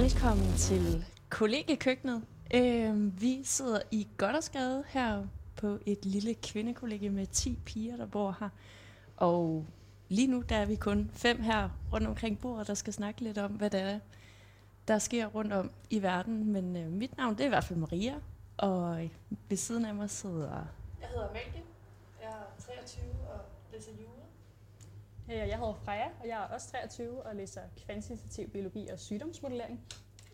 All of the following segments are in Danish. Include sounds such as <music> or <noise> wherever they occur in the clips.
Velkommen til kollegekøkkenet. Øh, vi sidder i Goddersgade her på et lille kvindekollegie med 10 piger, der bor her. Og lige nu der er vi kun fem her rundt omkring bordet, der skal snakke lidt om, hvad der er, der sker rundt om i verden. Men øh, mit navn det er i hvert fald Maria, og ved siden af mig sidder... Jeg hedder Mælke, Jeg er 23 og læser jul Øh, Jeg hedder Freja, og jeg er også 23 og læser kvantitativ biologi og sygdomsmodellering.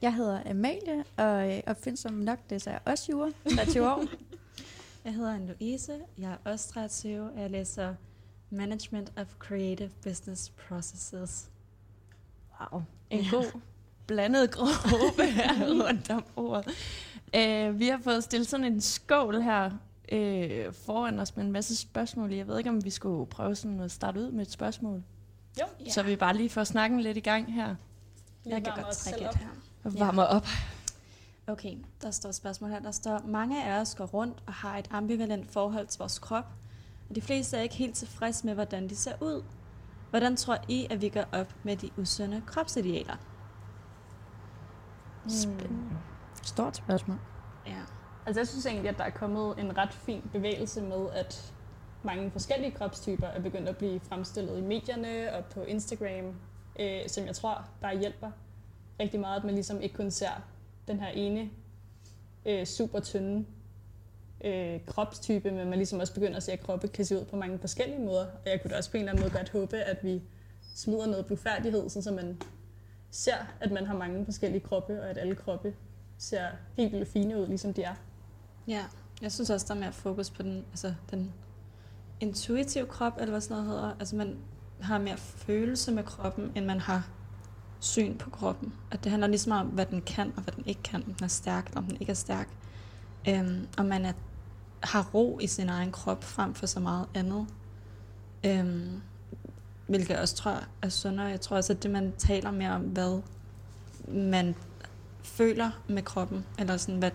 Jeg hedder Amalie, og øh, opfindsom nok, det så er jeg også jura, 23 år. <laughs> Jeg hedder Anne-Louise, jeg er også 23, og jeg læser Management of Creative Business Processes. Wow, en god <laughs> blandet gruppe her rundt om bordet. Uh, vi har fået stillet sådan en skål her uh, foran os med en masse spørgsmål. Jeg ved ikke, om vi skulle prøve sådan at starte ud med et spørgsmål. Jo, Ja. Så vi bare lige får snakken lidt i gang her vi Jeg kan godt trække et her. og Ja. varmer op. Okay, der står et spørgsmål her. Der står, mange af os går rundt og har et ambivalent forhold til vores krop, og de fleste er ikke helt tilfredse med, hvordan de ser ud. Hvordan tror I, at vi gør op med de usunde kropsidealer? Spændende. Stort spørgsmål. Ja. Altså jeg synes egentlig, at der er kommet en ret fin bevægelse med, at mange forskellige kropstyper er begyndt at blive fremstillet i medierne og på Instagram, øh, som jeg tror bare hjælper rigtig meget, at man ligesom ikke kun ser den her ene øh, super tynde øh, kropstype, men man ligesom også begynder at se, at kroppe kan se ud på mange forskellige måder. Og jeg kunne da også på en eller anden måde godt håbe, at vi smider noget blufærdighed, så man ser, at man har mange forskellige kroppe, og at alle kroppe ser helt vildt fine ud, ligesom de er. Ja, jeg synes også, der er mere fokus på den, altså den intuitive krop, eller hvad sådan noget hedder. Altså man har mere følelse med kroppen, end man har syn på kroppen. At det handler ligesom om, hvad den kan, og hvad den ikke kan. Om den er stærk, eller om den ikke er stærk. Øhm, og man er, har ro i sin egen krop, frem for så meget andet. Øhm, hvilket jeg også tror er sundere. Jeg tror også, at det, man taler mere om, hvad man føler med kroppen, eller sådan, hvad,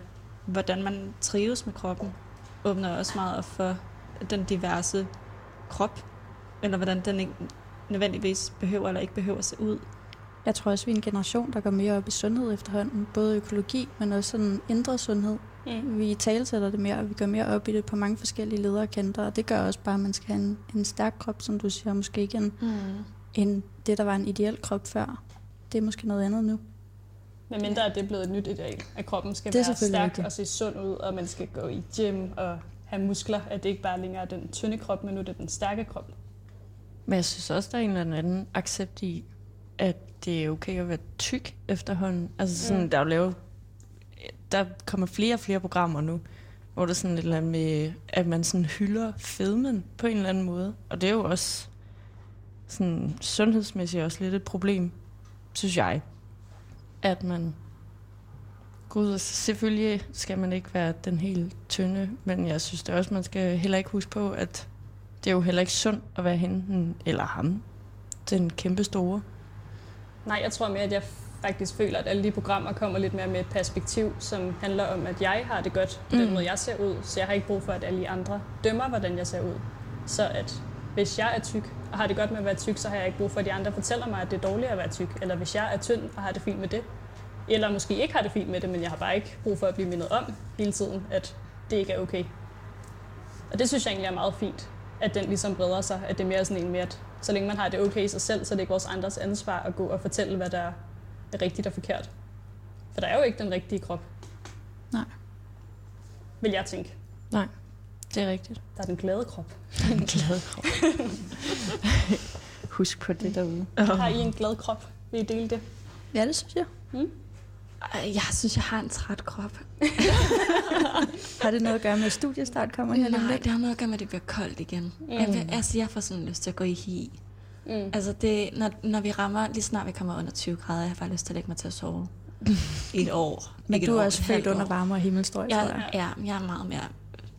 hvordan man trives med kroppen, åbner også meget op for den diverse krop, eller hvordan den ikke nødvendigvis behøver eller ikke behøver at se ud. Jeg tror også, vi er en generation, der går mere op i sundhed efterhånden. Både økologi, men også sådan indre sundhed. Mm. Vi talsætter det mere, og vi går mere op i det på mange forskellige lederkanter. Og det gør også bare, at man skal have en, en stærk krop, som du siger. Måske ikke en, Mm. en, det, der var en ideel krop før. Det er måske noget andet nu. Men mindre at det er blevet et nyt ideal, at kroppen skal Det være stærk rigtigt. og se sund ud, og man skal gå i gym og have muskler, at det ikke bare længere er den tynde krop, men nu er det den stærke krop. Men jeg synes også, der er en eller anden accept i, at det er okay at være tyk efterhånden. Altså sådan, Mm. der er jo lavet, der kommer flere og flere programmer nu, hvor der er sådan et eller andet med, at man sådan hylder fedmen på en eller anden måde. Og det er jo også sådan sundhedsmæssigt også lidt et problem, synes jeg. At man Gud, selvfølgelig skal man ikke være den helt tynde, men jeg synes det også, man skal heller ikke huske på, at det er jo heller ikke sundt at være hende eller ham, den kæmpe store. Nej, jeg tror mere, at jeg faktisk føler, at alle de programmer kommer lidt mere med et perspektiv, som handler om, at jeg har det godt på den Mm. måde, jeg ser ud. Så jeg har ikke brug for, at alle andre dømmer, hvordan jeg ser ud. Så at hvis jeg er tyk og har det godt med at være tyk, så har jeg ikke brug for, at de andre fortæller mig, at det er dårligt at være tyk. Eller hvis jeg er tynd og har det fint med det. Eller måske ikke har det fint med det, men jeg har bare ikke brug for at blive mindet om hele tiden, at det ikke er okay. Og det synes jeg egentlig er meget fint, at den ligesom breder sig. At det er mere sådan en med, at så længe man har det okay i sig selv, så er det ikke vores andres ansvar at gå og fortælle, hvad der er rigtigt og forkert. For der er jo ikke den rigtige krop. Nej. Vil jeg tænke. Nej, det er rigtigt. Der er den glade krop. <laughs> En glad krop. <laughs> Husk på det derude. Har I en glad krop? Vil I dele det? Ja, det synes jeg. Ej, Jeg synes, jeg har en træt krop. <laughs> Har det noget at gøre med, at studiestart kommer her Nej, det har noget at gøre med, at det bliver koldt igen. Mm. Jeg, vil- altså, jeg får sådan lyst til at gå i hi. Mm. Altså, det, når, når vi rammer, lige snart vi kommer under 20 grader, jeg har bare lyst til at lægge mig til at sove. I et år. Men du er også født under år. varme og himmelstrøg, tror Jeg, jeg. ja, jeg er meget mere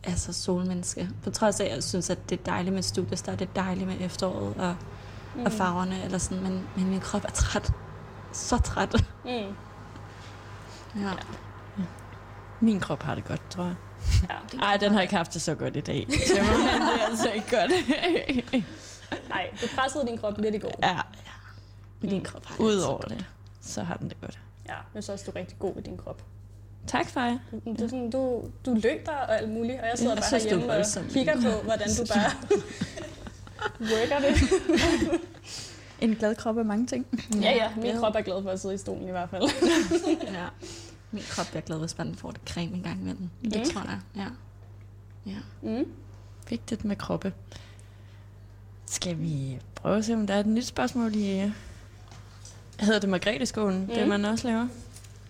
altså, solmenneske. På trods af, at jeg synes, at det er dejligt med studiestart, det er dejligt med efteråret og, mm. og farverne, eller sådan, men, men min krop er træt. Så træt. Mm. <laughs> Ja. Min krop har det godt, tror jeg. Ja. <laughs> Ej, den har ikke haft det så godt i dag. <laughs> Så må det er altså ikke godt. Nej, du pressede din krop lidt i går. ja, Men din krop har det ud så over godt. det, så har den det godt. Ja, jeg synes også, du er rigtig god i din krop. Tak, Freja. Du, du, sådan, du, du løber og alt muligt, og jeg sidder Jeg bare synes, er herhjemme og kigger på, hvordan du bare <laughs> worker det. En glad krop af mange ting. Ja, ja, min Ja. krop er glad for at sidde i stolen i hvert fald. <laughs> Ja. Min krop bliver glad, hvis man får det creme en gang imellem. Det Mm. tror jeg. Ja. ja. Mm. Vigtigt med kroppe. Skal vi prøve at se, om der er et nyt spørgsmål i... Hedder det Margrethe-skolen, mm. det Mm. man også laver?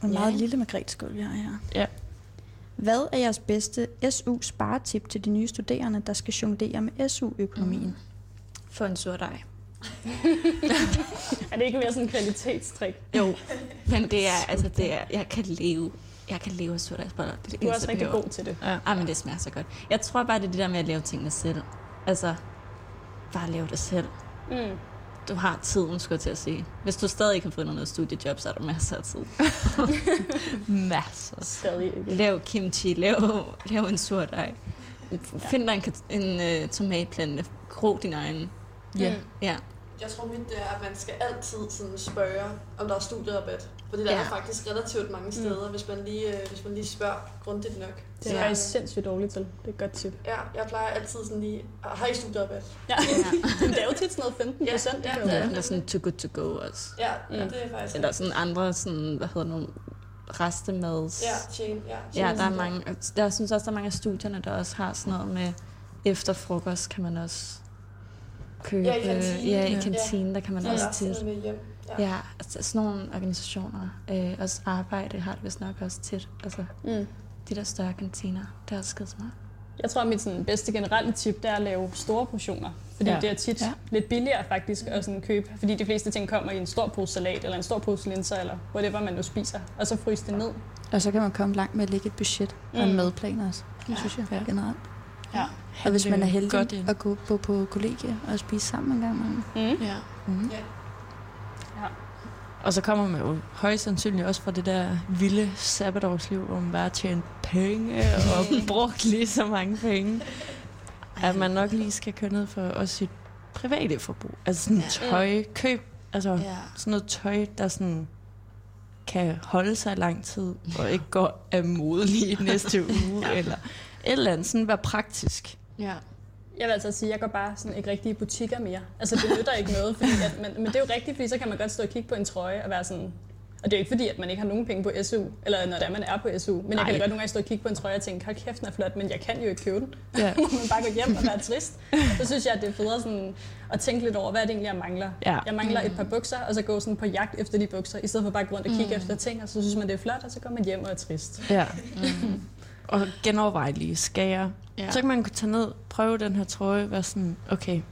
En Ja, meget ikke? lille margretskål, vi har her. Ja. Hvad er jeres bedste SU-sparetip til de nye studerende, der skal jonglere med SU-økonomien? Få en sur dej. <laughs> Er det ikke mere sådan en kvalitetstrik? Jo, men det er, altså det er, jeg kan leve, jeg kan leve af surdejsboller. Det er det Du er også rigtig god til det. Ja. Ej, men det smager så godt. Jeg tror bare, det er det der med at lave tingene selv. Altså, bare lave det selv. Mm. Du har tiden, skulle jeg til at sige. Hvis du stadig ikke har fundet noget studiejob, så er der masser af tid. <laughs> Masser. Stadig ikke. Lav kimchi, lav, lav en surdej. Find dig en, en uh, tomatplante. Gro din egen. Ja. Mm. Ja. Jeg tror mit det er, at man skal altid sådan spørge, om der er studierabat. Fordi der Ja. er faktisk relativt mange steder, hvis, man lige, øh, hvis man lige spørger grundigt nok. Det er Ja. jeg sindssygt dårligt til. Det er et godt tip. Ja, jeg plejer altid sådan lige, "Ah, har I studierabat? Ja. ja. Men det er jo tit sådan noget 15 procent. Ja, ja. det Ja, eller sådan too good to go også. Ja, ja Mm. det er faktisk... Eller sådan andre, sådan, hvad hedder nogle restemads. Ja, chain, ja. Ja, chain der er mange, der jeg synes også, der er mange af studierne, der også har sådan noget med efter frokost kan man også købe. Ja, i kantinen. Ja, i Ja. der kan man Ja, også der tit. hjem. Ja. Ja, altså sådan nogle organisationer, øh, også arbejde har det vist nok også tit. Altså Mm. de der større kantiner, det er også skide smart. Jeg tror, at mit sådan, bedste generelle tip det er at lave store portioner. Fordi Ja. ja. det er tit Ja. ja. lidt billigere faktisk at sådan købe. Fordi de fleste ting kommer i en stor pose salat, eller en stor pose linser, eller whatever man nu spiser. Og så fryse det ned. Og så kan man komme langt med at lægge et budget og en Mm. madplan også, det synes jeg Ja. generelt. Ja. Og hvis man er Godt heldig ind. at gå på, på kollegie og spise sammen en gang imellem. Mm. Ja. Mm. Ja. Og så kommer man jo højst sandsynligt også fra det der vilde sabbatårsliv, hvor man bare tjener penge <laughs> og brugt lige så mange penge. At man nok lige skal køre ned for også sit private forbrug. Altså sådan Ja. tøj, køb, altså ja. sådan noget tøj, der sådan kan holde sig lang tid, og ikke går af mode lige næste <laughs> uge, eller et eller andet, sådan være praktisk. ja. Jeg vil altså sige, at jeg går bare sådan ikke rigtig i butikker mere. Altså det nytter ikke noget, fordi at, men, men det er jo rigtigt, fordi så kan man godt stå og kigge på en trøje og være sådan, og det er jo ikke fordi, at man ikke har nogen penge på SU, eller når det er, man er på SU, men jeg Nej. kan da godt nogle gange stå og kigge på en trøje og tænke, hold kæft, den er flot, men jeg kan jo ikke købe den. Ja. <laughs> men bare gå hjem og være trist. Så synes jeg, at det er federe sådan at tænke lidt over, hvad det egentlig, jeg mangler. Ja. Jeg mangler et par bukser, og så gå sådan på jagt efter de bukser, i stedet for bare at gå rundt og kigge mm. efter ting, og så synes man, det er flot, og så går man hjem og er trist. Ja. <laughs> Og genoverveje lige, skal jeg? Ja. Ja. Så kan man tage ned, prøve den her trøje, være sådan, okay, nu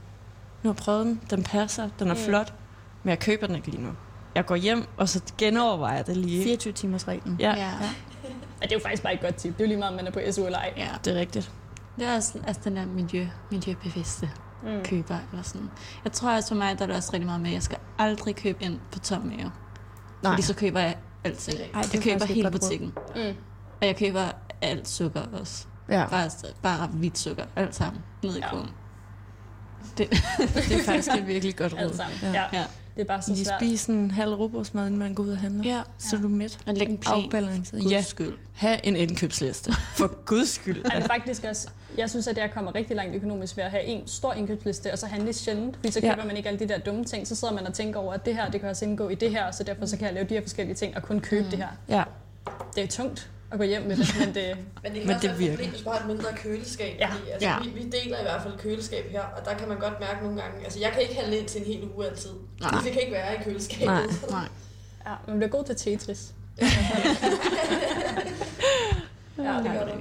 har jeg prøvet den, den passer, den er Mm. flot, men jeg køber den ikke lige nu. Jeg går hjem, og så genovervejer jeg det lige. 24 timers reglen. Ja, ja. Og <laughs> det er jo faktisk bare et godt tip. Det er jo lige meget, om man er på SU eller ej. ja. det er rigtigt. Det er også altså den der miljø, miljøbevidste Mm. køber eller sådan. Jeg tror også for mig, der er det også rigtig meget med, at jeg skal aldrig købe ind på tom mave. Nej. Fordi så køber jeg alting. Ej, det jeg køber hele butikken. Mm. Og jeg køber alt sukker også. Ja, Bare, bare hvidt sukker. Alt sammen. Ned i Ja. kurven. <laughs> det er faktisk et virkelig godt Alt råd. sammen. Ja. Ja. Ja. Det er bare så Lige svært. spise en halv robotsmad, inden man går ud og handler. Ja. Så er du midt. Og lægge en plan. Afbalanceret. Guds Ja, skyld. have en indkøbsliste. For guds skyld. Men faktisk også, jeg synes, at jeg kommer rigtig langt økonomisk ved at have en stor indkøbsliste, og så handle sjældent, fordi så Ja. køber man ikke alle de der dumme ting. Så sidder man og tænker over, at det her, det kan også indgå i det her, så derfor så kan jeg lave de her forskellige ting og kun købe mm. det her. Ja, Det er tungt at gå hjem med det, men det, Men det kan Men også det virker. problem, hvis man har et mindre køleskab. Ja. Fordi, altså, Ja. vi, vi, deler i hvert fald køleskab her, og der kan man godt mærke nogle gange, altså jeg kan ikke handle ind til en hel uge altid. Nej. Det kan ikke være i køleskabet. Nej. Nej. ja, man bliver god til Tetris. <laughs> ja, det gør du.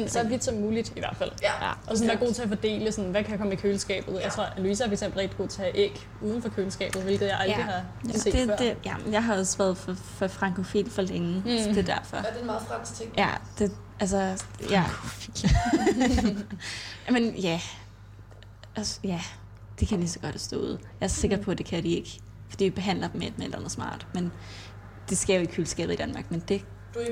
Men så vidt som muligt i hvert fald. Ja. Ja. Og sådan være god til at fordele, sådan, hvad kan komme i køleskabet. Jeg tror, at Louise er for eksempel rigtig god til at have æg uden for køleskabet, hvilket jeg aldrig Ja. har Ja, set det, før. det, ja, jeg har også været for, for frankofil for længe, mm. så det er derfor. Ja, det er en meget fransk ting. Ja, det, altså, ja. <laughs> Men ja, altså, ja, det kan lige så godt stå ude. Jeg er sikker på, at det kan de ikke, fordi vi behandler dem med et eller andet smart. Men det sker jo i køleskabet i Danmark, men det, er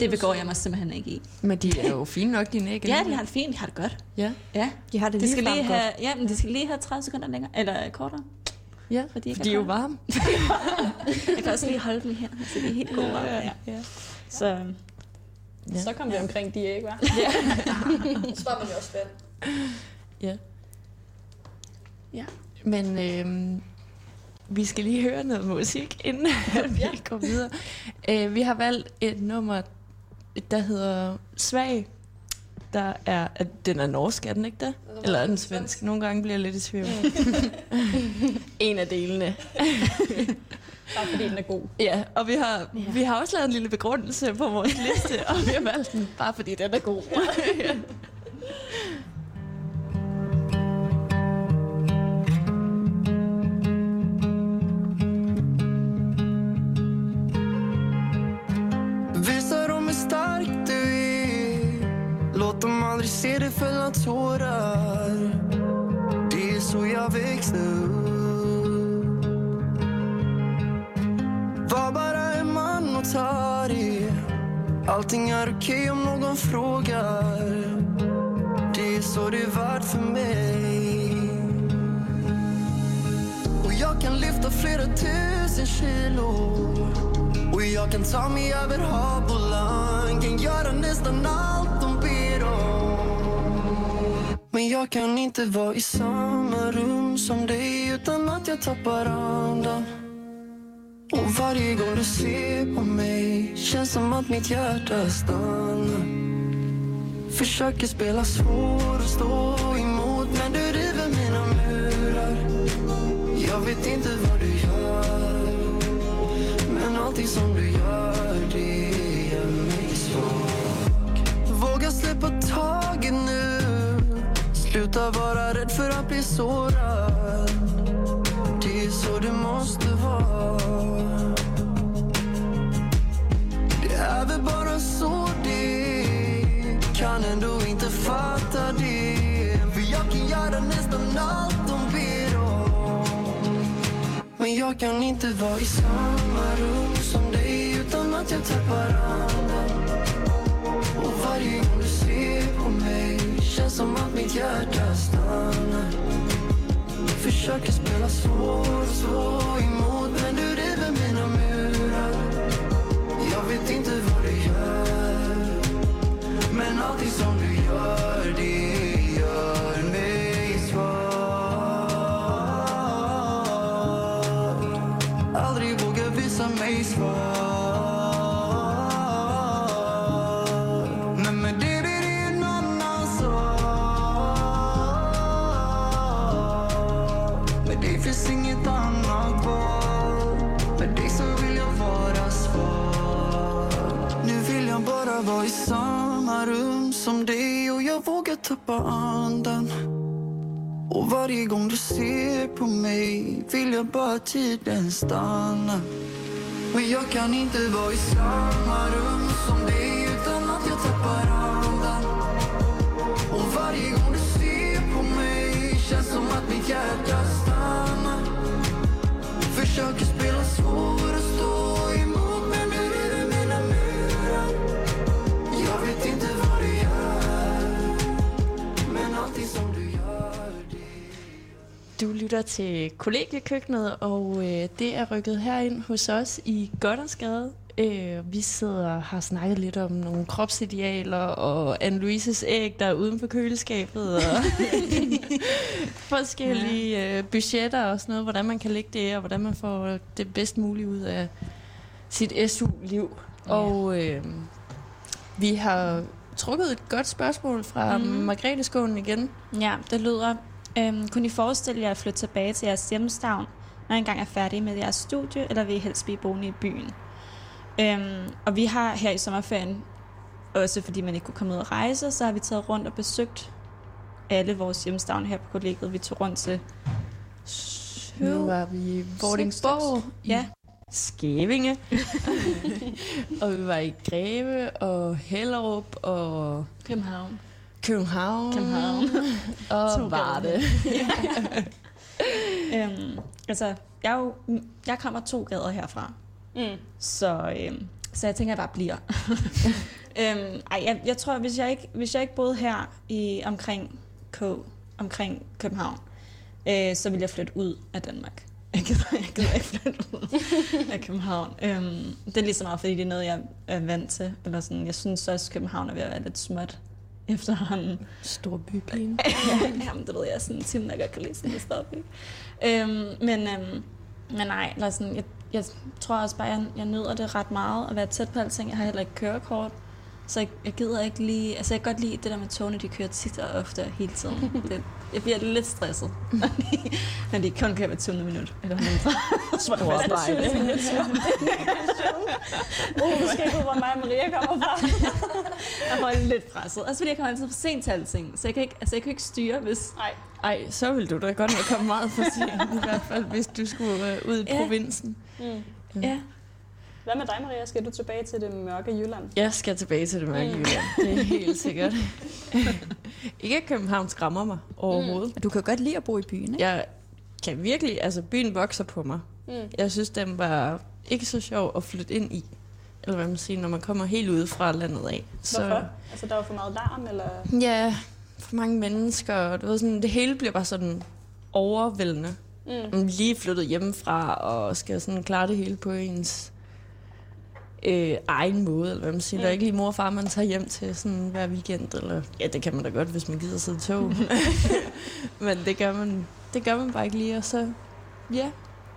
det begår jeg mig simpelthen ikke i. men de er jo fine nok, dine æg. Ja, de har det fint, de har det godt. Ja. Ja, De har det de lige skal lige godt. have, ja, men de skal lige have 30 sekunder længere, eller kortere. Ja, Fordi jeg de er jo <laughs> varme. Jeg kan også lige holde dem her, så de er helt gode. Ja, ja. ja. Så Ja. Så kom vi omkring de æg, hva'? <laughs> Så var man jo også vand. ja. Ja. Men øhm, vi skal lige høre noget musik, inden <laughs> vi går videre. Øh, vi har valgt et nummer, der hedder Svag. Der er, at den er norsk, er den ikke det? Eller er den svensk? Nogle gange bliver jeg lidt i tvivl. <laughs> en af delene. <laughs> Bare fordi den er god. Ja, og vi har, Ja. vi har også lavet en lille begrundelse på vores liste, og vi har valgt den, bare fordi den er god. Aldrig se dig tårar Det är så jag växte Var bara en man och ta det Allting är okej om någon frågar Det är så det är värt för mig. Och jag kan lyfta flera tusen kilo. Och jag kan ta mig över hav och land Kan göra nästan allt men jag kan inte vara i samma rum som dig utan att jag tappar andan. Och varje gång du ser på mig känns som att mitt hjärta stannar. Försöker spela svår och stå emot men du river mina murar. Jag vet inte vad du gör men allting som du gör, det gör mig svag. Våga släppa taget nu Sluta vara rädd för att bli sårad. Det är så det måste vara. Det är väl bara så det. Kan ändå inte fatta det. För jag kan göra nästan allt de ber om. Men jag kan inte vara i samma rum som dig utan att jag tappar andan. Och varje gång du ser på mig känns som att mitt hjärta stannar Försöker spela svår och stå emot men du river mine mure Jeg vet ikke som dig och jag vågar tappa andan och varje gång du ser på mig vill jag bara tiden stanna Men jag kan inte vara i samma rum som dig lytter til kollegiekøkkenet, og øh, det er rykket herind hos os i Goddersgade. Øh, vi sidder og har snakket lidt om nogle kropsidealer og Anne-Louises æg, der er uden for køleskabet, og <laughs> forskellige øh, budgetter og sådan noget, hvordan man kan lægge det, og hvordan man får det bedst mulige ud af sit SU-liv. Ja. Og øh, vi har trukket et godt spørgsmål fra mm. Margrethe Skånen igen. Ja, det lyder, øhm, kunne I forestille jer at flytte tilbage til jeres hjemstavn, når I engang er færdige med jeres studie, eller vil I helst blive boende i byen? Øhm, og vi har her i sommerferien, også fordi man ikke kunne komme ud og rejse, så har vi taget rundt og besøgt alle vores hjemstavne her på kollegiet. Vi tog rundt til Nu var vi i Vordingborg, i Ja. Skævinge, <laughs> og vi var i Greve og Hellerup og København. København, København. <laughs> og To Varde. <laughs> øhm, altså, jeg, jo, jeg kommer to gader herfra, Mm. så, øhm, så jeg tænker, at jeg bare bliver. <laughs> øhm, ej, jeg, jeg tror, hvis jeg, ikke, hvis jeg ikke boede her i omkring K, omkring København, øh, så ville jeg flytte ud af Danmark. Jeg gider, jeg gider ikke flytte ud af København. Øhm, det er lige så meget, fordi det er noget, jeg er vant til. Eller sådan, jeg synes også, at København er ved at være lidt småt efterhånden. Stor bypigen. <laughs> Jamen, det ved jeg, sådan en der godt kan lide sådan storby. Øhm, men, øhm, men nej, eller sådan, jeg, jeg tror også bare, jeg, jeg nyder det ret meget at være tæt på alting. Jeg har heller ikke kørekort. Så jeg, jeg gider ikke lige... Altså, jeg kan godt lide det der med togene, de kører tit og ofte og hele tiden. <laughs> Det, jeg bliver lidt stresset, når <laughs> de, når de kun kører hver 20 minut. Eller mindre. Stor arbejde. Uh, du skal ikke ud, hvor mig og Maria kommer fra. <laughs> Jeg får lidt presset. Også fordi jeg kommer altid for sent til alting. Så jeg kan ikke, altså, jeg kan ikke styre, hvis... Nej. Ej, så vil du da godt nok komme meget for sent, i hvert fald, hvis du skulle øh, ud i Ja. provinsen. Mm. Ja. Hvad med dig, Maria? Skal du tilbage til det mørke Jylland? Jeg skal tilbage til det mørke Mm. Jylland. Det er helt <laughs> sikkert. ikke at København skræmmer mig overhovedet. Du kan godt lide at bo i byen, ikke? Jeg kan virkelig, altså byen vokser på mig. Mm. Jeg synes, den var ikke så sjov at flytte ind i. Eller hvad man siger, når man kommer helt ude fra landet af. Hvorfor? Altså, der var for meget larm, eller? Ja, for mange mennesker. og Du ved, sådan, det hele bliver bare sådan overvældende. Mm. Man lige flyttet hjemmefra og skal sådan klare det hele på ens øh, egen måde, eller hvad man siger. Der er ikke lige mor og far, man tager hjem til sådan hver weekend. Eller, ja, det kan man da godt, hvis man gider sidde i tog. <laughs> Men det gør, man, det gør man bare ikke lige. Og så, ja,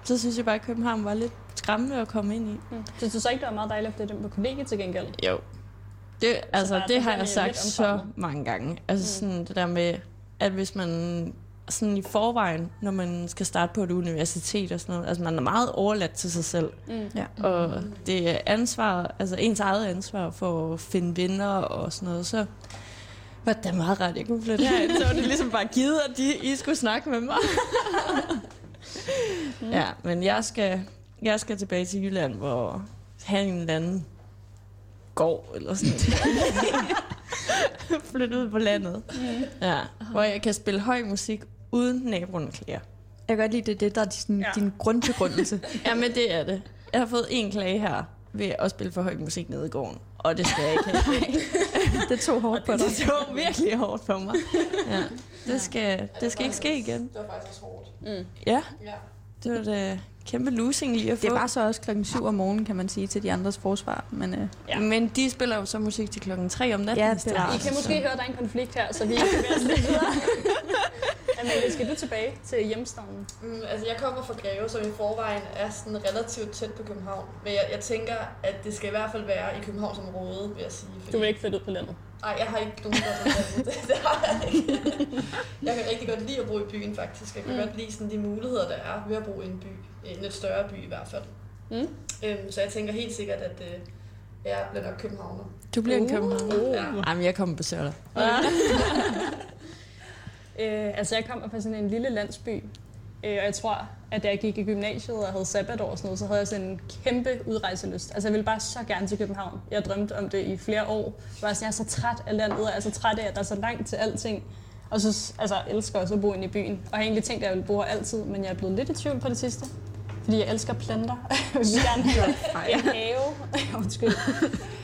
så synes jeg bare, at København var lidt skræmmende at komme ind i. Mm. Synes du så ikke, det var meget dejligt at flytte på kollegiet til gengæld? Jo. Det, altså, er det har jeg sagt så mange gange. Altså Mm. sådan det der med, at hvis man sådan i forvejen, når man skal starte på et universitet og sådan noget, altså man er meget overladt til sig selv. Mm. Ja. Og det er ansvar, altså ens eget ansvar for at finde venner og sådan noget, så var det meget ret, jeg kunne flytte herind. Så var det ligesom bare givet, at de, I skulle snakke med mig. <laughs> ja, men jeg skal, jeg skal tilbage til Jylland, hvor have en eller anden gård eller sådan <laughs> Flytte ud på landet. Ja, hvor jeg kan spille høj musik uden naboen klager. Jeg kan godt lide, det det, der er din, Ja. din grundbegrundelse. <laughs> Ja, men det er det. Jeg har fået en klage her ved at spille for høj musik nede i gården. Og det skal jeg ikke have. <laughs> <laughs> det tog hårdt på dig. det tog virkelig hårdt for mig. Ja, det skal, det skal ikke ske igen. Det var faktisk også hårdt. Mm. Ja, Ja. det var da kæmpe losing lige at få. Det var så også klokken 7 om morgenen, kan man sige, til de andres forsvar. Men øh, Ja. Men de spiller jo så musik til klokken 3 om natten. Ja, det er. I kan måske høre, at der er en konflikt her, så vi kan videre. Amalie, skal du tilbage til hjemstavnen? Mm, altså, jeg kommer fra Greve, som i forvejen er sådan relativt tæt på København. Men jeg, jeg tænker, at det skal i hvert fald være i Københavnsområdet, vil jeg sige. Du vil ikke flytte ud på landet? Nej, jeg har ikke nogen godt det, <laughs> det har jeg ikke. Jeg kan rigtig godt lide at bo i byen, faktisk. Jeg kan Mm. godt lide sådan, de muligheder, der er ved at bo i en by. En lidt større by i hvert fald. Mm. Øhm, så jeg tænker helt sikkert, at øh, jeg bliver nok københavner. Du bliver en Uh. københavn. Uh. Ja. Jamen, jeg kommer og besøger dig. Øh, altså, jeg kommer fra sådan en lille landsby, øh, og jeg tror, at da jeg gik i gymnasiet og havde sabbatår og sådan noget, så havde jeg sådan en kæmpe udrejseløst. Altså, jeg ville bare så gerne til København. Jeg drømte om det i flere år. Jeg var sådan, jeg er så træt af landet, og jeg er så træt af, at der er så langt til alting. Og så altså, jeg elsker også at bo inde i byen. Og jeg har egentlig tænkt, at jeg ville bo her altid, men jeg er blevet lidt i tvivl på det sidste. Fordi jeg elsker planter. <laughs> Jeg vil gerne <laughs> have en have. <laughs> Undskyld.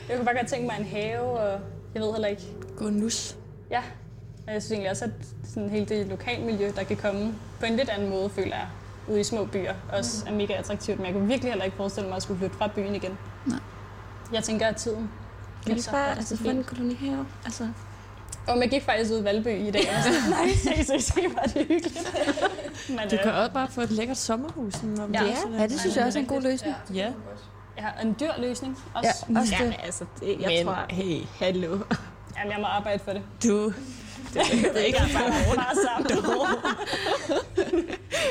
Jeg kunne bare godt tænke mig en have, og jeg ved heller ikke, Gå nus. Ja, og jeg synes egentlig også, at sådan hele det lokalmiljø, der kan komme på en lidt anden måde, føler jeg, ude i små byer, også er mega attraktivt. Men jeg kunne virkelig heller ikke forestille mig at skulle flytte fra byen igen. Nej. Jeg tænker, at tiden Kan vi så bare altså, få en kolonihave? Altså, Og jeg gik faktisk ud i Valby i dag, og var <laughs> nej, se, se, se, er det hyggeligt. <laughs> Men, Du øh, kan også bare få et lækkert sommerhus. Om Ja. det ja, er ja, det synes jeg også er en god løsning. Ja. jeg har en dyr løsning også. Ja, også ja, det. men altså, det, jeg Men tror... hey, Hallo. Jamen, jeg må arbejde for det. du... Det, <laughs> det er ikke bare, sammen. <laughs>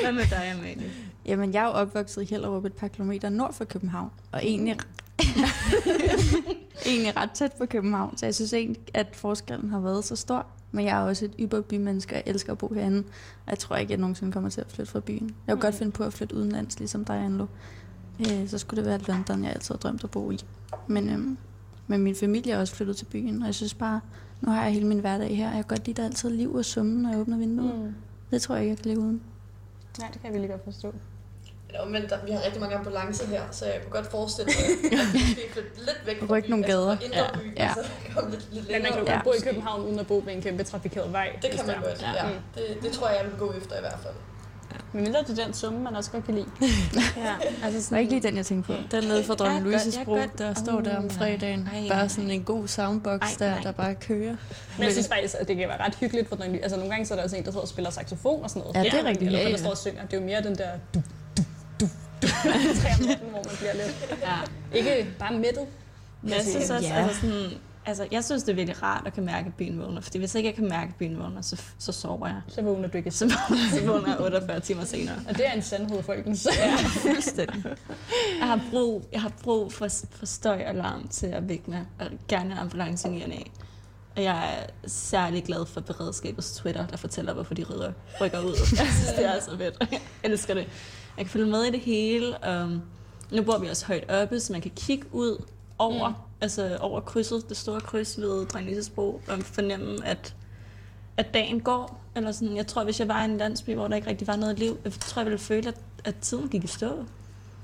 Hvad med dig, Amalie? Jamen, jeg er jo opvokset i Hellerup et par kilometer nord for København, og egentlig, <laughs> egentlig ret tæt på København, så jeg synes egentlig, at forskellen har været så stor. Men jeg er også et yberbymenneske, og jeg elsker at bo herinde, og jeg tror ikke, at jeg nogensinde kommer til at flytte fra byen. Jeg kunne godt finde på at flytte udenlands, ligesom dig, Anlo. Øh, så skulle det være London, jeg altid har drømt at bo i. Men, øhm, men min familie er også flyttet til byen, og jeg synes bare, nu har jeg hele min hverdag her, og jeg kan godt lide, at der er altid liv og summen, når jeg åbner vinduet. Mm. Det tror jeg ikke, jeg kan leve uden. Nej, det kan jeg virkelig godt forstå. Eller omvendt, der, vi har rigtig mange ambulancer her, så jeg kunne godt forestille mig, at <laughs> vi skal flytte lidt væk fra Rykke nogle gader. Altså indre by, Ja. ja. så komme lidt, lidt Men man kan jo længere ud. bo i København uden at bo ved en kæmpe trafikeret vej. Det kan man godt, ja. Mm. Det, det tror jeg, jeg vil gå efter i hvert fald. Men mindre det er den summe, man også godt kan lide. Ja, altså Det var ikke lige den, jeg tænkte på. Den nede fra Dronning Ja, Louises bro, der står der om Uh, fredagen. ej, Bare sådan en god soundbox Ej, der, nej. der bare kører. Men jeg synes faktisk, at det kan være ret hyggeligt for den Altså nogle gange så er der også en, der sidder og spiller saxofon og sådan noget. Ja, det er rigtigt. Eller Ja, ja, ja. der står og synger. Det er jo mere den der du, du, du, du, hvor man bliver lidt... Ja. Ikke bare mættet. Jeg synes også, Ja. altså sådan, altså, jeg synes, det er virkelig rart at kan mærke, at byen vågner. Fordi hvis ikke jeg kan mærke, at byen vågner, så, så sover jeg. Så vågner du ikke. Så, så vågner jeg 48 timer senere. Og det er en sandhed, folkens. Ja, fuldstændig. Jeg har brug, jeg har brug for, for støj og larm til at vække mig, og gerne en ambulance i og næ. Og jeg er særlig glad for beredskabets Twitter, der fortæller, hvorfor de rydder, rykker ud. Jeg synes, det er så fedt. Jeg elsker det. Jeg kan følge med i det hele. Um, nu bor vi også højt oppe, så man kan kigge ud over, mm. Altså over krydset, det store kryds ved Drengelysesbro, og fornemme, at, at dagen går. Eller sådan, jeg tror, hvis jeg var i en landsby, hvor der ikke rigtig var noget liv, jeg tror, jeg ville føle, at, at tiden gik i stå.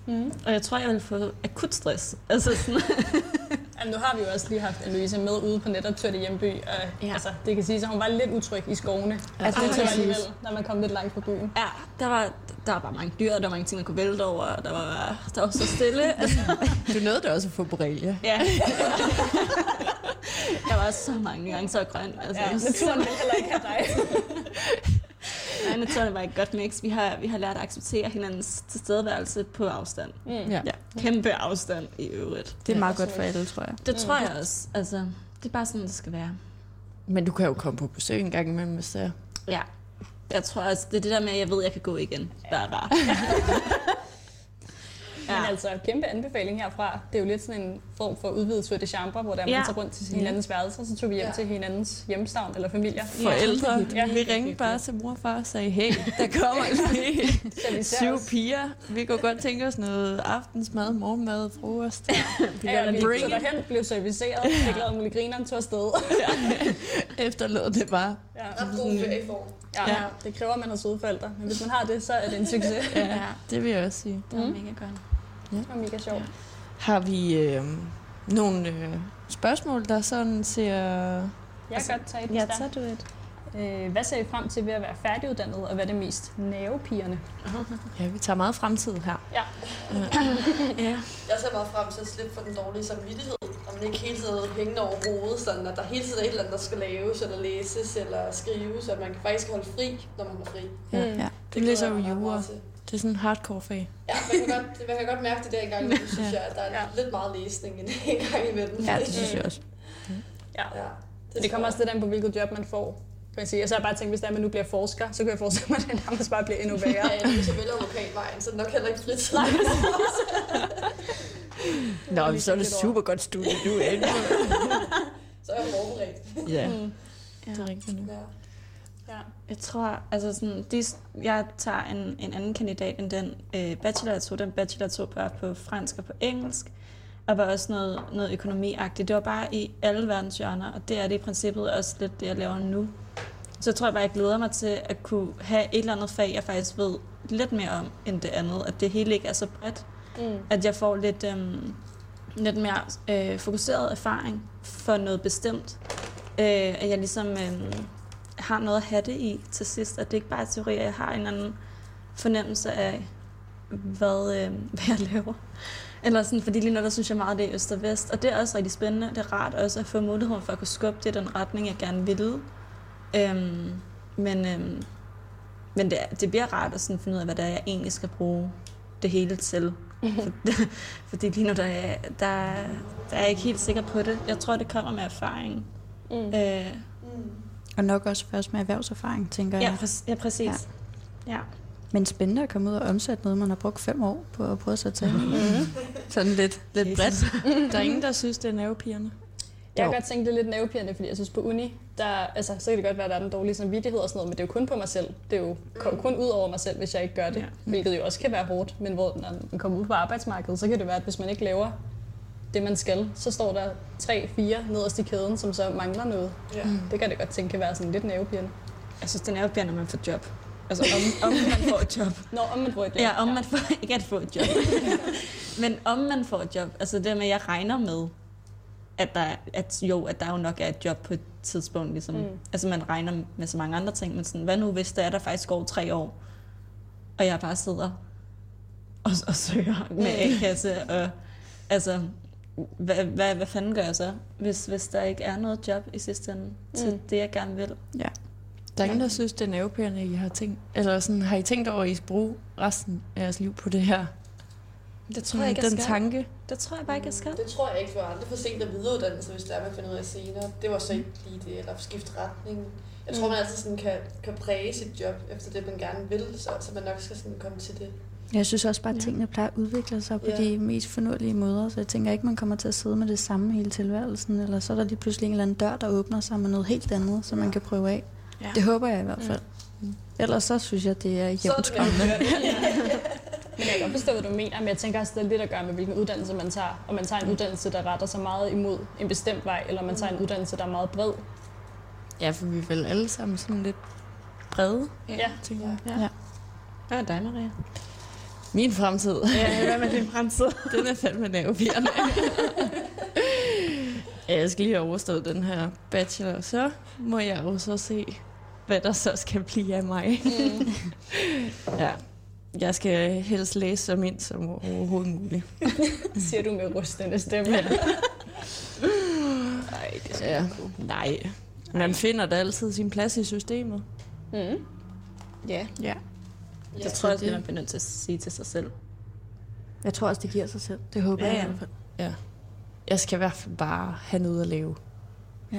Mm. Og jeg tror, jeg ville få akut stress. Altså sådan, <laughs> Jamen, nu har vi jo også lige haft Louise med ude på netop Tur til Hjemby. Og, Ja. altså, det kan sige, at hun var lidt utryg i skovene. Ja, Altså, det præcis. alligevel, når man kom lidt langt fra byen. ja, der var, der var bare mange dyr, og der var mange ting, man kunne vælte over, og der var, der var så stille. <laughs> Altså, Du nåede da også at få borrelia. ja. <laughs> der var så mange nuancer af grøn. Altså, Ja, naturen vil heller ikke have dig. <laughs> Nej, naturen var et godt mix. Vi har, vi har lært at acceptere hinandens tilstedeværelse på afstand. Mm. Ja. Ja, kæmpe afstand i øvrigt. Det er meget Ja, godt for alle, tror jeg. Det tror jeg også. Altså, det er bare sådan, det skal være. Men du kan jo komme på besøg en gang imellem, hvis det er. Ja. Jeg tror også, det er det der med, at jeg ved, at jeg kan gå igen. Er rart. <laughs> Ja. Men altså, kæmpe anbefaling herfra. Det er jo lidt sådan en form for udvidet de chambre, hvor der Ja. man tager rundt til hinandens værelser, så tog vi hjem Ja. til hinandens hjemstavn eller familier. Forældre. Ja. Vi ringede bare til mor og far og sagde, hey, der kommer lige <laughs> Så vi ser syv piger. Vi kunne godt tænke os noget aftensmad, morgenmad, frokost. Vi Ja, og vil vi bring tog derhen, blev serviceret, fik lavet mulige grineren, tog afsted. Efterlod det bare. Ja. Ret god ferieform. Ja, Ja. ja. det kræver, at man har søde forældre. Men hvis man har det, så er det en succes. Ja, det vil jeg også sige. Det var Mm. mega godt. Det var mega sjovt. Har vi øh, nogle øh, spørgsmål, der sådan ser... Jeg kan godt tage et, Ja, tager du et. er. øh, Hvad ser I frem til ved at være færdiguddannet, og hvad er det mest nervepigerne? <laughs> Ja, vi tager meget fremtid her. Ja. <laughs> Ja. Jeg ser meget frem til at slippe for den dårlige samvittighed, og man ikke hele tiden er hængende over hovedet, sådan at der hele tiden er et eller andet, der skal laves, eller læses, eller skrives, at man kan faktisk holde fri, når man har fri. Ja. Mm. ja. Du Det læser jo jura. Det er sådan en hardcore fag. Ja, man kan godt, det, man kan godt mærke det der en gang <laughs> imellem, synes Ja. jeg, at der er Ja. lidt meget læsning en, gang imellem. Ja, det synes jeg også. Ja. Ja, Så det kommer også lidt an på, hvilket job man får. Kan jeg sige. Og så har jeg bare tænkt, hvis det er, at man nu bliver forsker, så kan jeg forestille mig, at det nærmest bare bliver endnu værre. <laughs> Ja, ja, hvis jeg vælger advokatvejen, så er det nok heller ikke fritid. Nej. <laughs> Nå, lige så er det super godt studie, du er inde så er jeg forberedt. Ja, Mm. det er rigtigt nu. Ja. Ja. Jeg tror, altså sådan, de, jeg tager en, en anden kandidat end den øh, bachelor, jeg tog. Den bachelor jeg tog bare på fransk og på engelsk, og var også noget, noget økonomiagtigt. Det var bare i alle verdens hjørner, og det er det i princippet også lidt det, jeg laver nu. Så jeg tror jeg bare, jeg glæder mig til at kunne have et eller andet fag, jeg faktisk ved lidt mere om end det andet. At det hele ikke er så bredt. Mm. At jeg får lidt, øhm, lidt mere øh, fokuseret erfaring for noget bestemt. Øh, at jeg ligesom øh, har noget at have det i til sidst. At det ikke bare er teori, jeg har en eller anden fornemmelse af, hvad, øh, <laughs> hvad jeg laver. Eller sådan, fordi lige nu, der synes jeg meget, det er øst og vest. Og det er også rigtig spændende. Det er rart også at få muligheden for at kunne skubbe det i den retning, jeg gerne ville. Øhm, men øhm, men det, det bliver rart at sådan finde ud af, hvad det er, jeg egentlig skal bruge det hele til. <laughs> For, fordi lige nu, der er, der, er- der er jeg ikke helt sikker på det. Jeg tror, det kommer med erfaring. Mm. Øh. Og nok også først med erhvervserfaring, tænker ja, jeg. præ- ja, præcis. Ja. Ja. Men spændende at komme ud og omsætte noget, man har brugt fem år på at prøve at sætte sig ind i. Mm-hmm. Sådan lidt, lidt bredt. <laughs> Der er ingen, der synes, det er nervepigerne. Jeg har godt tænkt det er lidt nervepirrende, fordi jeg synes på uni, der, altså, så kan det godt være, at der er den dårlige samvittighed og sådan noget, men det er jo kun på mig selv. Det er jo kun ud over mig selv, hvis jeg ikke gør det. Ja. Hvilket jo også kan være hårdt, men hvor, når man kommer ud på arbejdsmarkedet, så kan det være, at hvis man ikke laver det, man skal, så står der tre, fire nederst i kæden, som så mangler noget. Ja. Det kan det godt tænke kan være sådan lidt nervepirrende. Jeg synes, det er nervepirrende, når man får job. Altså, om, <laughs> om man får et job. Nå, om man får et job. Ja, om man får, <laughs> ikke at få et job. <laughs> Men om man får et job. Altså det med, at jeg regner med, at der, at jo, at der jo nok er et job på et tidspunkt. Ligesom. Mm. Mm. Altså man regner med så mange andre ting, men sådan, hvad nu hvis der er, der faktisk går tre år, og jeg bare sidder og, og søger med A-kasse, og altså, hvad, hvad, hvad fanden gør jeg så, hvis, hvis der ikke er noget job i sidste ende til Mm. det, jeg gerne vil? Der er ingen, der synes, det er nervepirrende, I har tænkt. Eller sådan, har I tænkt over, at I skal bruge resten af jeres liv på det her? Det tror jeg ikke, jeg Den skal. tanke. Det tror jeg bare ikke, jeg skal. Det tror jeg ikke, for aldrig for sent at videreuddanne sig, hvis det er, man finder ud af senere. Det var så ikke lige det, eller skifte retning. Jeg tror, man altid sådan kan, kan præge sit job efter det, man gerne vil, så, så man nok skal sådan komme til det. Jeg synes også bare, at tingene plejer at udvikle sig på Ja. de mest fornøjelige måder, så jeg tænker ikke, man kommer til at sidde med det samme hele tilværelsen, eller så er der lige pludselig en eller anden dør, der åbner sig med noget helt andet, som man kan prøve af. Ja. Det håber jeg i hvert fald. Ellers så synes jeg, det er jævnt. <laughs> Men jeg kan godt forstå, hvad du mener, men jeg tænker også, det er lidt at gøre med, hvilken uddannelse man tager. Og man tager en uddannelse, der retter sig meget imod en bestemt vej, eller man tager en uddannelse, der er meget bred. Ja, for vi er vel alle sammen sådan lidt brede, Ja. tænker jeg. Ja. Ja. Hvad er dig, Maria? Min fremtid, Ja, hvad med din fremtid? <laughs> den er fandme nervepirrende. Ja, jeg skal lige have overstået den her bachelor, så må jeg jo så se, hvad der så skal blive af mig. Mm. <laughs> ja. Jeg skal helst læse så mindst som overhovedet muligt. <laughs> Siger du med rustende stemme. Ja. Nej, det skal Ja. Nej. Man finder da altid sin plads i systemet. Mm. Ja, Ja. Det Ja. tror jeg også, det- man bliver nødt til at sige til sig selv. Jeg tror også, det giver sig selv. Det håber Ja, jeg i ja. hvert fald. Ja. Jeg skal i hvert fald bare have noget at lave. Mm.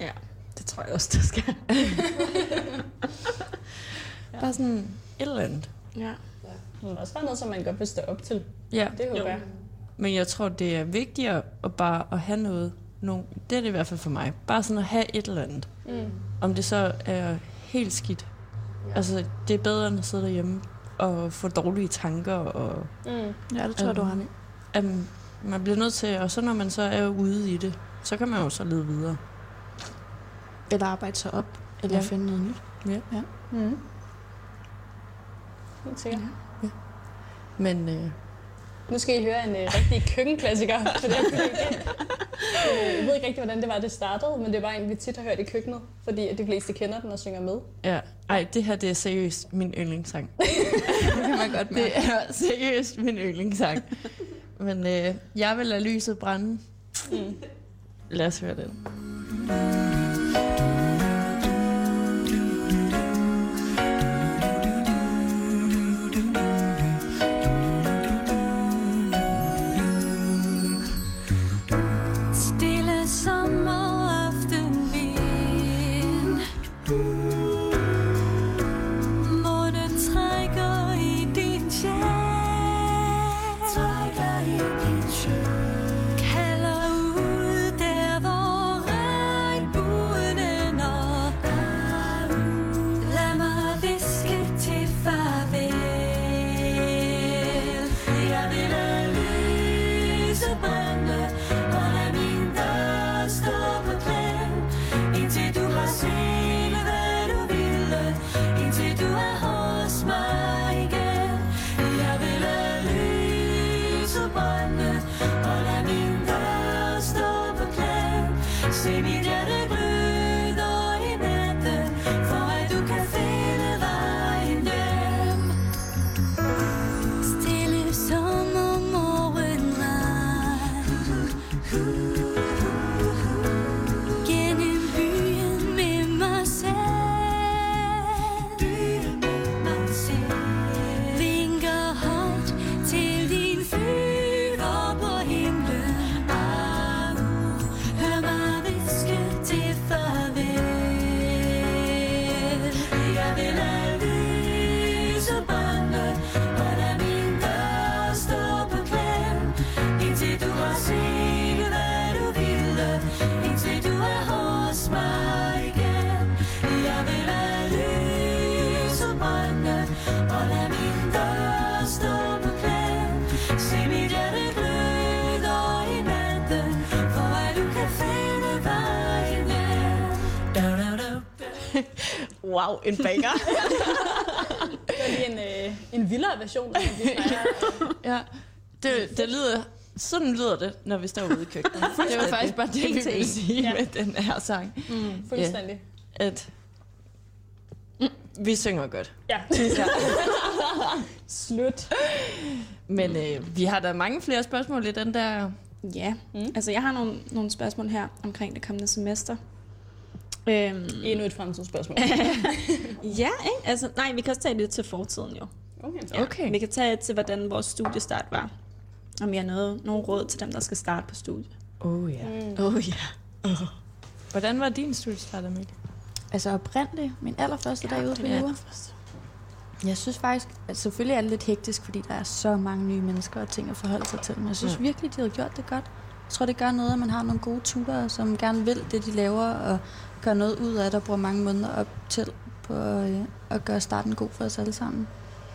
Ja, det tror jeg også, det skal. <laughs> Bare sådan et eller andet. Ja. Men også bare noget, som man godt vil stå op til. Ja. Det håber jeg. Men jeg tror, det er vigtigere at bare at have noget. No, det er det i hvert fald for mig. Bare sådan at have et eller andet. Mm. Om det så er helt skidt. Altså, det er bedre end at sidde derhjemme og få dårlige tanker. Og, Mm. Ja, det tror jeg, du har i. um, man bliver nødt til, og så når man så er ude i det, så kan man jo så lede videre. Eller arbejde sig op, eller Ja. finde noget nyt. Mm. Helt sikkert. Men øh, Nu skal I høre en øh, rigtig køkkenklassiker. For det fordi, <laughs> øh, jeg ved ikke rigtig, hvordan det var, det startede, men det var en, vi tit har hørt i køkkenet, fordi at de fleste kender den og synger med. ja, ej, det her det er seriøst min yndlingssang. <laughs> Det kan man godt mærke. Det er seriøst min yndlingssang. Men øh, jeg vil lade lyset brænde. Mm. Lad os høre den. Stille Wow, en banger. <laughs> Det var lige en, øh, en vildere version af plejer. <laughs> Ja, det, det lyder, sådan lyder det, når vi står ude i køkkenet. <laughs> Det var faktisk bare det, vi ville sige Ja. med den her sang. Fuldstændig. At Vi synger godt. Ja. Slut. Men øh, vi har da mange flere spørgsmål i den der... Ja, mm. altså jeg har nogle, nogle spørgsmål her omkring det kommende semester. Øhm, Endnu et fremtidsspørgsmål. <laughs> ja, ikke? Altså, nej, vi kan også tage det til fortiden jo. Okay. Ja. Okay. Vi kan tage til, hvordan vores studiestart var. Om vi har noget, nogle råd til dem, der skal starte på studiet. Oh ja. Mm. Oh ja. Hvordan var din studiestart, Amelie? Altså oprindeligt, min allerførste dag ude på Ja. jura. Jeg synes faktisk, at selvfølgelig er det lidt hektisk, fordi der er så mange nye mennesker og ting at forholde sig til. Men jeg synes Ja. virkelig, de har gjort det godt. Jeg tror, det gør noget, at man har nogle gode tutorer, som gerne vil det, de laver, og gør noget ud af det, og bruger mange måneder op til på øh, at gøre starten god for os alle sammen.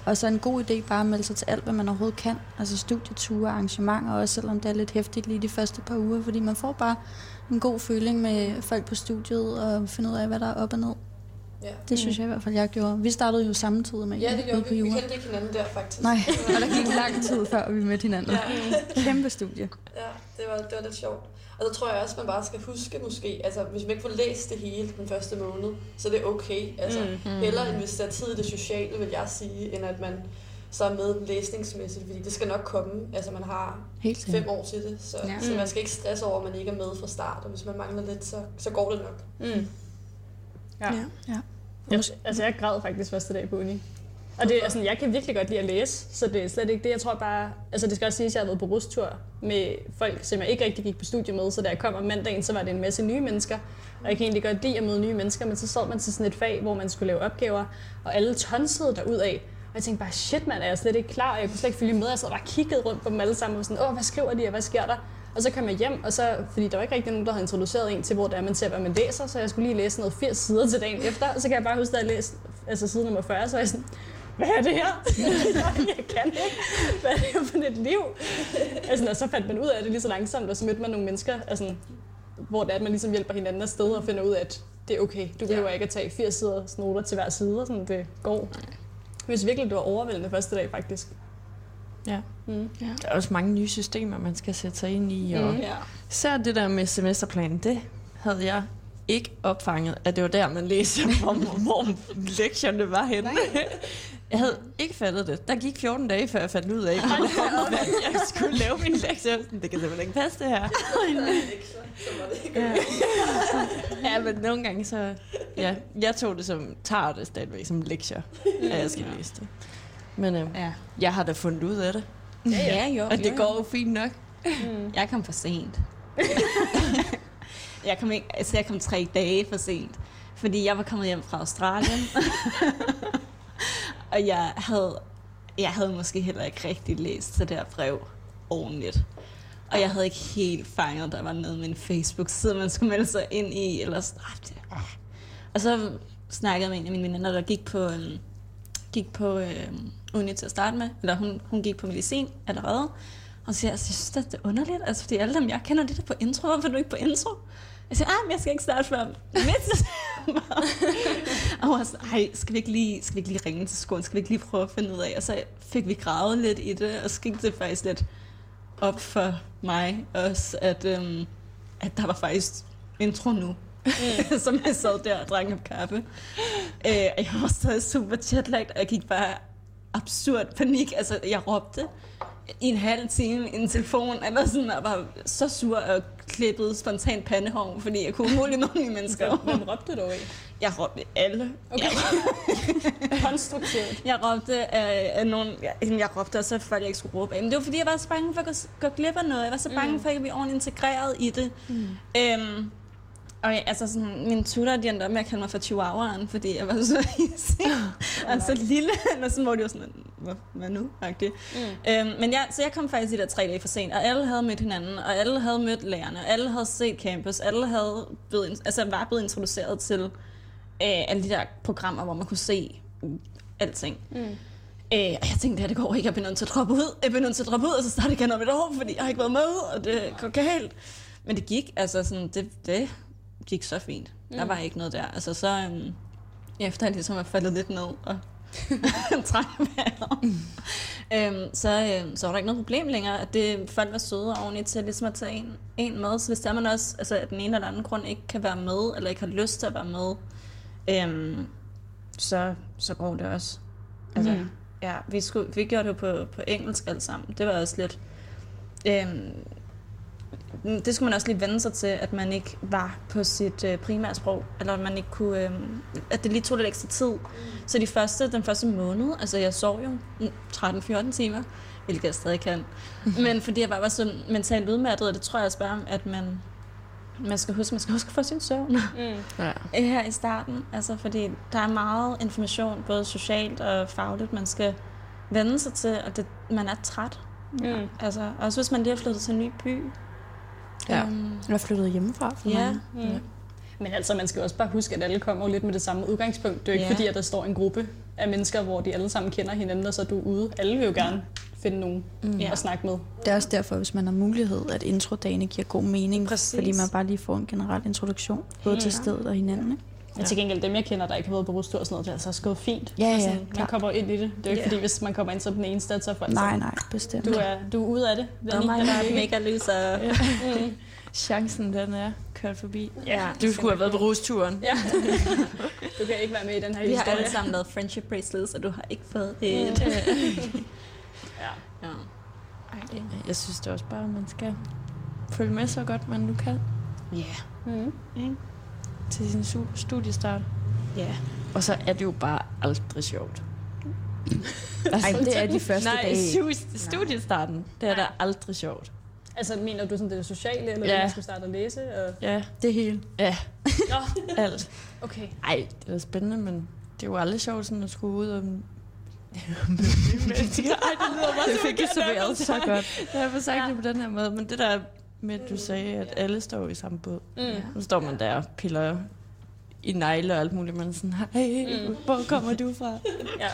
Og så en god idé bare at melde sig til alt, hvad man overhovedet kan. Altså studieture, arrangementer, også selvom det er lidt hæftigt lige de første par uger, fordi man får bare en god føling med folk på studiet, og finde ud af, hvad der er op og ned. Ja. Det synes jeg i hvert fald, jeg gjorde. Vi startede jo samtidig med Ja, det gjorde vi. Vi kendte ikke hinanden der, faktisk. Nej, <laughs> og der gik lang tid før vi mødte hinanden. Ja, Kæmpe studie. ja det, var, det var lidt sjovt. Og så tror jeg også, man bare skal huske måske, altså hvis man ikke får læst det hele den første måned, så er det okay. Altså, Mm. Hellere end hvis der er tid i det sociale, vil jeg sige, end at man så er med læsningsmæssigt, fordi det skal nok komme. Altså man har Helt fem år til det, så, Ja. ja. så man skal ikke stresse over, at man ikke er med fra start, og hvis man mangler lidt, så, så går det nok. Mm. Ja. Ja. Ja. Jeg, altså, jeg græd faktisk første dag på uni. Og det, altså, jeg kan virkelig godt lide at læse, så det er slet ikke det. Jeg tror bare, altså det skal også siges, at jeg har været på rustur med folk, som jeg ikke rigtig gik på studie med, så da jeg kom om mandagen, så var det en masse nye mennesker. Og jeg kan egentlig godt lide at møde nye mennesker, men så sad man til sådan et fag, hvor man skulle lave opgaver, og alle tonsede derud af. Og jeg tænkte bare, shit mand, er jeg slet ikke klar, og jeg kunne slet ikke følge med. Jeg sad bare og kiggede rundt på dem alle sammen, og sådan, åh, hvad skriver de, og hvad sker der? Og så kom jeg hjem, og så, fordi der var ikke rigtig nogen, der havde introduceret en til, hvor det er, man ser, hvad man læser, så jeg skulle lige læse noget 80 sider til dagen efter, og så kan jeg bare huske, at jeg læste altså side nummer 40, så er jeg sådan, hvad er det her? <laughs> jeg kan ikke. Hvad er det her for et liv? Altså, og så fandt man ud af det lige så langsomt, og så mødte man nogle mennesker, altså, hvor det er, at man ligesom hjælper hinanden afsted og finder ud af, at det er okay. Du behøver ikke at tage 80 sider noter til hver side, og sådan det går. Jeg synes virkelig, det var overvældende første dag, faktisk. Ja. Mm. Der er også mange nye systemer, man skal sætte sig ind i. Og Mm. Ja. Især det der med semesterplanen, det havde jeg ikke opfanget, at det var der, man læste, <laughs> hvor, hvor lektierne var henne. Jeg havde ikke fattet det. Der gik 14 dage, før jeg fandt ud af, <laughs> hvordan jeg skulle lave min lektie. Det kan simpelthen ikke passe, det her. Ja. ja, men nogle gange så... Ja, jeg tog det som, tager det stadigvæk som lektier, at jeg skal læse det. Men øh, ja. jeg har da fundet ud af det, Ja, ja, jo. og det går jo fint nok. Mm. Jeg kom for sent. <laughs> jeg kom ikke, altså jeg kom tre dage for sent, fordi jeg var kommet hjem fra Australien. <laughs> og jeg havde, jeg havde måske heller ikke rigtig læst det der brev ordentligt. Og jeg havde ikke helt fanget, at der var noget med en Facebook-side, man skulle melde sig ind i. Eller sådan. Og så snakkede jeg med en af mine veninder, der gik på, øhm, gik på øhm, uni til at starte med. Eller hun, hun gik på medicin allerede. Og så siger jeg, altså, jeg synes, det er underligt, altså, fordi alle dem, jeg kender, det der på intro. Hvorfor er du ikke på intro? Jeg siger, ah, men jeg skal ikke starte før midt december. og hun var sådan, ej, skal vi, ikke lige, skal vi ikke lige ringe til skolen? Skal vi ikke lige prøve at finde ud af? Og så fik vi gravet lidt i det, og så gik det faktisk lidt op for mig også, at, øhm, at der var faktisk intro nu. Mm. <laughs> som jeg sad der og drak en kaffe. Øh, jeg var stadig super jetlagt, og jeg gik bare absurd panik. Altså, jeg råbte i en halv time i en telefon, eller sådan, og var så sur og klippede spontant pandehår, fordi jeg kunne umuligt nå nye mennesker. Hvem råbte du af? Jeg råbte alle. Okay. Konstruktivt. Jeg råbte af, af nogen, jeg, jeg råbte også, at jeg ikke skulle råbe af. Men det var fordi, jeg var så bange for at gå, gå glip af noget. Jeg var så bange Mm. for at ikke blive ordentligt integreret i det. Mm. Øhm, og jeg, altså sådan, min tutor, de endte op med at kalde mig for chihuahuaen, fordi jeg var så <laughs> hissig og så lille, og sådan, hvor de var sådan, hvad, hvad nu? -agtigt. Mm. Øhm, men jeg, så jeg kom faktisk de der tre dage for sent, og alle havde mødt hinanden, og alle havde mødt lærerne, og alle havde set campus, alle havde blevet, altså var blevet introduceret til øh, alle de der programmer, hvor man kunne se alting. Mm. Øh, og jeg tænkte, at det går ikke, jeg bliver nødt til at droppe ud, jeg bliver nødt til at droppe ud, og så starte igen om et år, fordi jeg har ikke været med, og det går galt. Men det gik, altså sådan, det, det gik så fint. Mm. Der var ikke noget der. Altså så, øhm, efter jeg ligesom er faldet lidt ned og <laughs> træk vejret, øhm, så, øhm, så var der ikke noget problem længere, at det, folk var søde ordentligt til ligesom at tage en, en med. Så hvis der man også, altså at den ene eller anden grund ikke kan være med, eller ikke har lyst til at være med, øhm, så, så går det også. Altså, mm. ja, vi, skulle, vi gjorde det på, på engelsk alt sammen. Det var også lidt... Øhm, det skulle man også lige vende sig til, at man ikke var på sit øh, primære sprog, eller at man ikke kunne, øh, at det lige tog lidt ekstra tid. Så de første, den første måned, altså jeg sov jo mm, 13-14 timer, hvilket jeg stadig kan. <laughs> Men fordi jeg bare var så mentalt udmattet, og det tror jeg også bare, at man, man skal huske, man skal huske at få sin søvn Mm. <laughs> Ja. her i starten. Altså fordi der er meget information, både socialt og fagligt, man skal vende sig til, og det, man er træt. Mm. Altså, også hvis man lige har flyttet til en ny by. Ja. Øhm, Jeg er flyttet hjemmefra for ja. mange. Mm. Men altså, man skal også bare huske, at alle kommer lidt med det samme udgangspunkt. Det er jo ikke Ja. fordi, at der står en gruppe af mennesker, hvor de alle sammen kender hinanden, og så er du ude. Alle vil jo gerne finde nogen Mm. ja. at snakke med. Det er også derfor, hvis man har mulighed, at introdagene giver god mening. Præcis. Fordi man bare lige får en generel introduktion, både til Ja. stedet og hinanden. Ikke? Men til gengæld, dem jeg kender, der ikke har været på rustur og sådan noget, det er altså også gået fint. Ja, ja, altså, man kommer ind i det. Det er jo ikke Ja. fordi, hvis man kommer ind som den eneste, så får Nej, nej, bestemt. Du er, du er ude af det. Der er mig, der er mega lys og... <laughs> Mm. Chancen, den er kørt forbi. Ja, Du skulle have været på rusturen. Ja. <laughs> du kan ikke være med i den her Vi har historie. alle sammen lavet friendship bracelets, og du har ikke fået et. <laughs> Ja. Ja. Jeg synes det også bare, at man skal følge med så godt, man nu kan Yeah. Mm. Til sin su- studiestart. Ja. Og så er det jo bare aldrig sjovt. <laughs> Ej, det er de første Nej, dage. stu- studiestarten, det er da aldrig sjovt. Altså, mener du sådan det sociale, eller Ja. du skulle starte at læse? Og... Ja, Det hele. ja, Nå, <laughs> alt. okay. Ej, det er spændende, men det er jo aldrig sjovt sådan at skulle ud og mennesker. <laughs> Ej, det lyder bare Det fik jeg serveret så godt. Jeg har sagt Ja. det på den her måde, men det der med, at du sagde, at alle står i samme båd. Mm. Nu står man der og piller i negle og alt muligt, men sådan, hey, Mm. hvor kommer du fra? Ja.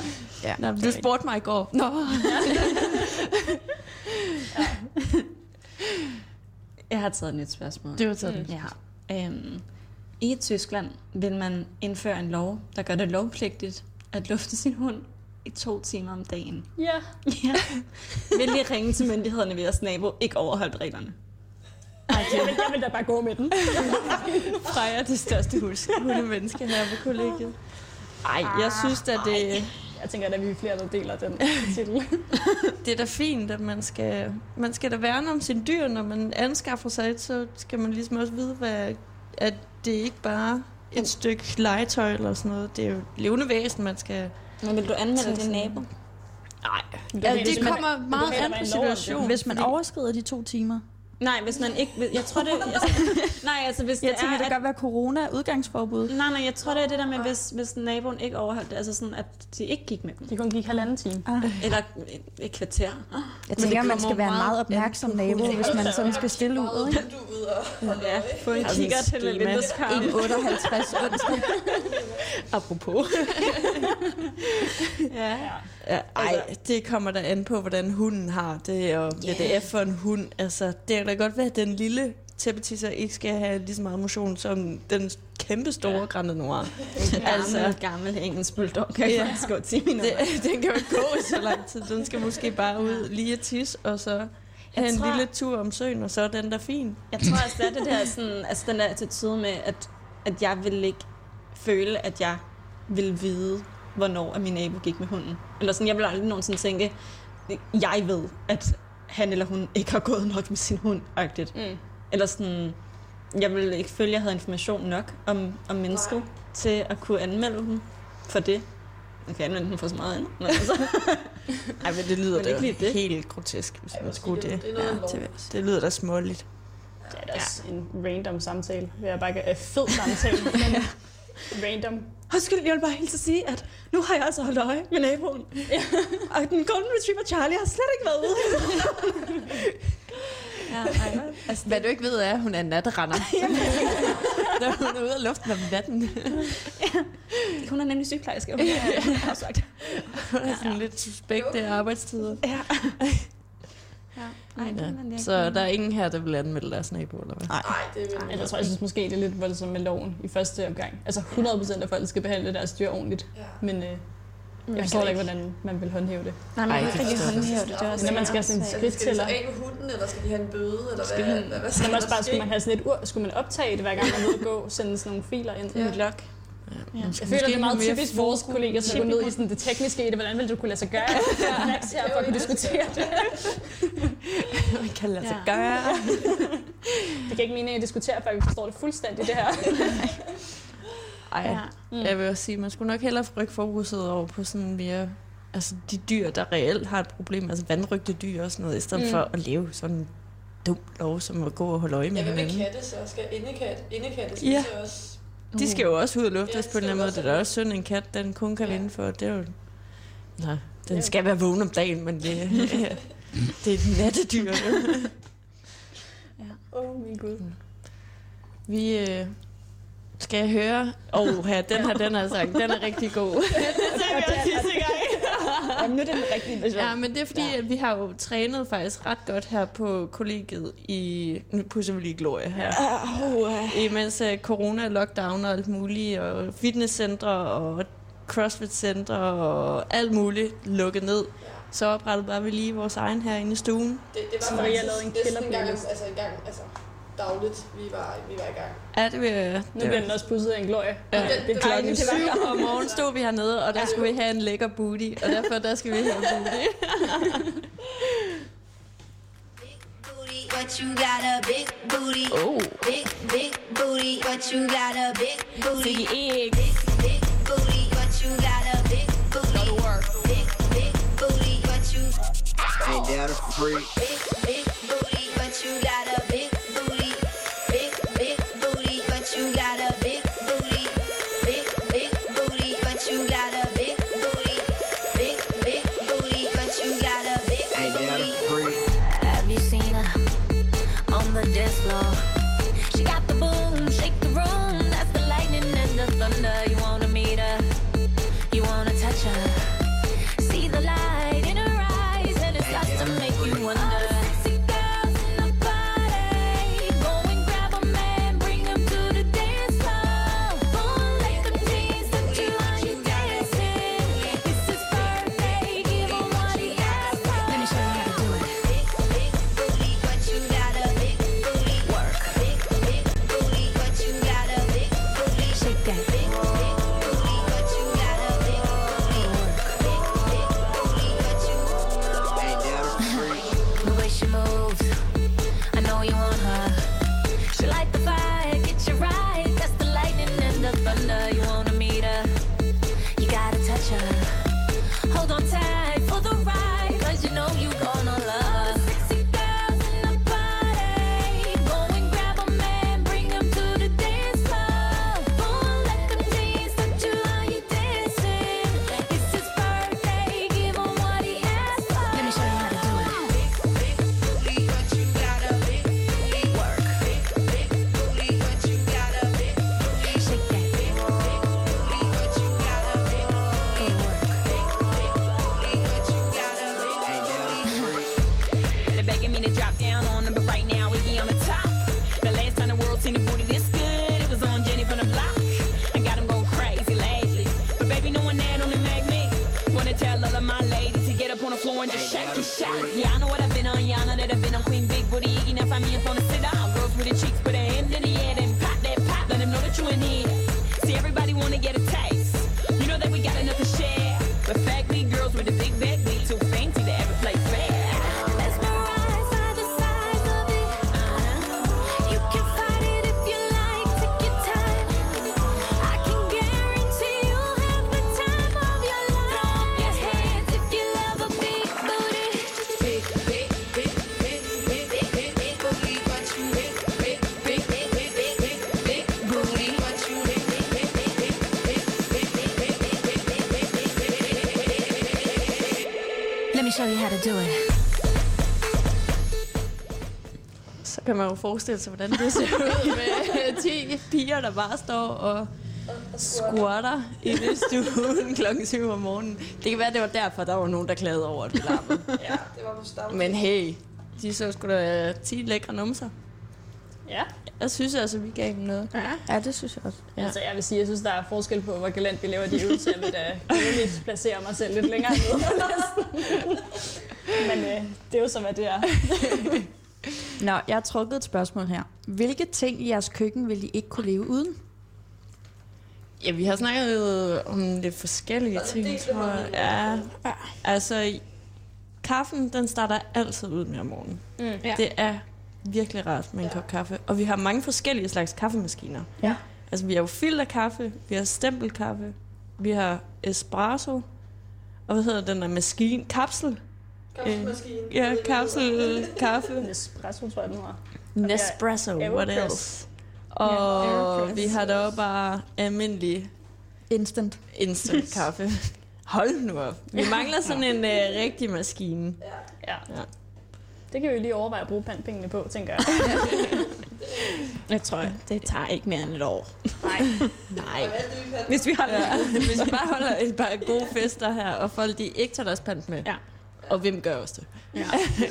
Ja, Nå, du spurgte mig i går. Nå. Jeg har taget et nyt spørgsmål. Det var sådan. Mm. Ja. Øhm, I Tyskland vil man indføre en lov, der gør det lovpligtigt at lufte sin hund i to timer om dagen. Ja. Ja. Vil lige ringe til myndighederne, hvis jeres nabo ikke overholdt reglerne? Ej, jeg vil, jeg vil da bare gå med den. <laughs> Freja er det største hus, hundemenneske her på kollegiet. Ej, jeg synes at det, Jeg tænker, at vi er flere, der deler den <laughs> titel. det er da fint, at man skal, man skal da værne om sine dyr, når man anskaffer sig et, så skal man ligesom også vide, hvad, at det ikke bare er et stykke legetøj eller sådan noget. Det er jo et levende væsen, man skal... Men vil du anmelde din nabo? Nej, ja, det kommer meget an på situationen. Hvis man overskrider de to timer. Nej, hvis man ikke... Jeg tror det... Jeg, nej, altså hvis Jeg det tænker, er... det at- kan godt være corona udgangsforbud. Nej, nej, jeg tror, det er det der med, hvis, hvis naboen ikke overholdt det, altså sådan, at de ikke gik med dem. Det kun gik halvanden time. Ah. Eller et, et kvarter. Jeg tænker, man skal være en meget meget opmærksom nabo, hvis man sådan skal stille ud. Ikke? Ja, få en Altså, kigger til med schema. vindueskarmen. 1,58 onsdag. <laughs> Apropos. Ja. <laughs> Ja. Ja, ej, det kommer der an på, hvordan hunden har det, og hvad det er for en hund. Altså, det kan da godt være, at den lille tæppetisser ikke skal have lige så meget motion som den kæmpe store ja. Grande Noir. Altså, Altså- gammel engelsk bulldog kan Ja. faktisk gå 10 minutter. Det, <laughs> den kan jo gå så lang tid. Den skal måske bare ud lige at tisse, og så have en tror- lille tur om søen, og så er den der fin. Jeg tror også, det er det der, sådan, altså den der attitude med, at, at jeg vil ikke føle, at jeg vil vide, hvornår at min nabo gik med hunden. Eller sådan, jeg vil aldrig nogensinde tænke, jeg ved, at han eller hun ikke har gået nok med sin hund, agtigt. Mm. Eller sådan, jeg vil ikke føle, at jeg havde information nok om, om mennesket til at kunne anmelde dem for det. Man kan anmelde dem for så meget andet. Men altså, <laughs> Ej, men det lyder Men da det. helt grotesk, hvis man skulle det. Det er noget Ja, ja, lov. det, det lyder da småligt. Det er da også en random samtale. Det er bare ikke en fed samtale, <laughs> men random. Undskyld, jeg vil bare helt at sige, at nu har jeg altså holdt øje med naboen. Og den golden retriever Charlie har slet ikke været ude. <laughs> ja, ej, Altså, hvad du ikke ved er, at hun er en natrender. <laughs> Når <laughs> hun er ude af luften om natten. hun er nemlig sygeplejerske. og Hun er, hun er afsagt. Hun er sådan lidt suspekte arbejdstider. Ja. Ja. Ej, det Ja. er man Så der er ingen her, der vil anmelde deres nabo, eller hvad? Nej, det vil Altså, jeg tror, jeg synes måske, det er lidt voldsomt med loven i første omgang. Altså 100% af folk skal behandle deres dyr ordentligt. Ja. Men øh, jeg forstår ikke, hvordan man vil håndhæve det. Nej, man Ej, kan ikke jeg håndhæve det. Det er også Når man skal have sådan en Skal skridt de så af med hunden, eller skal de have en bøde, eller Skal hvad, hvad, hvad skal også der bare, skulle man have sådan et ur, skulle man optage det, hver gang man at gå, sende sådan nogle filer ind? en log. Man Jeg føler, det er meget typisk vores kolleger, som går ned i sådan det tekniske i det. Hvordan vil du kunne lade sig gøre? <laughs> Max her for at kunne diskutere det. <laughs> Man kan lade sig Ja. gøre. <laughs> Det kan ikke mening at diskutere, før vi forstår det fuldstændig, det her. Ej, Ja. mm. jeg vil også sige, man skulle nok hellere rykke fokuset over på sådan mere... Altså de dyr, der reelt har et problem, altså vandrygte dyr og sådan noget, i stedet Mm. for at leve sådan en dum lov, som at gå og holde øje med Ja, hvad med hinanden. katte så? Skal indekat, indekatte Ja. ja. også? De skal jo også ud og Ja, luftes de på en eller skal anden måde. Det er da også synd, en kat, den kun kan Ja. vinde for. Det er jo... Nej, den Ja. skal være vågen om dagen, men det, <laughs> det er et nattedyr. Åh, oh, min gud. Vi øh, skal høre... Åh, oh, her, den her, den er sagt, den er rigtig god. <laughs> det sagde vi også sidste gang. Jamen, nu er det den rigtige version. Ja, men det er fordi, ja. at vi har jo trænet faktisk ret godt her på kollegiet i... Nu pusser vi lige Gloria her. Oh, Imens uh, corona, lockdown og alt muligt, og fitnesscentre og crossfit-centre og alt muligt lukket ned. Så oprettede bare vi lige vores egen herinde i stuen. Det, det Så var Maria faktisk lavede en killer-playlist. altså en gang, altså dagligt, vi var, vi var i gang. Ja, det vil Nu bliver den også pusset af en glorie. Ja, det er den- klokken det syv om morgenen stod vi hernede, og der skulle vi have en lækker booty, og derfor der skal vi have booty. <laughs> booty, but you got a big booty. Oh. Big, big booty, but you got a big booty. Big, big booty, but you got a big booty. Big, big booty, but you Ain't that a freak? big, big booty, but you got floor? Forestille sig, hvordan det ser ud <laughs> med 10 piger, der bare står og squatter i stuen <laughs> klokken 7 om morgenen. Det kan være, det var derfor, der var nogen, der klagede over, at vi larmede. <laughs> Ja, det var på. Men hey, de så skulle da 10 lækre numser. Ja. Jeg synes altså, vi gav dem noget. Ja, det synes jeg også. Ja. Altså, jeg vil sige, jeg synes, der er forskel på, hvor galant vi laver de øvelser. Jeg vil da roligt placere mig selv lidt længere nede. Men øh, det er jo så, hvad det er. Nå, jeg har trukket et spørgsmål her. Hvilke ting i jeres køkken vil I ikke kunne leve uden? Ja, vi har snakket om lidt forskellige ting, det er tror jeg. Ja, altså, kaffen, den starter altid ud med om morgenen. Mm. Ja. Det er virkelig rart med en kop kaffe. Og vi har mange forskellige slags kaffemaskiner. Ja. Altså, vi har jo filterkaffe, vi har stempelkaffe, vi har espresso, og hvad hedder den der maskine? Kapsel? Kaffemaskine. Ja, kapselkaffe. Nespresso, tror jeg, den var. Nespresso, what Aeropress. else? Og Aeropress. vi har da bare almindelig Instant. instant <laughs> kaffe. Hold nu op. Vi mangler sådan en uh, rigtig maskine. Ja. Ja. Det kan vi jo lige overveje at bruge pandpengene på, tænker jeg. <laughs> Jeg tror, det tager ikke mere end et år. Nej. <laughs> Nej. Hvis vi har Ja, hvis vi bare holder et par gode fester her, og folk de ikke tager deres pant med. Ja. Og hvem gør også det? Ja.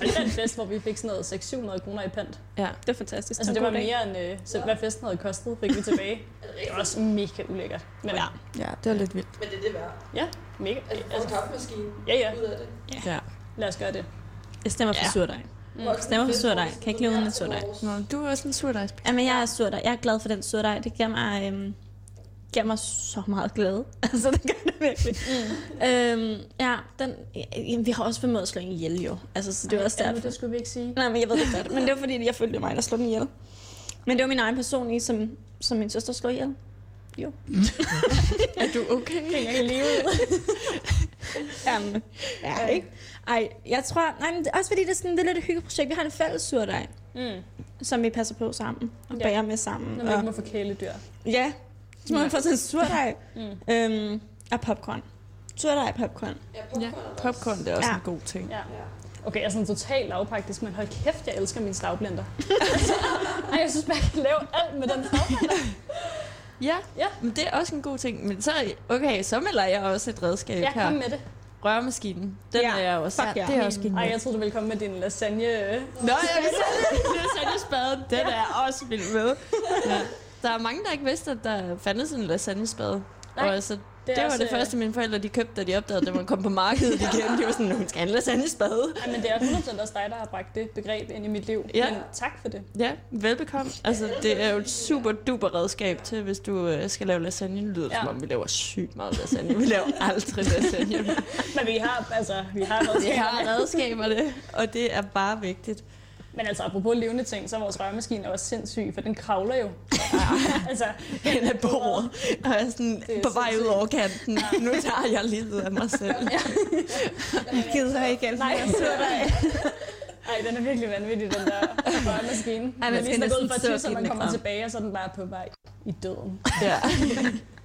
Og den fest, hvor vi fik sådan noget 600-700 kroner i pant. Ja. Det er fantastisk. Altså, det var mere end, øh, så hvad festen havde kostet, fik vi tilbage. Det var også mega ulækkert. Men ja, Ja, det var lidt vildt. Men det er det værd. ja mega. Altså, Altså, kaffemaskine ja, ja. ud af det. ja. Lad os gøre det. Jeg stemmer for Ja. surdej. Stemmer for surdej. Kan ikke leve uden en surdej. Nå, du er også en surdejspige. Jamen, jeg er surdej. Jeg er glad for den surdej. Det giver mig, øhm, giver mig så meget glæde. <laughs> Altså, det gør det virkelig. Mm. Øhm, ja, den, ja, vi har også formået at slå en ihjel, jo. Altså, så det var også Ja, derfor. det skulle vi ikke sige. Nej, men jeg ved det godt. Men det var fordi, jeg følte, mig, der slog den ihjel. Men det var min egen person i, som, som min søster slog ihjel. Jo. <laughs> Er du okay? Hænger i livet. Jamen, ja, ikke? Ej, jeg tror... Nej, men det er også fordi, det er sådan det er lidt et hyggeprojekt. Vi har en fælles surdej, Mm. som vi passer på sammen. Og Ja. bager med sammen. Når man Og, ikke må få kæledyr. ja, så må man få sådan en surdej. Mm. Øhm, og popcorn. Surdej og popcorn. Ja, popcorn. Ja, er popcorn det er også Ja. en god ting. Ja. Okay, jeg er sådan totalt lavpraktisk, men hold kæft, jeg elsker min stavblender. Ej, jeg synes bare, jeg kan lave alt med den stavblender. Ja, Ja. men det er også en god ting. Men så, okay, så melder jeg også et redskab Ja, her. kom med det. Rørmaskinen. Den Ja, er jeg også. fuck ja. Det er også Ej, genialt. jeg troede, du ville komme med din lasagne. Nå, jeg vil sige, spaden. Den er jeg også vild med. Ja. Der er mange, der ikke vidste, at der fandtes en lasagnespade. Nej, og altså, det, det var også, det første, mine forældre de købte, da de opdagede, at man kom på markedet <laughs> igen. De var sådan, hun skal have en lasagnespade. Ej, men det er 100% også dig, der har bragt det begreb ind i mit liv. Ja. Men tak for det. Ja, velbekomme. Altså, det er jo et super duper redskab til, hvis du øh, skal lave lasagne. Det lyder Ja. som om, vi laver sygt meget lasagne. Vi laver <laughs> aldrig lasagne. Men vi har, altså, vi har Vi redskaber. har redskaberne, og det er bare vigtigt. Men altså, apropos levende ting, så er vores rørmaskine også sindssyg, for den kravler jo. <laughs> altså, Hen ad bordet, og jeg er sådan Det er på vej ud over kanten. Nu tager jeg livet af mig selv. Jeg <laughs> gider ikke hjælpe Nej, med surdej. Ej, den er virkelig vanvittig, den der rørmaskine. Ej, man skal næsten give man kommer tilbage, og så er den bare på vej i døden. Ja. <laughs>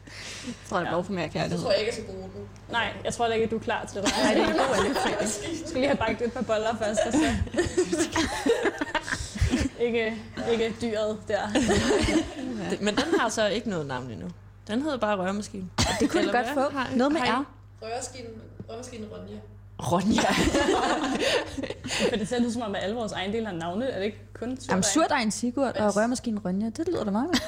Jeg tror, jeg har brug for mere Det kærlighed. tror jeg ikke er så god den. Nej, jeg tror ikke, at du er klar til det. Nej, det er en god alene Jeg skal lige have bagt et par boller først, og så... <laughs> ikke, ikke dyret der. Men den har så ikke noget navn endnu. Den hedder bare rørmaskine. Det kunne du godt få. Noget med R. Rørmaskinen, rørmaskinen Ronja. Ronja. <laughs> For det ser ud som om, at alle vores ejendele har navne. Er det ikke kun Jamen, surdej? surdejen Sigurd og rørmaskinen Ronja, det lyder da meget godt.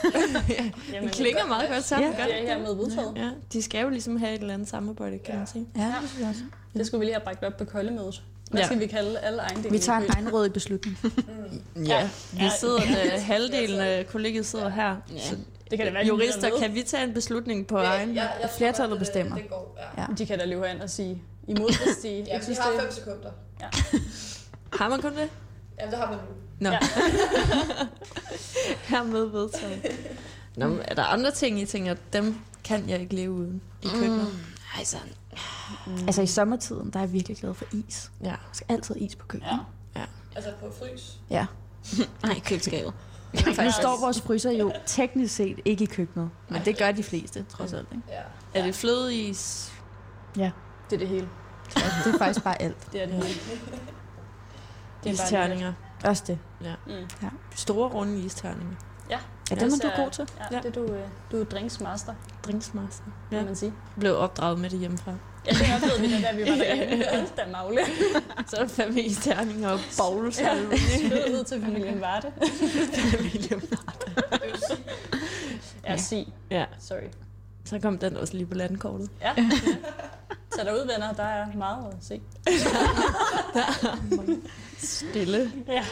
<laughs> Jamen, Det klinger meget godt sammen. Ja. gør Det er det her med vedtaget. Ja, de skal jo ligesom have et eller andet samarbejde, kan man sige. Ja, det synes jeg også. Det skulle vi lige have bragt op på koldemødet. Hvad Ja. skal vi kalde alle ejendele? Vi tager en egenrådig beslutning. Ja, vi Ja. sidder, øh, halvdelen af kollegiet sidder her. Så Det kan da være, jurister, kan vi tage en beslutning på egen? jeg tror Flertallet godt, det- bestemmer. Det går, ja. Ja. De kan da løbe hen og sige hvis de Ja, vi har det fem sekunder. <laughs> Har man kun det? Ja, det har man nu. Nå. Ja. <laughs> Hermed vedtaget. Nå, men er der andre ting, I tænker, dem kan jeg ikke leve uden i køkkenet? Altså, Altså i sommertiden, der er jeg virkelig glad for is. Ja. Der skal altid is på køkkenet. Ja. Altså på frys. Ja. <laughs> nej, køleskabet. Nu står vores fryser jo teknisk set ikke i køkkenet, men det gør de fleste, trods alt. Ikke? Ja. Er det flødeis? Det er det hele. Det er faktisk bare alt. Det er det hele. Det er bare Isterninger. Også det. Mm. Store, runde isterninger. Ja, Ja, dem er du god til. Ja, det er du, øh, du er drinksmaster, Drinksmaster. kan Ja. man sige. Blev opdraget med det hjemmefra. Ja, det oplevede vi, da vi var derhjemme. Hold da magle. <laughs> Så er der fandme isterninger og bowls. Ja. ud til familien Varte. William. Det er jo sygt. Ja, sig. Ja, Sorry. Så kom den også lige på landkortet. Ja. <laughs> Så derud, venner, der er meget at se. <laughs> Stille. Ja.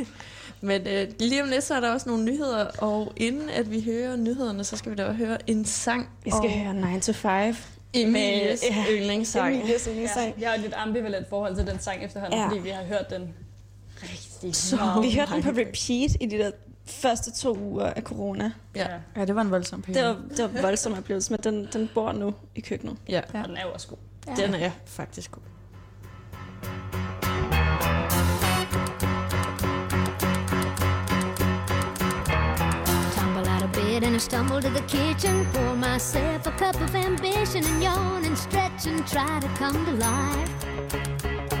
<laughs> Men øh, lige om lidt, så er der også nogle nyheder, og inden at vi hører nyhederne, så skal vi da høre en sang. Vi skal høre 9 to 5. Emilies ja, yndlingssang. Emilies yndlingssang. Jeg har et lidt ambivalent forhold til den sang efterhånden, Ja. ja. fordi vi har hørt den rigtig Så meget. Vi hørte den på repeat i de der første to uger af corona. Ja. Ja, det var en voldsom periode. Det var, det var en voldsom oplevelse, men den, den bor nu i køkkenet. Ja, Og den er jo også god. den er faktisk god. Bed and I stumble to the kitchen. Pour myself a cup of ambition and yawn and stretch and try to come to life.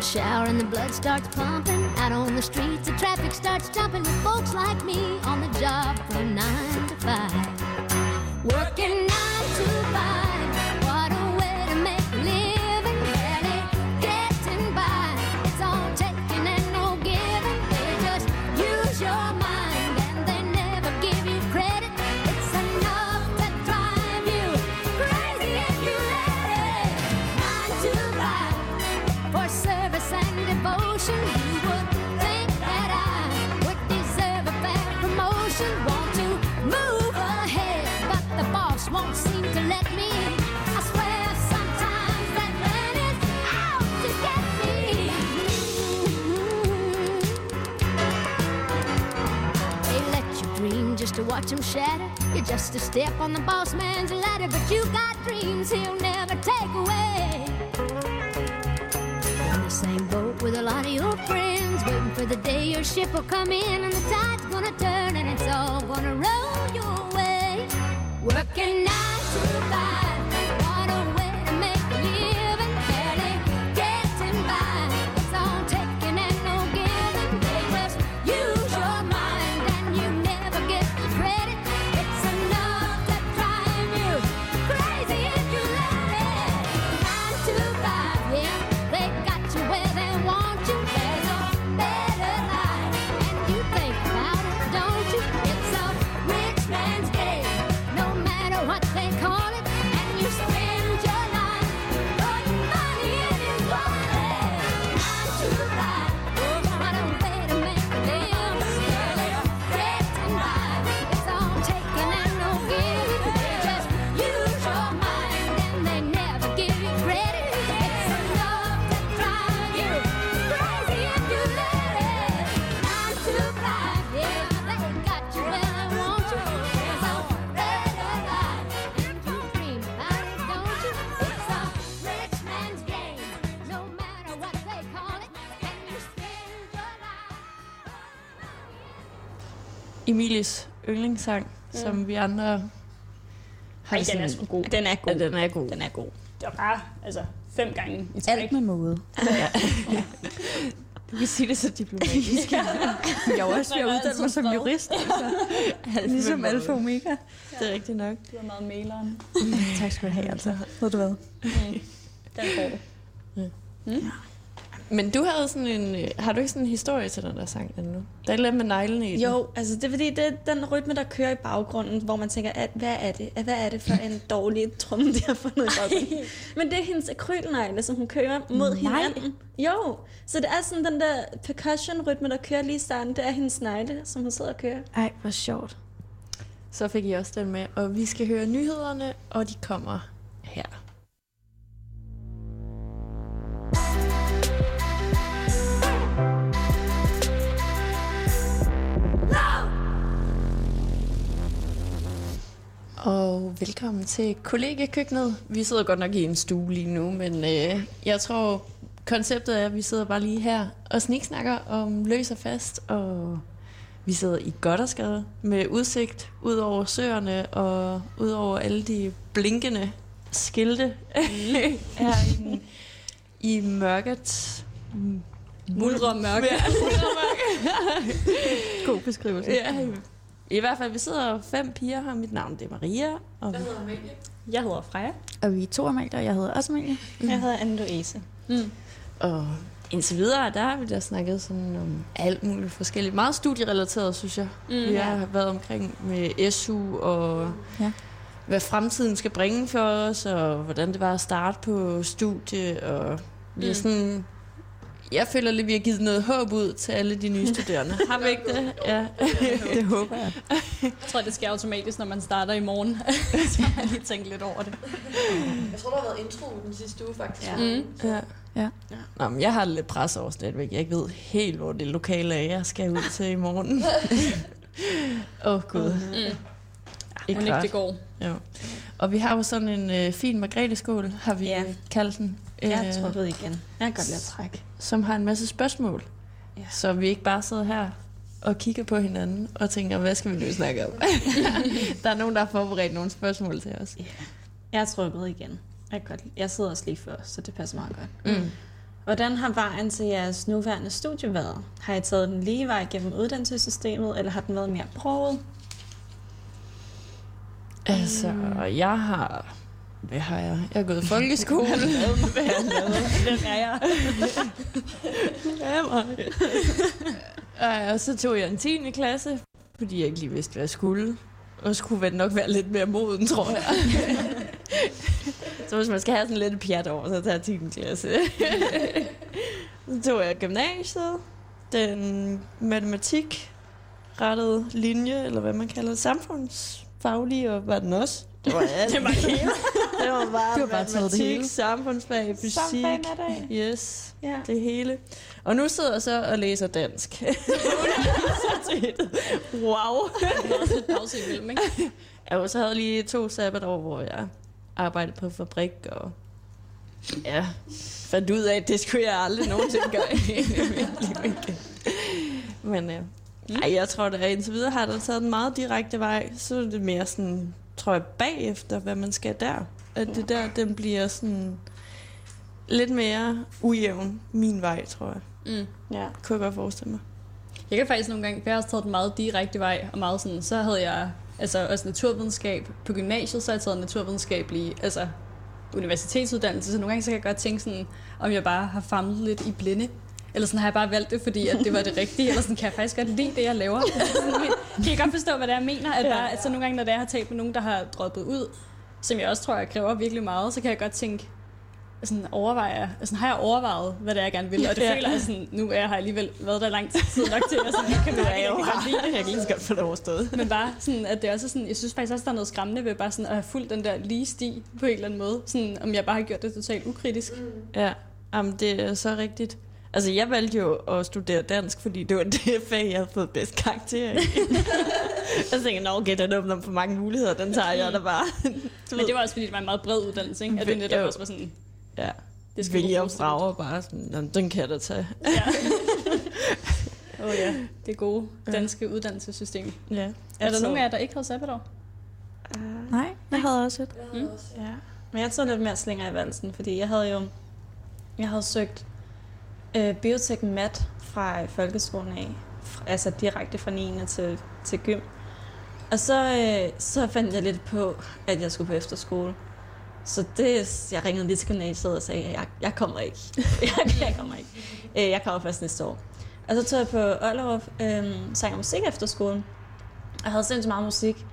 The shower and the blood starts pumping. Out on the streets, the traffic starts jumping with folks like me on the job from nine to five. Working nine to five. To watch him shatter. You're just a step on the boss man's ladder, but you got dreams he'll never take away. You're in the same boat with a lot of your friends, waiting for the day your ship will come in and the tide's gonna turn and it's all gonna roll your way. Working nine to five, Emilies yndlingssang, som vi andre har Ej, den er sgu god. Den er god. Ja, den er god. Den er god. Det var bare altså, fem gange i træk. Alt med måde. <laughs> Du kan sige det så diplomatisk. <laughs> Jeg er jo også ved at uddanne mig som jurist. Altså. <laughs> Ligesom alfa omega. Det er rigtigt nok. Du var meget maileren. Tak skal du have, altså. Ved du hvad? Den får du. Men du havde sådan en... øh, Har du ikke sådan en historie til den der sang endnu? Der er andet med neglene i den. Jo, altså det er fordi, det er den rytme, der kører i baggrunden, hvor man tænker, at, hvad er det? At, hvad er det for en <laughs> dårlig tromme, de har fundet i baggrunden? Men det er hendes akrylnegle, som hun kører mod hinanden. Jo, så det er sådan den der percussion-rytme, der kører lige i starten. Det er hendes negle, som hun sidder og kører. Ej, hvor sjovt. Så fik I også den med. Og vi skal høre nyhederne, og de kommer her. Velkommen til kollegekøkkenet. Vi sidder godt nok i en stue lige nu, men øh, jeg tror, konceptet er, at vi sidder bare lige her og sniksnakker om løs og fast, og vi sidder i Goddersgade med udsigt ud over søerne og ud over alle de blinkende skilte <laughs> her i, i mørket. Muldre mørke. God beskrivelse. Ja, i hvert fald, vi sidder fem piger her. Mit navn det er Maria. Og Hvad hedder Amalie? Jeg hedder Freja. Og vi er to Amalie, og jeg hedder også Amalie. Jeg hedder Anne Louise. Og indtil videre, der har vi da snakket sådan om alt muligt forskelligt. Meget studierelateret, synes jeg. Mm, vi har været omkring med SU og Ja. hvad fremtiden skal bringe for os, og hvordan det var at starte på studie. Og vi har sådan Jeg føler lidt, vi har givet noget håb ud til alle de nye studerende. <laughs> Har vi ikke det? Ja. <laughs> Det håber jeg. Jeg tror, det sker automatisk, når man starter i morgen. <laughs> så har man lige tænkt lidt over det. Jeg tror, der har været intro den sidste uge, faktisk. Ja. Mm. ja. Ja. Nå, men jeg har lidt pres over stadigvæk. Jeg ikke ved helt, hvor det lokale er, jeg skal ud til i morgen. Åh, oh, Gud. Mm. Ikke Må ikke rart. det går. Jo. Og vi har jo sådan en øh, fin margrethe-skål, har vi Ja. ja. kaldt den. Jeg øh, tror ved igen. Jeg kan godt lide at trække. Som har en masse spørgsmål. Ja. Så vi ikke bare sidder her og kigger på hinanden og tænker, hvad skal vi nu snakke om? <laughs> der er nogen, der har forberedt nogle spørgsmål til os. Jeg tror ved igen. Jeg, kan godt jeg sidder også lige før, så det passer meget godt. Mm. Hvordan har vejen til jeres nuværende studie været? Har I taget den lige vej gennem uddannelsessystemet, eller har den været mere broget? Altså, jeg har... Hvad har jeg? Jeg har gået i folkeskole. <laughs> hvad har jeg? Hvem er jeg? Ja, mig. Ej, og så tog jeg en 10. klasse, fordi jeg ikke lige vidste, hvad jeg skulle. Og skulle vel nok være lidt mere moden, tror jeg. så hvis man skal have sådan lidt pjat over, så tager jeg 10. klasse. så tog jeg gymnasiet, den matematik rettede linje, eller hvad man kalder det, samfundsfaglige, og var den også. Det var alt. <laughs> det var hele. <laughs> det var bare, Du bare taget det matematik, hele. samfundsfag, fysik. Samfag. Yes, Ja. det hele. Og nu sidder jeg så og læser dansk. <laughs> Wow. Der er også lidt pause imellem, ikke? Jeg så havde lige to sabbatår, hvor jeg arbejdede på fabrik, og ja, fandt ud af, at det skulle jeg aldrig nogensinde gøre i mit. Men øh, ej, jeg tror, at indtil videre har der taget en meget direkte vej. Så er det mere sådan, tror jeg, bagefter, hvad man skal der. At det der, den bliver sådan lidt mere ujævn min vej, tror jeg. Mm. Ja. Kunne jeg godt forestille mig. Jeg kan faktisk nogle gange, for jeg har også taget den meget direkte vej, og meget sådan, så havde jeg altså også naturvidenskab på gymnasiet, så har jeg taget naturvidenskabelig, altså universitetsuddannelse, så nogle gange så kan jeg godt tænke sådan, om jeg bare har famlet lidt i blinde, eller sådan har jeg bare valgt det, fordi at det var det rigtige, eller sådan kan jeg faktisk godt lide det, jeg laver. Kan I godt forstå, hvad det er, jeg mener? At, bare, at så nogle gange, når det er, jeg har talt med nogen, der har droppet ud, som jeg også tror, jeg kræver virkelig meget, så kan jeg godt tænke, sådan overvejer, sådan har jeg overvejet, hvad det er, jeg gerne vil, og det Ja. føler jeg sådan, nu er jeg har alligevel været der lang tid nok til, at sådan, jeg kan mærke, at jeg kan lide det. Jeg kan lige så godt få det overstået. Men bare sådan, at det også er sådan, jeg synes faktisk også, der er noget skræmmende ved bare sådan at have fulgt den der lige sti på en eller anden måde. Sådan, om jeg bare har gjort det totalt ukritisk. Ja, jamen, det er så rigtigt. Altså, jeg valgte jo at studere dansk, fordi det var <laughs> det fag, jeg havde fået bedst karakter i. <laughs> jeg tænkte, nå, okay, den åbner for mange muligheder, den tager jeg da bare. <laughs> Men det var også fordi, det var en meget bred uddannelse, ikke? At det netop også var sådan, ja, det skal bruge frager bare sådan, "Nå, den kan jeg da tage. Ja. Åh oh, ja, det gode danske uddannelsessystem. Ja. Er der Altså- nogen af jer, der ikke havde sabbatår? Nej, jeg havde også et. Mm. Ja. Men jeg tog lidt mere slinger i valsen, fordi jeg havde jo jeg havde søgt øh, biotek mat fra øh, folkeskolen af, altså direkte fra 9. til, til gym. Og så, øh, så fandt jeg lidt på, at jeg skulle på efterskole. Så det, jeg ringede lige til gymnasiet og sagde, at jeg, jeg kommer ikke. <laughs> jeg, jeg kommer ikke. Øh, jeg kommer først næste år. Og så tog jeg på Ollerup, øh, sang og musik efterskolen. Jeg havde sindssygt meget musik.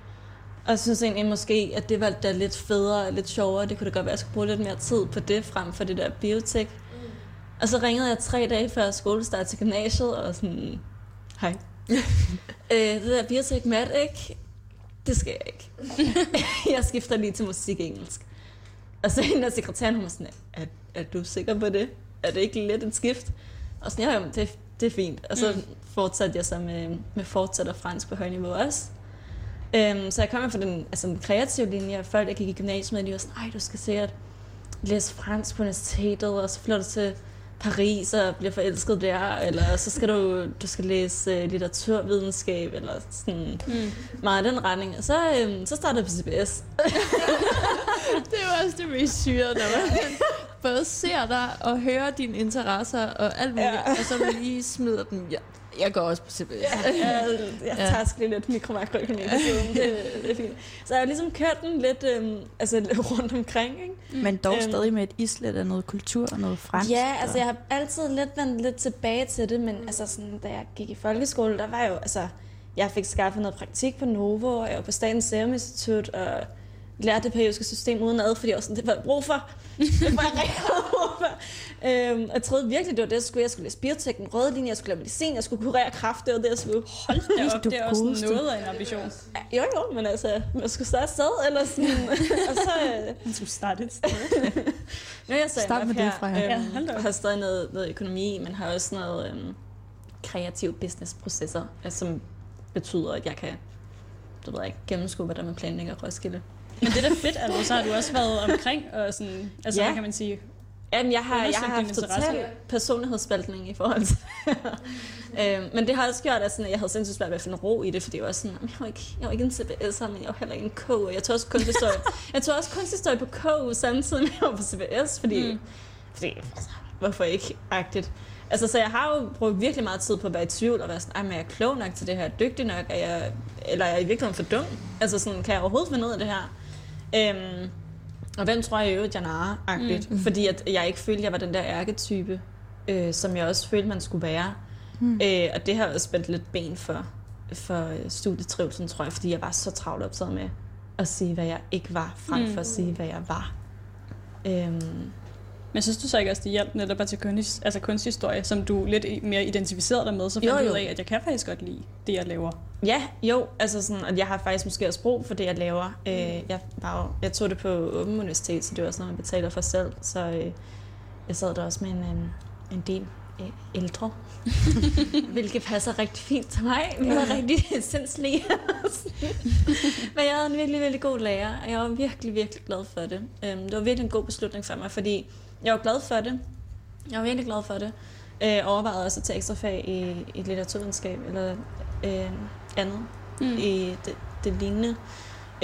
Og jeg synes egentlig måske, at det var da lidt federe og lidt sjovere. Det kunne da godt være, at jeg skulle bruge lidt mere tid på det, frem for det der biotek. Og så ringede jeg tre dage før skolestart til gymnasiet, og sådan, hej. <laughs> øh, det der biotek mat, ikke? Det skal jeg ikke. <laughs> jeg skifter lige til musik engelsk. Og så hende der sekretæren, hun var sådan, er, er du sikker på det? Er det ikke lidt et skift? Og sådan, ja, det, det er fint. Og så mm. fortsatte jeg så med, med fortsat og fransk på højniveau også. Øhm, så jeg kom fra den, altså den kreative linje, og folk, jeg gik i gymnasiet med, de var sådan, ej, du skal sikkert læse fransk på universitetet, og så flytter du til Paris og bliver forelsket der, eller så skal du, du skal læse uh, litteraturvidenskab, eller sådan Mm. meget den retning. Og så, øhm, så startede jeg på CBS. <laughs> Det er jo også det mest syrede, når man både ser dig og hører dine interesser og alt muligt, Ja. og så lige smider dem. Ja, jeg går også på CBS. jeg, jeg Ja. tager lige lidt mikro-makroøkonomi siden. Det, det er fint. Så jeg har ligesom kørt den lidt øhm, altså, rundt omkring, ikke? Men dog Øhm. stadig med et islet af noget kultur og noget fransk. Ja, altså og- jeg har altid lidt vendt lidt tilbage til det, men altså sådan, da jeg gik i folkeskole, der var jo, altså, jeg fik skaffet noget praktik på Novo, og jeg var på Statens Serum Institut, og lærte det periodiske system uden ad, fordi jeg var sådan, det var jeg brug for. <laughs> Det var jeg rigtig brug øhm, og jeg troede virkelig, det var det, jeg skulle. Jeg skulle læse biotek, den røde linje, jeg skulle lave medicin, jeg skulle kurere kræft, det var det, jeg skulle. Hold da op, Du det er også godeste. noget af en ambition. Jo, jo, men altså, jeg skulle starte sted, eller sådan. og så, øh, <laughs> Man skulle starte et sted. <laughs> nu er jeg så Start med det, Freja. Ja, Øhm, hold da har stadig noget, noget økonomi, men har også noget øhm, kreative businessprocesser, altså, som betyder, at jeg kan det ved jeg ikke, gennemskue, hvad der er med planlægning af Roskilde. Men det er da fedt, altså, så har du også været omkring, og sådan, altså, Ja. kan man sige, Jamen, jeg har, jeg har haft total personlighedsspaltning i forhold til <laughs> øhm, Men det har også gjort, at, sådan, at jeg havde sindssygt svært ved at finde ro i det, for det var sådan, "Jamen, jeg var ikke, jeg var ikke en CBS'er, men jeg var heller ikke en K. Jeg tog også kunsthistorie, <laughs> jeg tog også kunsthistorie på KU samtidig med, at jeg var på CBS, fordi, mm. fordi altså, hvorfor ikke agtigt. Altså, så jeg har jo brugt virkelig meget tid på at være i tvivl og være sådan, "Ej, men er jeg klog nok til det her? Er jeg dygtig nok? Er jeg, eller er jeg i virkeligheden for dum? Altså, sådan, kan jeg overhovedet finde ud af det her? Øhm, og hvem tror jeg i øvrigt, jeg narrer-agtigt? Mm. Fordi at jeg ikke følte, jeg var den der ærketype, øh, som jeg også følte, man skulle være. Mm. Øh, og det har også spændt lidt ben for, for studietrivelsen, tror jeg, fordi jeg var så travlt optaget med at sige, hvad jeg ikke var, frem for Mm. at sige, hvad jeg var. Øhm, Men synes du så ikke også, det hjalp netop at til kunst, altså kunsthistorie, som du lidt mere identificerede dig med, så fandt Jo, du jo. ud af, at jeg kan faktisk godt lide det, jeg laver. Ja, jo, altså sådan, og jeg har faktisk måske også brug for det, jeg laver. Øh, jeg, var jo, jeg tog det på Åben Universitet, så det var sådan noget, man betaler for selv. Så øh, jeg sad der også med en, en, en del øh, ældre, <laughs> hvilket passer rigtig fint til mig. Vi var rigtig <laughs> sindslige. <laughs> Men jeg havde en virkelig, virkelig god lærer, og jeg var virkelig, virkelig glad for det. Øhm, det var virkelig en god beslutning for mig, fordi jeg var glad for det. Jeg var virkelig glad for det. Øh, overvejede også at tage ekstra fag i, i litteraturvidenskab eller øh, andet mm. i det, det lignende.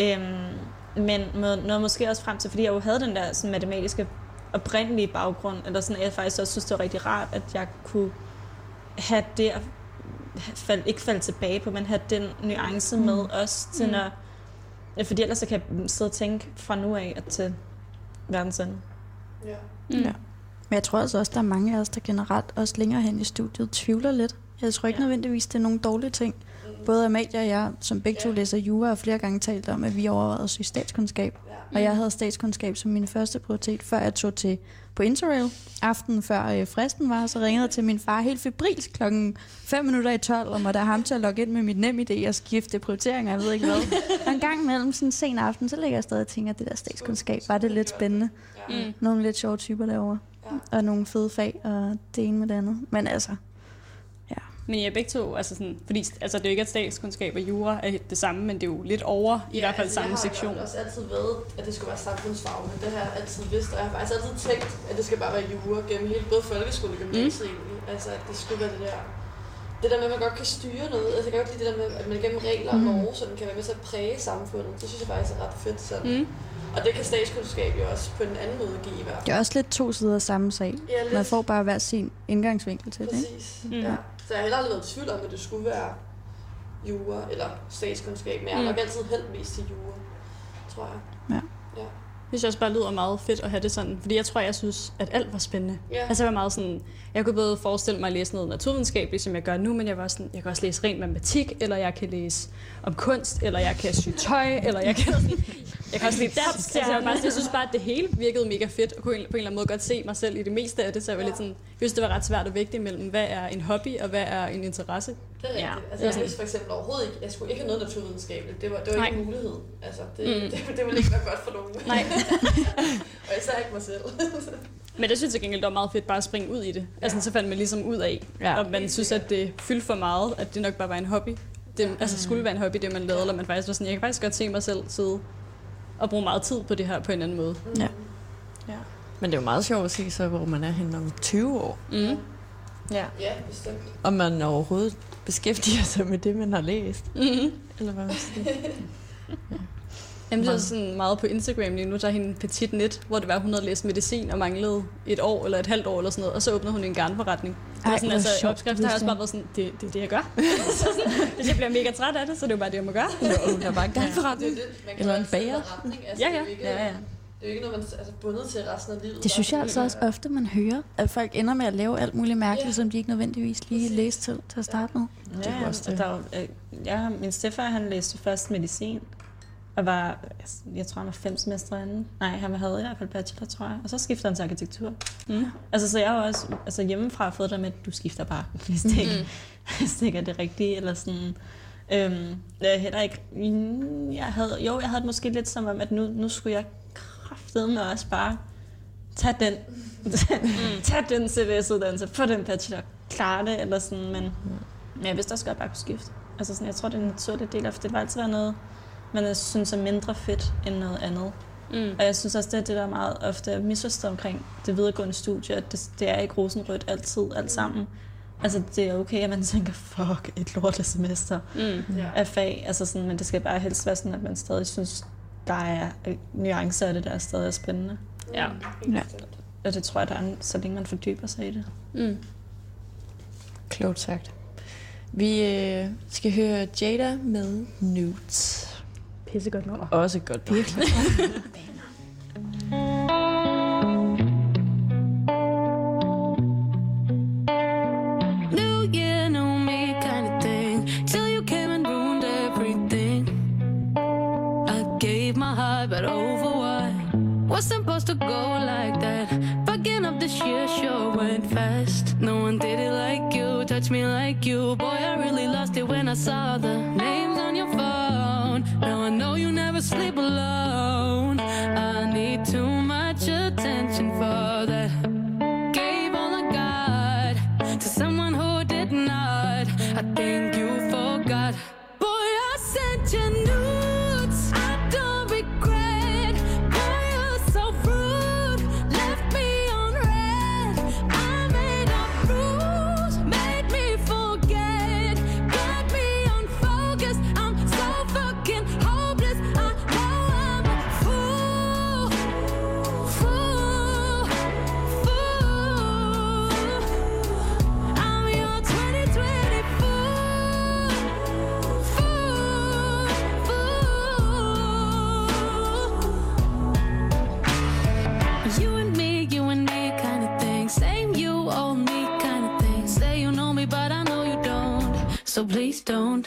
Øhm, men må, nåede måske også frem til, fordi jeg jo havde den der sådan, matematiske oprindelige baggrund, eller sådan, at jeg faktisk også synes, det var rigtig rart, at jeg kunne have det at fald, ikke falde tilbage på, men have den nuance med også til, Mm. når, ja, fordi ellers så kan jeg sidde og tænke fra nu af og til verdens ende. Ja. Mm. Ja. Men jeg tror altså også, der er mange af os, der generelt også længere hen i studiet tvivler lidt. Jeg tror ikke Ja. nødvendigvis, det er nogle dårlige ting. Både Amalie og jeg, som begge to læser jura, har flere gange talt om, at vi overvejede at søge statskundskab. Og jeg havde statskundskab som min første prioritet, før jeg tog til på Interrail. Aftenen før øh, fristen var, så ringede jeg til min far helt febrilsk klokken 5 minutter i 12, og måtte have ham til at logge ind med mit nem idé og skifte prioriteringer, jeg ved ikke hvad. <laughs> Og en gang imellem sådan en sen aften, så ligger jeg stadig og tænker, at det der statskundskab, var det lidt spændende. Mm. Nogle lidt sjove typer derovre. Og nogle fede fag, og det ene med det andet. Men altså, Men jeg er begge to, altså sådan, fordi altså, det er jo ikke, at statskundskab og jura er det samme, men det er jo lidt over, i hvert fald samme sektion. Jeg har også altid ved, at det skulle være samfundsfagene. Det har jeg altid vidst, og jeg har faktisk altid tænkt, at det skal bare være jura gennem hele både folkeskole og gymnasiet mm. egentlig. Altså, at det skulle være det der det der med, at man godt kan styre noget. Altså, jeg kan godt lide det der med, at man gennem regler og Mhm. love, sådan kan være med til at præge samfundet. Det synes jeg faktisk er ret fedt. Sådan. Mm. Og det kan statskundskab jo også på en anden måde give i hvert fald. det er også lidt to sider af samme sag. Ja, lidt. Man får bare hver sin indgangsvinkel til det. Ikke? Præcis. Mm. Mm. Ja. Så jeg har heller aldrig været i tvivl om, at det skulle være jura eller statskundskab, men jeg har Mm. nok altid held mest til jura, tror jeg. Det synes også bare lyder meget fedt at have det sådan, fordi jeg tror, jeg synes, at alt var spændende. Ja. Altså jeg var meget sådan, jeg kunne både forestille mig at læse noget naturvidenskabeligt, som jeg gør nu, men jeg var sådan, jeg kan også læse ren matematik, eller jeg kan læse om kunst, eller jeg kan sy tøj, eller jeg kan, <laughs> jeg kan også lide dans. Altså, jeg, bare, jeg synes bare, at det hele virkede mega fedt, og kunne på en eller anden måde godt se mig selv i det meste af det, så jeg var lidt sådan, jeg synes, det var ret svært at vægte imellem, hvad er en hobby, og hvad er en interesse. Det er rigtigt. Ja. Ja. Altså, jeg vidste for eksempel overhovedet ikke, jeg skulle ikke have noget naturvidenskabeligt. Det var, det var Nej. ikke en mulighed. Altså, det, Mm. <laughs> det, det, ville ikke være godt for nogen. Nej. <laughs> og især ikke mig selv. <laughs> Men det synes jeg gengæld, det var meget fedt bare at springe ud i det. Ja. Altså, så fandt man ligesom ud af, Ja. ja. og man synes, at det fyldte for meget, at det nok bare var en hobby. Det, altså skulle være en hobby, det man lavede, eller man faktisk var sådan, jeg kan faktisk godt se mig selv sidde og bruge meget tid på det her på en anden måde. Ja. Men det er jo meget sjovt at se så, hvor man er henne om 20 år. Mm. Ja. ja, bestemt. Om man overhovedet beskæftiger sig med det, man har læst. Mm-hmm. Eller hvad man siger. <laughs> Jamen, det er sådan meget på Instagram lige nu, der er hende Petit Net, hvor det var, hun havde læst medicin og manglede et år eller et halvt år eller sådan noget, og så åbnede hun en garnforretning. Det var Ej, sådan, altså, sjovt, opskrifter det har jeg også bare været sådan, det, det er det, jeg gør. <laughs> så sådan, hvis jeg bliver mega træt af det, så er det jo bare det, jeg må gøre. Jo, hun er bare <laughs> Det er garnforretning. det. Man kan Eller en bager. Altså, Ja, Det er ja. jo ikke, Ja, ja. det er jo ikke noget, man er altså, bundet til resten af livet. Det synes jeg altså også ofte, man hører, at folk ender med at lave alt muligt mærkeligt, Ja. som de ikke nødvendigvis lige læste til, til at starte med. Ja, er ja, også og det. der, er øh, ja, min stefar han læste først medicin, Og var, jeg tror, han var fem semestre inden. Nej, han havde i hvert fald bachelor, tror jeg. Og så skiftede han til arkitektur. Mm. Altså, så jeg har også altså, hjemmefra fået det med, at du skifter bare, <laughs> hvis det ikke, mm. hvis det ikke er det rigtige. Eller sådan. Øhm, jeg er heller ikke... mm, Jeg havde, jo, jeg havde det måske lidt som om, at nu, nu skulle jeg kraftedeme også bare tage den, <laughs> tage den CVS-uddannelse, få den bachelor, klare det, eller sådan, men, men jeg vidste også godt, at jeg bare kunne skifte. Altså sådan, jeg tror, det er en naturlig del af, det vil altid være noget, man jeg synes er mindre fedt end noget andet. Mm. Og jeg synes også, det er det, der er meget ofte er misforstået omkring det videregående studie, at det, det er ikke rosenrødt altid, alt sammen. Altså, det er okay, at man tænker, fuck, et lortet semester Mm. Af fag. Altså sådan, men det skal bare helst være sådan, at man stadig synes, der er øh, nuancer af det, der er stadig er spændende. Ja. Ja. Og det tror jeg, der er, så længe man fordyber sig i det. Mm. Klogt sagt. Vi øh, skal høre Jada med Nudes. Pissegodt nummer. Også godt. Virkelig. <laughs> New year, new me kind of thing. Till you came and ruined everything. I gave my heart, but over what? Was supposed to go like that. Fucking up this year sure went fast. No one did it like you, touched me like you. Boy, I really lost it when I saw the names never sleep alone. stone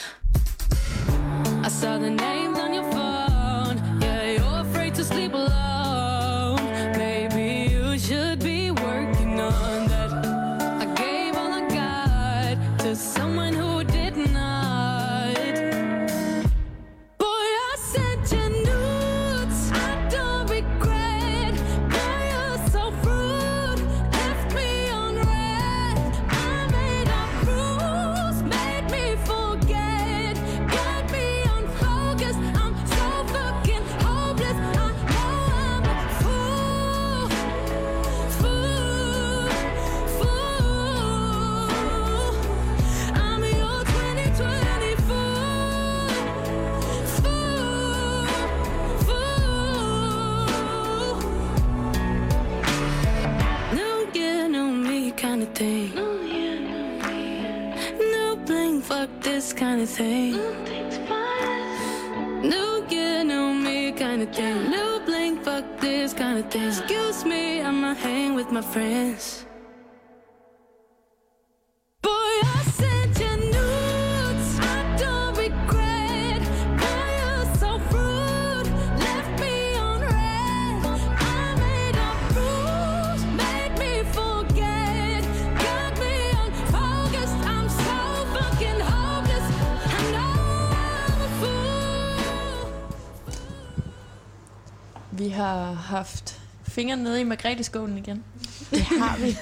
haft fingeren nede i Margrethe-skålen igen. Det har vi.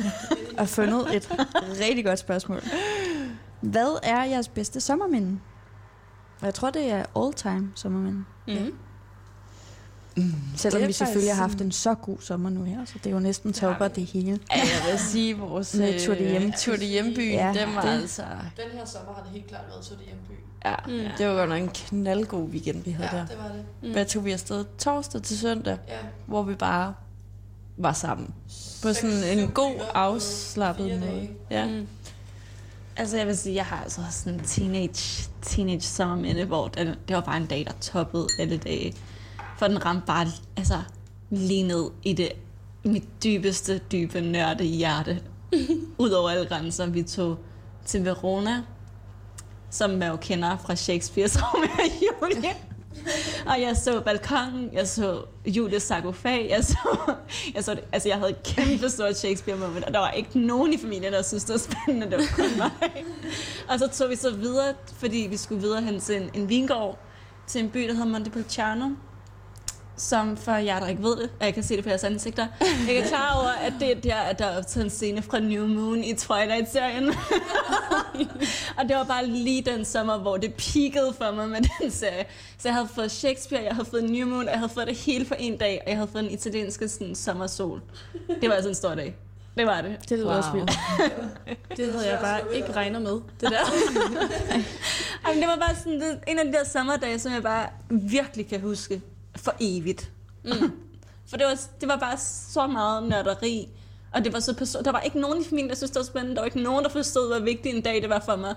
Og fundet et rigtig godt spørgsmål. Hvad er jeres bedste sommerminde? Og jeg tror, det er all-time sommerminde. Mm. Selvom Det er vi selvfølgelig har haft en så god sommer nu her, så det er jo næsten topper det hele. Ja, jeg vil sige, vores Med de Hjem. øh, de Hjembyen, Ja, ja, den var det- altså... Den her sommer har det helt klart været til det hjemby. Ja, Mm. det var godt nok en knaldgod weekend, vi havde Ja, der. det var det. Mm. Hvad tog vi afsted? Torsdag til søndag, Ja. hvor vi bare var sammen. På sådan en god, afslappet måde. Ja. Mm. Altså jeg vil sige, jeg har altså sådan en teenage, teenage sommerminde, hvor det, det var bare en dag, der toppede alle dage. For den ramte bare altså, lige ned i det mit dybeste, dybe nørde hjerte. <laughs> Udover alle grænser. Vi tog til Verona, som man jo kender fra Shakespeare's <laughs> Romeo og Julie. <laughs> og jeg så balkongen, jeg så Julius sarkofag, jeg så, <laughs> jeg så det, altså jeg havde et kæmpe stort Shakespeare moment, og der var ikke nogen i familien, der synes det var spændende, det var kun mig. <laughs> og så tog vi så videre, fordi vi skulle videre hen til en, en vingård, til en by, der hedder Montepulciano, som for jer, der ikke ved det, og jeg kan se det på jeres ansigter, jeg er klar over, at det er der, at der er optaget en scene fra New Moon i Twilight-serien. <laughs> og det var bare lige den sommer, hvor det peakede for mig med den serie. Så jeg havde fået Shakespeare, jeg havde fået New Moon, og jeg havde fået det hele på en dag, og jeg havde fået en italienske sådan, sommersol. Det var altså en stor dag. Det var det. Det lyder wow. også vildt. Det havde jeg bare ikke regnet med, det der. <laughs> Jamen, det var bare sådan det, en af de der sommerdage, som jeg bare virkelig kan huske for evigt. Mm. For det var, det var bare så meget nørderi. Og det var så perso- der var ikke nogen i familien, der synes, det var spændende. Der var ikke nogen, der forstod, hvor vigtig en dag det var for mig.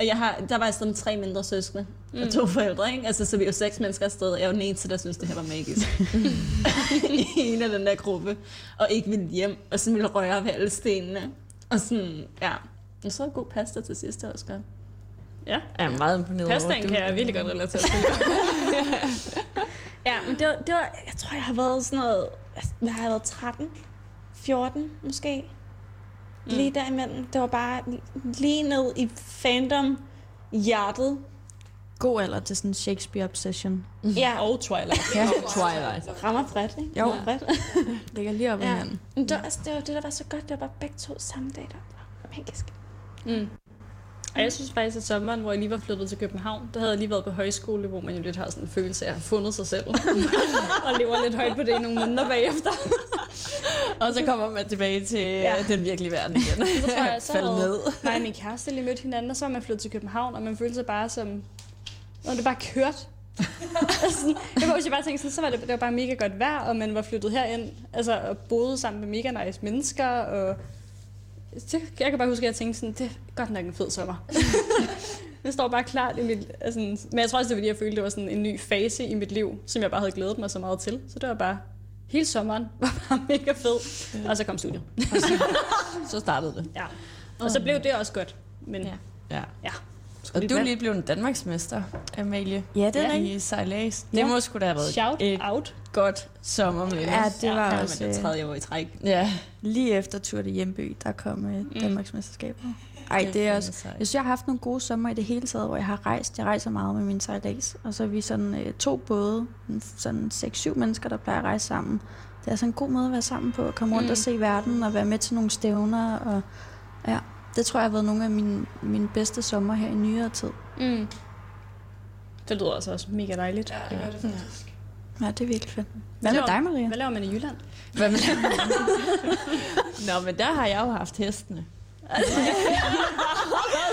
Og jeg har, der var jeg sådan tre mindre søskende mm. og to forældre, ikke? Altså, så vi var seks mennesker afsted, og jeg var den eneste, der synes det her var magisk. <laughs> <laughs> I en af den der gruppe. Og ikke ville hjem, og så ville røre ved alle stenene. Og sådan, ja. Og så god pasta til sidst også godt. Ja, Jeg er meget imponeret over, pastaen du- kan jeg virkelig godt relatere til. <laughs> Ja, men det var, det var, jeg tror, jeg har været sådan noget, altså, hvad har jeg været, 13? 14 måske? Mm. Lige derimellem. Det var bare lige ned i fandom hjertet. God alder til sådan en Shakespeare-obsession. Ja, Og Twilight. Ja, Twilight. rammer bredt, ikke? Jo. Rammer bredt. <laughs> ligger lige op i Ja. hinanden. Men det var, altså, det var det, der var så godt. Det var bare begge to samme dag, der var magisk. Mm. Og jeg synes faktisk, at sommeren, hvor jeg lige var flyttet til København, der havde jeg lige været på højskole, hvor man jo lidt har sådan en følelse af at have fundet sig selv. <laughs> og lever lidt højt på det i nogle måneder bagefter. <laughs> Og så kommer man tilbage til Ja. ja. den virkelige verden igen. Så tror jeg, så <laughs> havde ned. mig og min kæreste lige mødt hinanden, og så var man flyttet til København, og man følte sig bare som... Når det bare kørt. Altså, jeg huske, jeg bare tænkte sådan, så var det, det var bare mega godt vejr, og man var flyttet herind, altså, og boede sammen med mega nice mennesker, og jeg kan bare huske, at jeg tænkte sådan, det er godt nok en fed sommer. <laughs> det står bare klart i mit... Altså, men jeg tror også, det var fordi, jeg følte, det var sådan en ny fase i mit liv, som jeg bare havde glædet mig så meget til. Så det var bare... Hele sommeren <laughs> var bare mega fed. Og så kom studiet. <laughs> Så startede det. Ja. Og så blev det også godt. Men Ja. Ja. ja. Og du er lige blevet Danmarksmester, Amalie. Ja, det er. I sejlads. Det Ja. må sgu da have været Shout et out. godt sommerminde. Ja, det var Ja, også det øh, tredje år i træk. ja. lige efter Tour de Hjemby, der kom øh, Danmarksmesterskabet. Ej, det er også... Jeg synes, jeg har haft nogle gode sommer i det hele taget, hvor jeg har rejst. Jeg rejser meget med min sejlads. Og så er vi sådan øh, to både, sådan 6-7 mennesker, der plejer at rejse sammen. Det er sådan en god måde at være sammen på, at komme rundt Mm. og se verden, og være med til nogle stævner. Og, ja, det tror jeg har været nogle af mine, mine bedste sommer her i nyere tid. Mm. Det lyder altså også mega dejligt. Ja, det gør det faktisk. Ja, det er virkelig fedt. Hvad med laver- dig, Maria? Hvad laver man i Jylland? Hvad med <laughs> Nå, men der har jeg jo haft hestene. Og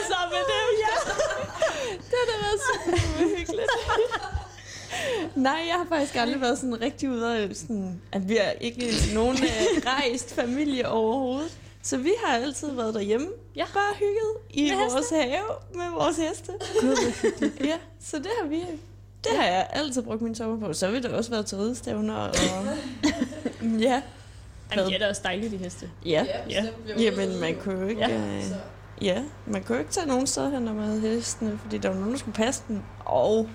så med dem, <laughs> ja. Det har da været super hyggeligt. Nej, jeg har faktisk aldrig været sådan rigtig ude af sådan, at vi er ikke nogen øh, rejst familie overhovedet. Så vi har altid været derhjemme, Ja. bare hygget i Med vores have med vores heste. ja, så det har vi det har jeg altid brugt min sommer på. Så har vi da også været til ridestævner og... <laughs> ja. Jamen, det er da også dejligt, de heste. Ja. Ja, Ja. Jamen, man kunne jo ikke... Ja. Ja. Øh, ja, man kunne jo ikke tage nogen steder hen, når man havde hestene, fordi der var nogen, der skulle passe dem. Og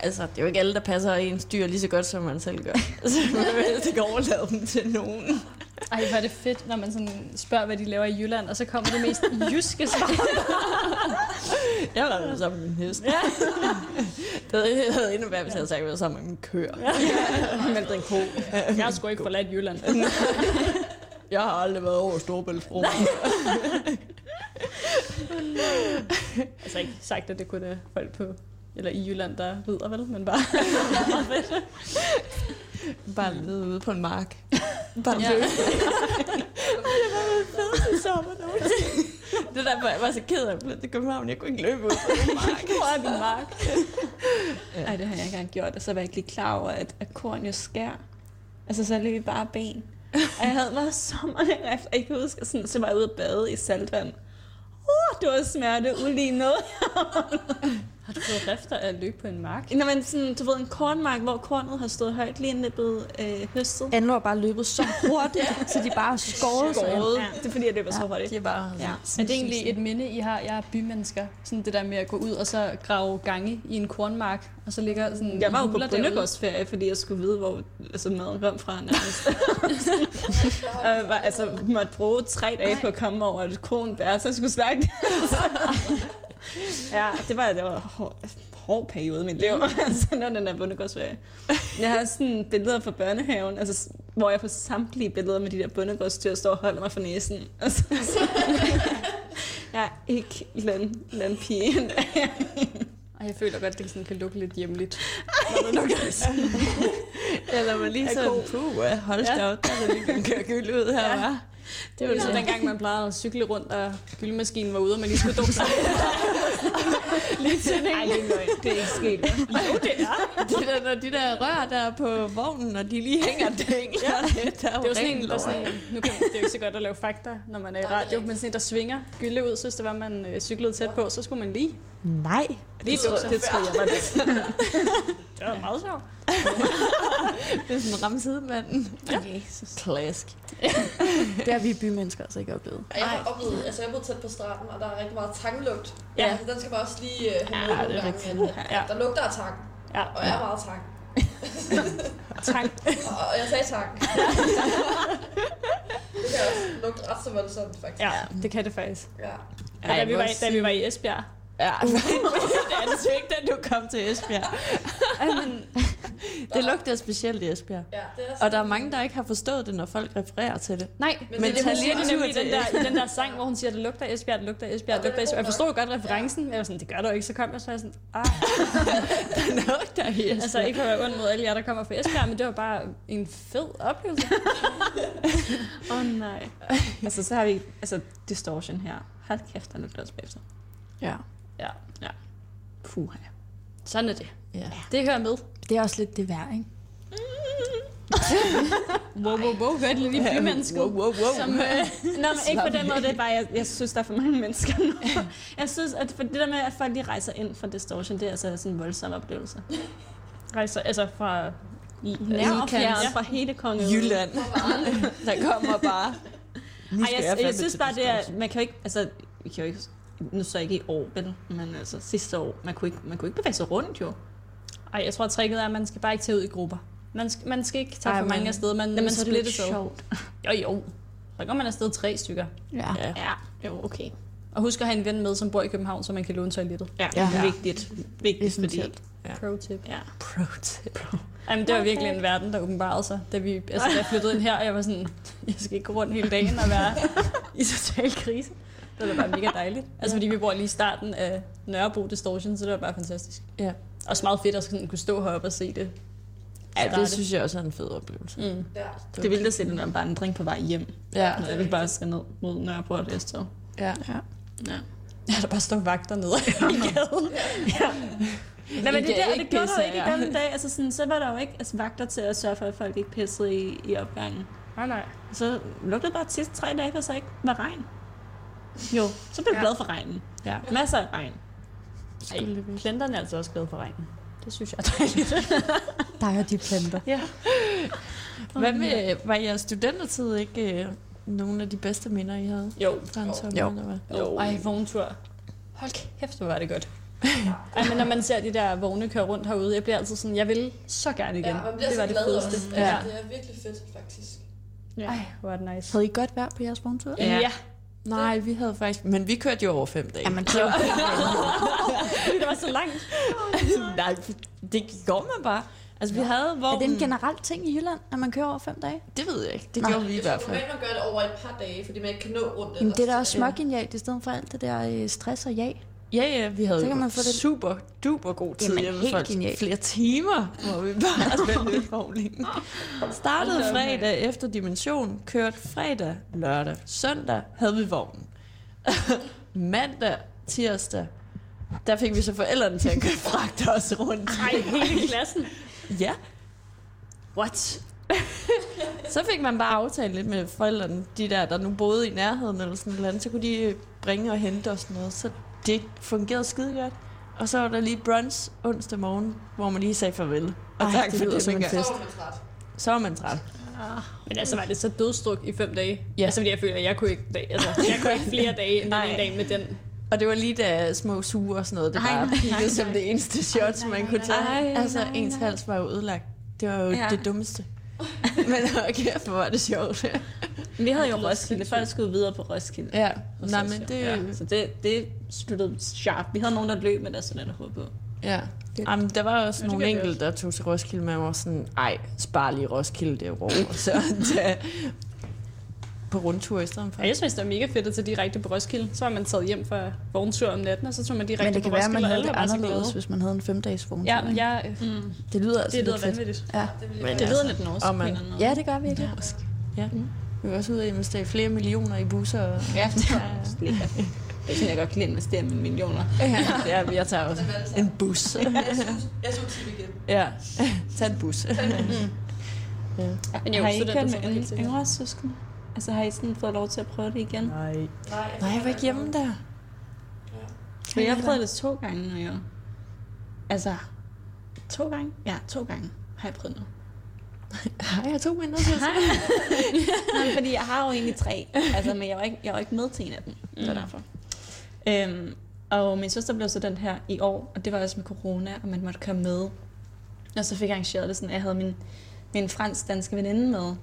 altså, det er jo ikke alle, der passer ens dyr lige så godt, som man selv gør. <laughs> Så man vil helst ikke overlade dem til nogen. Ej, hvor er det fedt, når man sådan spørger, hvad de laver i Jylland, og så kommer det mest jyske svar. <laughs> Jeg har været sammen med min hest. Ja. det havde endnu værd, hvis jeg havde sagt, at jeg var sammen med min køer. <laughs> Meldt en ko. Jeg har sgu ikke forladt Jylland. <laughs> Jeg har aldrig været over Storebæltsbro. Altså ikke sagt, at det kun er folk på eller i Jylland, der rider vel, men bare... Bare lede ude på en mark. Bare Ja. løbe. <laughs> fedeste sommer nogensinde. Det er derfor, jeg var så ked af at til København. Jeg kunne ikke løbe ud på mark. <laughs> Hvor er min mark? Ej, det har jeg ikke engang gjort, og så var jeg ikke lige klar over, at, at korn jo skær. Altså, så løb vi bare ben. Og jeg havde været sommerne efter, jeg kan huske, sådan, så var jeg ude at bade i saltvand. Uh, det var smerte ulige noget. Har du fået rifter af at løbe på en mark? Når man sådan, du ved, en kornmark, hvor kornet har stået højt, lige inden det blevet øh, høstet. Anlo har bare løbet så hurtigt, <laughs> så de bare skåret sig. Ja, det er fordi, jeg løber så hurtigt. Det er bare... Ja. Er det egentlig et minde, I har? Jeg er bymennesker. Sådan det der med at gå ud og så grave gange i en kornmark, og så ligger sådan Jeg var jo på bondegårdsferie, fordi jeg skulle vide, hvor altså, maden kom fra nærmest. <laughs> og jeg var, altså, måtte bruge tre dage på at komme over et kronbær, så jeg skulle snakke. <laughs> <laughs> ja, det var, det var en hård, hård periode i mit liv, <laughs> altså, når den der bondegårdsferie. Jeg har sådan billeder fra børnehaven, altså, hvor jeg på samtlige billeder med de der bondegårdsdyr står og holder mig for næsen. <laughs> Altså, så, jeg er ikke land, landpigen. Og jeg føler godt, at det sådan kan lukke lidt hjemligt. Eller man lige sådan, puh, hold da op, der er lige en ud her, Ja. ja. Det var ligesom dengang, man plejede at cykle rundt, og gyldemaskinen var ude, og man lige skulle dukke sig. <laughs> lige til Nej, det er løgn. Det er ikke sket. Jo, det er. De der, når de der rør der på vognen, og de lige hænger dæng. Ja. det, der Det er jo sådan en, der sådan, nu kan, det er jo ikke så godt at lave fakta, når man er i radio, men sådan en, der svinger gylde ud, så hvis det var, man øh, cyklede tæt på, så skulle man lige, Nej. lige dukke sig. Det tror jeg var det. Det var meget sjovt. <laughs> Det er sådan ramme sidemanden. Ja. Jesus. Klask. <laughs> Det har vi bymennesker altså ikke oplevet. Og jeg har oplevet, altså jeg boet tæt på stranden, og der er rigtig meget tanglugt. Ja. Altså, den skal man også lige uh, have Ja, med det er rigtigt. at- at Der lugter af tang, Ja. og jeg er meget tang. <laughs> Tak. Og, og jeg sagde tang. <laughs> det kan også lugte ret så voldsomt, faktisk. Ja, det kan det faktisk. ja. Ja, da, vi var, må da vi var i Esbjerg, Ja, <laughs> det er det ikke, da du kom til Esbjerg. <laughs> det lugter specielt i Esbjerg. ja det er Og der er mange, der ikke har forstået det, når folk refererer til det. Nej, Men men, det er det, det, siger det nemlig i den, der, i den der sang, hvor hun siger, det lugter Esbjerg, det lugter Esbjerg, det lugter den er Esbjerg. Jeg forstod jo godt referencen. Jeg var sådan, det gør du ikke. Så kom jeg så jeg sådan, ah. <laughs> Der lugter i Esbjerg. Altså ikke for at være ond mod alle jer, der kommer fra Esbjerg, men det var bare en fed oplevelse. Åh oh, nej. altså, så har vi altså, distortion her. Hold kæft, der lugter også bagefter. Ja. Ja, Puh, sådan er det. Ja. Det hører med. Det er også lidt det værd, ikke? <laughs> Wow, wow, wow. Hørte i bymennesket. Wow, wow, wow. Som, øh, <laughs> Nå, men ikke på den måde, det er bare, jeg, jeg synes, der er for mange <laughs> mennesker nu. Jeg synes, at for det der med, at folk lige rejser ind fra distortion, det er altså sådan en voldsom oplevelse. rejser, altså fra I nær og fra hele kongeriget. Jylland. Der kommer bare... Ej, jeg, jeg, fandme synes bare, det er, man kan jo ikke, altså, vi kan jo ikke, nu så ikke i år, vel, men altså sidste år, man kunne ikke, man kunne ikke bevæge sig rundt jo. Ej, jeg tror, at tricket er, at man skal bare ikke tage ud i grupper. Man skal, man skal ikke tage Ej, for mange men- afsted. Man, Jamen, man så er splitter sig. sjovt. <laughs> Jo, jo. Så går man afsted tre stykker. Ja. Ja. Ja, jo, okay. Og husk at have en ven med, som bor i København, så man kan låne toilettet. Ja, Ja. ja. vigtigt. Vigtigt, fordi, Essentielt. Pro tip. ja. Pro tip. Jamen, det var virkelig en verden, der åbenbarede sig, da, vi, altså, da jeg flyttede ind her, og jeg var sådan, <laughs> jeg skal ikke gå rundt hele dagen og være i total krise. Det var da bare mega dejligt. Altså, fordi vi bor lige i starten af Nørrebro Distortion, så det var bare fantastisk. Ja. Også meget fedt at sådan kunne stå heroppe og se det. Ja, det synes jeg også er en fed oplevelse. Mm. Ja. Det er at se den der vandring på vej hjem, Ja. når jeg vil bare skal ned mod Nørrebro og Vestov. ja. Ja. Ja, der bare står vagter nede <laughs> i gaden. Nej, men det, der, ikke det gjorde der jo ikke i ja. gamle dage. Altså sådan, så var der jo ikke altså, vagter til at sørge for, at folk ikke pissede i, i opgangen. Nej, nej. Så lugtede det bare de sidste tre dage, for så ikke var regn. Jo, så blev jeg Ja. glad for regnen. Ja. Masser af regn. Ej, planterne er altså også glade for regnen. Det synes jeg er dejligt. <laughs> Der er de planter. ja. Hvad med, var jeres studentertid ikke øh, nogle af de bedste minder, I havde Jo. fra en sommer? Jo. Eller hvad? jo. Ej, vogntur. Hold kæft, hvor var det godt. <laughs> Ej, men når man ser de der vogne køre rundt herude, jeg bliver altid sådan, jeg vil så gerne igen. Ja, man bliver det var så det fedeste. også. Ja. Ja. Det er virkelig fedt, faktisk. Ej, hvor er det nice. Havde I godt vejr på jeres vogntur? Ja. ja. Nej, vi havde faktisk... Men vi kørte jo over fem dage. Jamen, det var det var så langt. <laughs> Nej, det går man bare. Altså, vi havde Er vognen... det en generel ting i Jylland, at man kører over fem dage? Det ved jeg ikke. Det Nå. gjorde vi i Jeg hvert tror fald. normalt, man gør det over et par dage, fordi man ikke kan nå rundt. Jamen, det er da også smågenialt, i stedet for alt det der øh, stress og ja. Ja, ja, vi havde Så kan man få det- super, duper god tid Jamen, hjemme helt genialt. Flere timer, hvor vi bare <laughs> spændte vognen. Startede fredag efter dimension, kørte fredag, lørdag, søndag havde vi vognen. <laughs> Mandag, tirsdag, der fik vi så forældrene til at køre fragte os rundt. Ej, hele klassen. Ja, What? <laughs> så fik man bare aftalt lidt med forældrene, de der, der nu boede i nærheden eller sådan noget, så kunne de bringe og hente og sådan noget. Så det fungerede skide godt. Og så var der lige brunch onsdag morgen, hvor man lige sagde farvel. Og Ej, tak det for det, som en fest. Så var man træt. Så var man træt. Men altså, var det så dødstruk i fem dage? Ja. Altså, fordi jeg føler, at jeg kunne ikke, altså, jeg kunne ikke flere dage end den ene dag med den. Og det var lige da små suger og sådan noget, det Ej, bare nej, nej, som nej. det eneste shot, man kunne tage. Ej, altså, nej, ens nej. hals var jo ødelagt. Det var jo ja. det dummeste. <laughs> Men okay, hvor var det sjovt. Vi havde jo Det Roskilde. Folk skulle videre på Roskilde. ja, nej, men det... ja, så det, det sluttede sharp. Vi havde nogen, der løb med deres studenterhoved på. Ja. Jamen, der var også Ja, det nogle enkelte, der tog til Roskilde, men jeg var sådan, ej, spar lige Roskilde derovre. <laughs> så tag på rundtur i stedet for. Og jeg synes, det var mega fedt at tage direkte på Roskilde. Så var man taget hjem fra vogntur om natten, og så tog man direkte Men det på kan være, at Roskilde, man og havde det anderledes, hvis man havde en femdages vogn. Ja, jeg, Mm. Det lyder altså det lyder lidt fedt. vanvittigt. Ja. Men Det lyder lidt norsk Og på man- en ja, det gør vi ikke. Ja. Vi var også ude og investere flere millioner i busser. Og... Ja, <laughs> det er det er sådan, jeg godt kan lide at investere mine millioner. ja, jeg tager også en bus. Jeg så tip igen. ja, tag en bus. Men jo, har I ikke kørt det med sikkert. yngre søskende? Altså har I sådan fået lov til at prøve det igen? Nej. Nej, Nej, jeg var ikke hjemme der. For jeg har prøvet det to gange nu jo. Altså, to gange? Ja, to gange har jeg prøvet nu. <laughs> Har jeg to mindre til <laughs> Nej, fordi jeg har jo egentlig tre. Altså, men jeg var ikke, jeg var ikke med til en af dem. Det var derfor. Øhm, og min søster blev så den her i år, og det var også med corona, og man måtte komme med. Og så fik jeg arrangeret det sådan, at jeg havde min, min fransk-danske veninde med,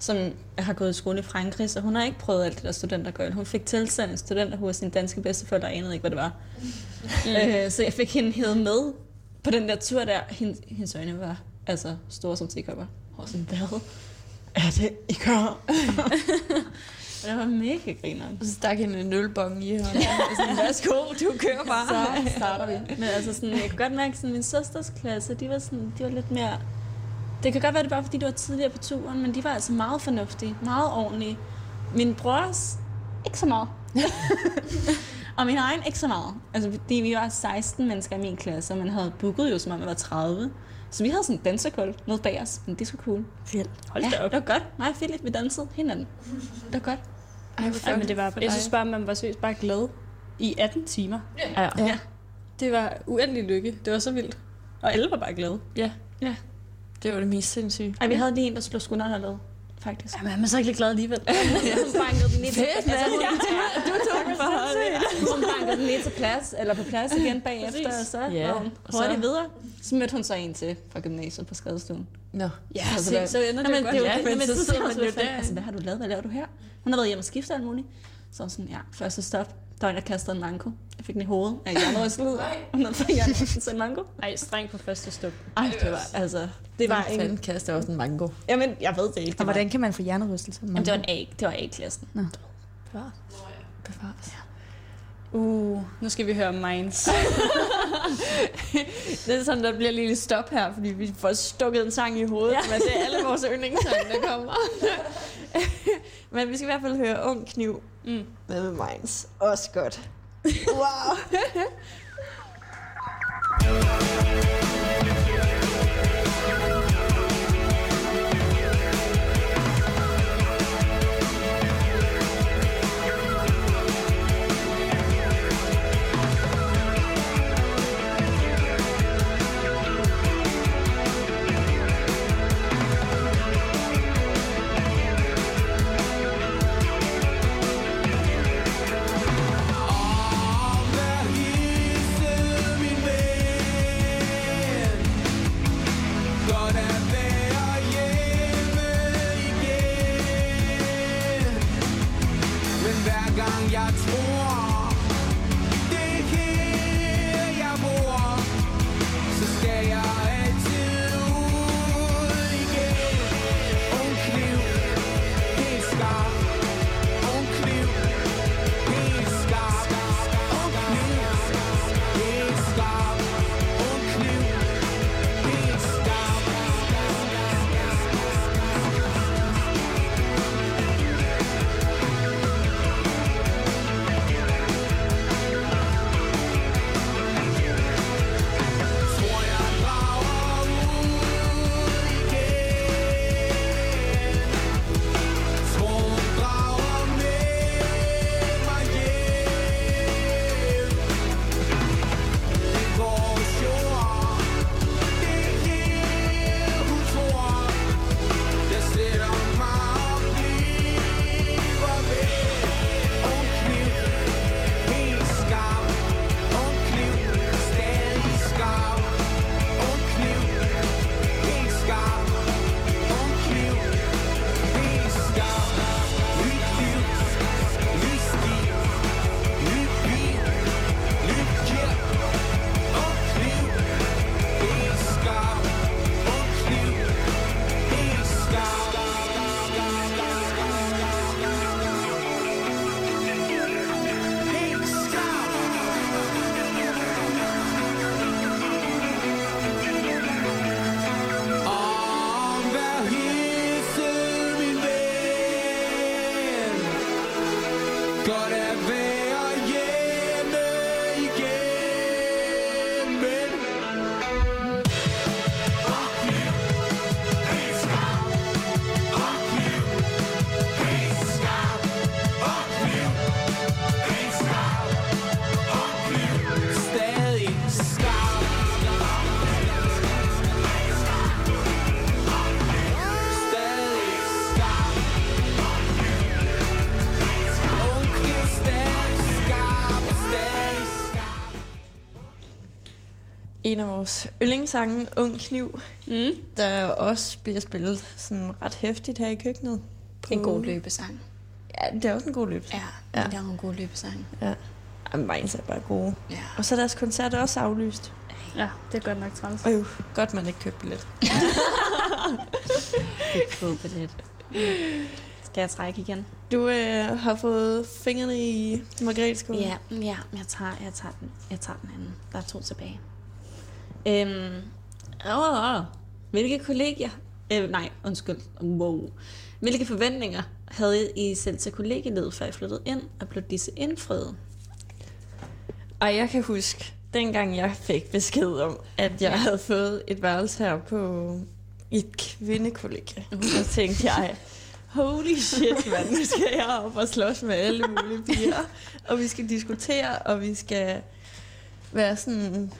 som har gået i skole i Frankrig, så hun har ikke prøvet alt det der studentergøjl. Hun fik tilsendt en studenterhue af sine danske bedsteforældre, og anede ikke, hvad det var. Mm. Øh, så jeg fik hende hævet med på den der tur der. Hendes, hendes øjne var altså store som tekopper. Og sådan, hvad er det, I gør? <laughs> Det var mega grineren. Og så stak hende en ølbong i hånden. Og sådan, værsgo, du kører bare. Så starter vi. Men altså sådan, jeg kunne godt mærke, at min søsters klasse, de var, sådan, de var lidt mere... Det kan godt være, det bare fordi, de var tidligere på turen, men de var altså meget fornuftige, meget ordentlige. Min brors, ikke så meget. <laughs> og min egen, ikke så meget. Altså, fordi vi var 16 mennesker i min klasse, og man havde booket jo, som om man var 30. Så vi havde sådan en dansekul nede bag os, men det var cool. Fedt. Hold Ja, da op. det var godt. Mig og Philip, vi dansede hinanden. Det var godt. Ej, Ja, men det var, jeg synes bare, man var seriøst bare glad i 18 timer. Ja. Ja. Det var uendelig lykke. Det var så vildt. Og alle var bare glade. ja. Ja. Det var det mest sindssyge. Ej, vi havde lige en, der slog skuldrene ned, faktisk. Jamen, er man så ikke lidt glad alligevel? <laughs> Hun bankede den lige til, Fedt, mand. du tog den for hånden. Hun bankede den lige til plads, eller på plads igen <laughs> bagefter, og så Ja, var hun og så- hurtigt videre. Så mødte hun så en til fra gymnasiet på skadestuen. Nå. Ja, Altså, hvad- så ender det Nå, jo men godt. det er jo Ja, men så så sidder man jo der. Altså, hvad har du lavet? Hvad laver du her? Hun har været hjemme og skifte alt muligt. Så hun sådan, ja, første stop. Der var en, der kastede en mango. Jeg fik den i hovedet. Jeg hjernet rystet. Hun havde fået hjernet <laughs> en mango. Ej, streng på første stop. Ej, det var, altså, det var en... fanden kaster også en mango? Jamen, jeg ved det ikke. Og Det hvordan kan man få hjernerystelse? jamen, det var en A, det var A-klassen. Bevares. Uh, nu skal vi høre Minds. <laughs> Det er sådan, der bliver lige lidt stop her, fordi vi får stukket en sang i hovedet, ja. men det er alle vores yndlingssange, der kommer. <laughs> men vi skal i hvert fald høre Ung Kniv Mm. med Minds. Også godt. <laughs> Wow. <laughs> en af vores yndlingssange, Ung Kniv, Mm. der også bliver spillet sådan ret hæftigt her i køkkenet. En god løbesang. Ja, det er også en god løb. Ja, Ja. ja. det er en god løbesang. Jamen, Vejens er bare gode. Ja. Og så er deres koncert også aflyst. Ja, det er godt nok træls. Jo, godt man ikke købte billet. <laughs> Fodbillet. Skal jeg trække igen? Du øh, har fået fingrene i margretskålen. Ja, ja jeg, tager, jeg, tager den. jeg tager den anden. Der er to tilbage. Øhm, åh, åh, hvilke kollegier... Øh, nej, undskyld. Wow. Hvilke forventninger havde I selv til kollegielivet, før I flyttede ind, og blev disse indfriet? Og jeg kan huske, dengang jeg fik besked om, at jeg havde fået et værelse her på et kvindekollegie, så tænkte jeg, holy shit, mand, nu skal jeg op og slås med alle mulige piger. Og vi skal diskutere, og vi skal være sådan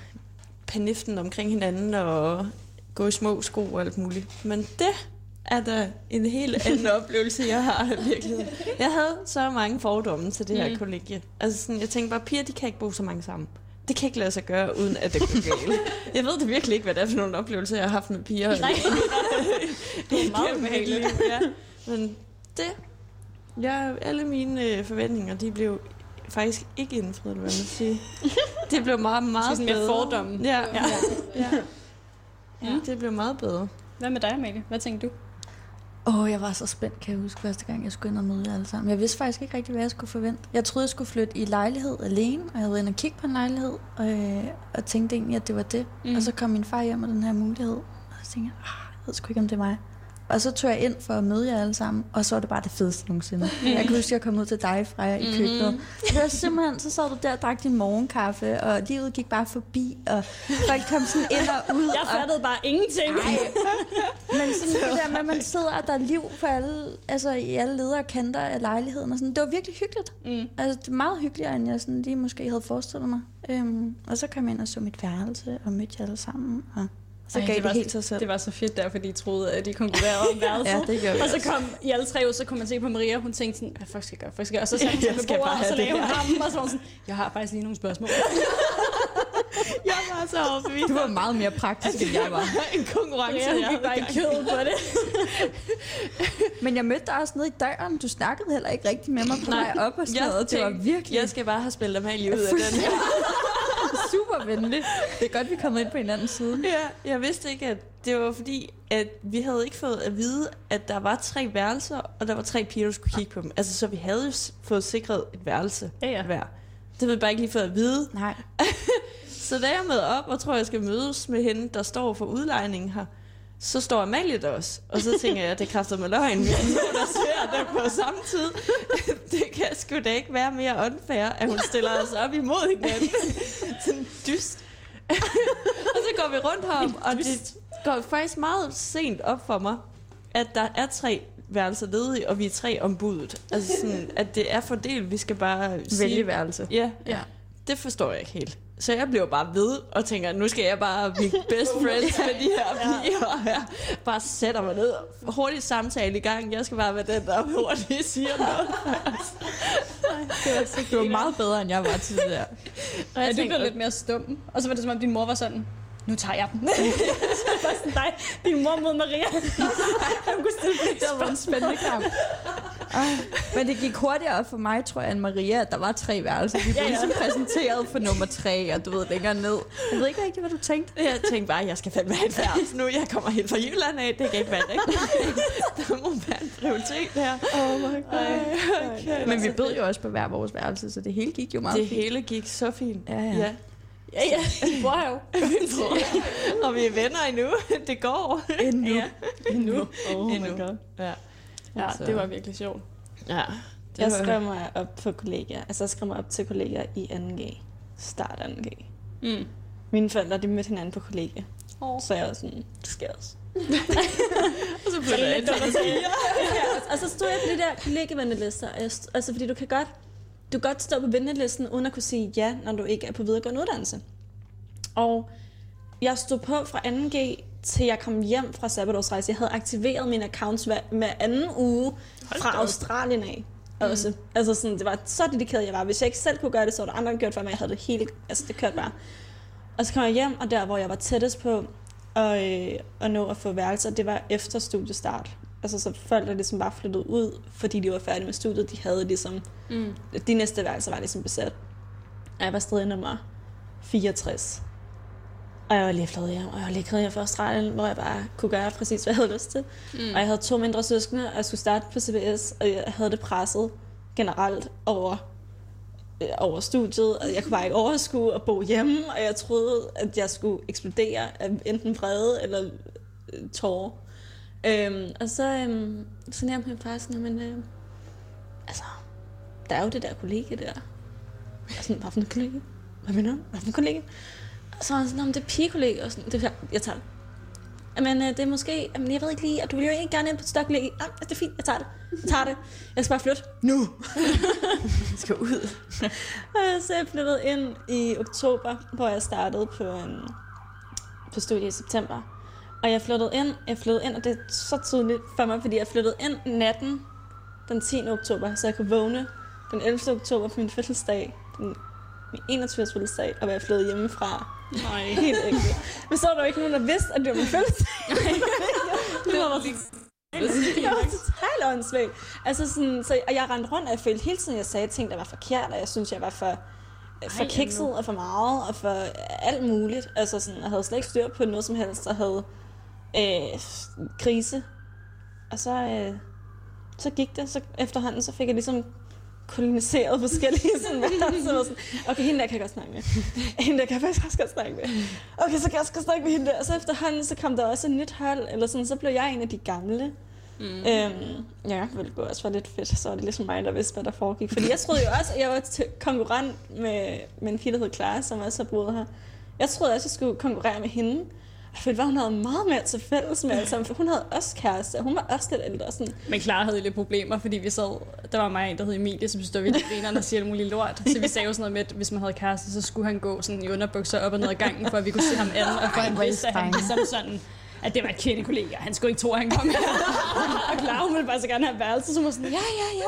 paniften omkring hinanden og gå i små sko og alt muligt. Men det er da en helt anden <laughs> oplevelse, jeg har i virkeligheden. Jeg havde så mange fordomme til det her Mm. kollegie. Altså sådan, jeg tænkte bare, piger, de kan ikke bo så mange sammen. Det kan ikke lade sig gøre, uden at det går galt. <laughs> Jeg ved det virkelig ikke, hvad det er for nogle oplevelser, jeg har haft med piger. Nej, <laughs> det er meget ubehageligt. Ja. Men det, ja, alle mine øh, forventninger, de blev faktisk ikke indfriet, hvad man sige. <laughs> Det blev meget, meget sådan mere bedre. fordomme. Ja, Ja. ja. ja. Ja. Det blev meget bedre. Hvad med dig, Amalie? Hvad tænkte du? Åh, oh, jeg var så spændt, kan jeg huske, første gang, jeg skulle ind og møde jer alle sammen. Jeg vidste faktisk ikke rigtig, hvad jeg skulle forvente. Jeg troede, jeg skulle flytte i lejlighed alene, og jeg havde været inde og kigge på en lejlighed, og, øh, og tænkte egentlig, at det var det. Mm. Mm. Og så kom min far hjem med den her mulighed, og så tænkte jeg, ah, jeg ved sgu ikke, om det er mig. Og så tog jeg ind for at møde jer alle sammen, og så var det bare det fedeste nogensinde. Jeg kan huske, at jeg kom ud til dig, Freja, i køkkenet. Det var simpelthen, så sad du der og drak din morgenkaffe, og livet gik bare forbi, og folk kom sådan ind og ud. Jeg og, fattede bare ingenting. men sådan <laughs> det der med, at man sidder, og der er liv på alle, altså i alle ledere og kanter af lejligheden. Og sådan. Det var virkelig hyggeligt. Mm. Altså, det er meget hyggeligere, end jeg sådan lige måske havde forestillet mig. Øhm, og så kom jeg ind og så mit værelse, og mødte jer alle sammen. Og så Ej, gav det det, var- helt sig selv. Det var så fedt der, fordi de troede, at de konkurrerede om <laughs> værelset. Ja, det gjorde Og så kom i alle tre ud, så kunne man se på Maria, hun tænkte sådan, hvad fuck skal jeg gøre, fuck skal jeg gøre? Og så <laughs> satte hun Jeg sig bare bordet, og så lagde hun her. armen, og så var sådan, jeg har faktisk lige nogle spørgsmål. <laughs> Jeg var så overbevist. Du var meget mere praktisk, end jeg var. en konkurrence, hun jeg gik bare i havde kødet på det. Men jeg mødte dig også nede i døren. Du snakkede heller ikke rigtig med mig på vej op og sådan noget. Det var virkelig Jeg skal bare have spillet Amalie ud af den her. Super venligt. Det er godt, vi kommer ind på hinandens side. Ja, jeg vidste ikke, at det var fordi, at vi havde ikke fået at vide, at der var tre værelser, og der var tre piger, der skulle kigge på dem. Altså, så vi havde jo fået sikret et værelse Ja, ja. hver. Det havde vi bare ikke lige fået at vide. Nej. <laughs> Så da jeg møder op og tror, jeg skal mødes med hende, der står for udlejningen her, så står Amalie der også. Og så tænker jeg, at det kræfter med løgn. Vi er to, der ser det på samme tid. <laughs> Det kan sgu da ikke være mere unfair, at hun stiller os op imod hinanden. <laughs> Sådan dyst. <laughs> og så går vi rundt herom, og det går faktisk meget sent op for mig, at der er tre værelser ledige, og vi er tre ombudet. Altså sådan, at det er fordelt. Vi skal bare sige... Vælge værelse. Ja, Ja. det forstår jeg ikke helt. Så jeg bliver bare ved og tænker, nu skal jeg bare blive <laughs> best friends med de her piger. Og jeg bare sætter mig ned. Hurtigt samtale i gang. Jeg skal bare være den, der hurtigt siger noget. <laughs> Du var meget bedre, end jeg var til det der. Og jeg du blev lidt mere stum. Og så var det som om, din mor var sådan, nu tager jeg den. så <laughs> det var sådan dig, din mor mod Maria. <laughs> Hun kunne stille flere Det var en spændende kamp. Ej, Men det gik hurtigere op for mig, tror jeg, end Maria, at der var tre værelser. Vi blev Ja, ja. ligesom præsenteret for nummer tre, og du ved, længere ned. Jeg ved ikke rigtig, hvad du tænkte. Jeg tænkte bare, jeg skal fandme have et værelse nu. Jeg kommer helt fra Jylland af. Det kan ikke være rigtigt. <laughs> Der må være en prioritet her. Oh my Okay. Men vi bød jo også på hver vores værelse, så det hele gik jo meget Det fint. hele gik så fint. Ja, ja. ja. Ja, ja, bor her jo. <laughs> Og vi er venner endnu. <laughs> Det går. Endnu. Ja. Endnu. Oh Endnu. my god. Ja. Ja, Så- det var virkelig sjovt. ja. Det Jeg var- skrev mig op på kollegaer. Altså, jeg skrev mig op til kollegaer i 2G. Start 2G. Mm. Mine forældre, de mødte hinanden på kollegie. Oh. Så jeg var sådan, det skal jeg også. <laughs> Og så flytter jeg ind til ja, og så stod jeg på de der kollegievennelister. og jeg st- Altså, fordi du kan godt, du kan godt stå på ventelisten, uden at kunne sige ja, når du ikke er på videregående uddannelse. Og jeg stod på fra 2G til jeg kom hjem fra sabbatårsrejse. Jeg havde aktiveret mine accounts hver, hver anden uge fra Australien af. Også. Mm. Altså sådan, det var så dedikeret, jeg var. Hvis jeg ikke selv kunne gøre det, så var der andre, der gjorde det for mig. Jeg havde det hele, altså det kørte bare. Og så kom jeg hjem, og der, hvor jeg var tættest på at, øh, at nå at få værelser, det var efter studiestart. Altså så folk, der ligesom bare flyttede ud, fordi de var færdige med studiet, de havde ligesom, Mm. de næste værelser var ligesom besat. Og jeg var stadig nummer 64. Og jeg var lige flået hjem, og jeg var lige hjem fra Australien, hvor jeg bare kunne gøre præcis, hvad jeg havde lyst til. Mm. Og jeg havde to mindre søskende, og jeg skulle starte på CBS, og jeg havde det presset generelt over, øh, over studiet, og jeg kunne bare ikke overskue at bo hjemme, og jeg troede, at jeg skulle eksplodere af enten vrede eller øh, tårer. Øhm, og så, øhm, så nævnte min far sådan, men øh, altså, der er jo det der kollega der. Og sådan, hvad for en kollega? Hvad mener du? Hvad for en kollega? Og så var han sådan, "Nå, men det er pigekollega, og sådan, det, jeg, jeg tager det. Men øh, det er måske, jamen, jeg ved ikke lige, at du vil jo ikke gerne ind på et stokkollega. Nej, det er fint, jeg tager det. Jeg tager det. Jeg skal bare flytte nu. <laughs> Jeg skal ud. Og så er jeg flyttet ind i oktober, hvor jeg startede på, en, på studie i september. Og jeg flyttede ind, jeg flyttede ind, og det er så tydeligt for mig, fordi jeg flyttede ind natten den 10. oktober, så jeg kunne vågne den 11. oktober på min fødselsdag, den min 21. fødselsdag, og være flyttet hjemmefra. Nej. <laughs> Helt ægte. Men så var der jo ikke nogen, der vidste, at det var min fødselsdag. <laughs> <laughs> det var bare jeg var totalt åndssvagt. Altså sådan, så, og jeg rendte rundt, og jeg følte hele tiden, jeg sagde ting, der var forkert, og jeg synes, jeg var for, for Ej, kikset og for meget, og for alt muligt. Altså sådan, jeg havde slet ikke styr på noget som helst, og havde øh, krise. Og så, øh, så gik det, så efterhånden, så fik jeg ligesom koloniseret <laughs> forskellige sådan <laughs> værelser. og sådan, okay, hende der kan jeg godt snakke med. <laughs> Hende der kan jeg faktisk også godt snakke med. Okay, så kan jeg også godt snakke med hende der. Og så efterhånden, så kom der også et nyt hold, eller sådan, så blev jeg en af de gamle. Mm. Øhm, ja, det ville også være lidt fedt, så var det ligesom mig, der vidste, hvad der foregik. Fordi jeg troede jo også, at jeg var konkurrent med, med en pige, der hed Clara, som også har boet her. Jeg troede også, at jeg skulle konkurrere med hende. Jeg følte bare, hun havde meget mere til fælles med sammen, for hun havde også kæreste, og hun var også lidt ældre. Sådan. Men Clara havde lidt problemer, fordi vi sad, der var mig en, der hed Emilie, som var vildt grineren, der siger alt muligt lort. Så vi sagde jo sådan noget med, at hvis man havde kæreste, så skulle han gå sådan i underbukser op og ned ad gangen, for at vi kunne se ham anden, og for han vidste, at han ligesom sådan, at det var et kendt kollega. Han skulle ikke tro, at han kom her. <laughs> og Clara, hun ville bare så gerne have værelse, så hun var sådan, ja, ja, ja.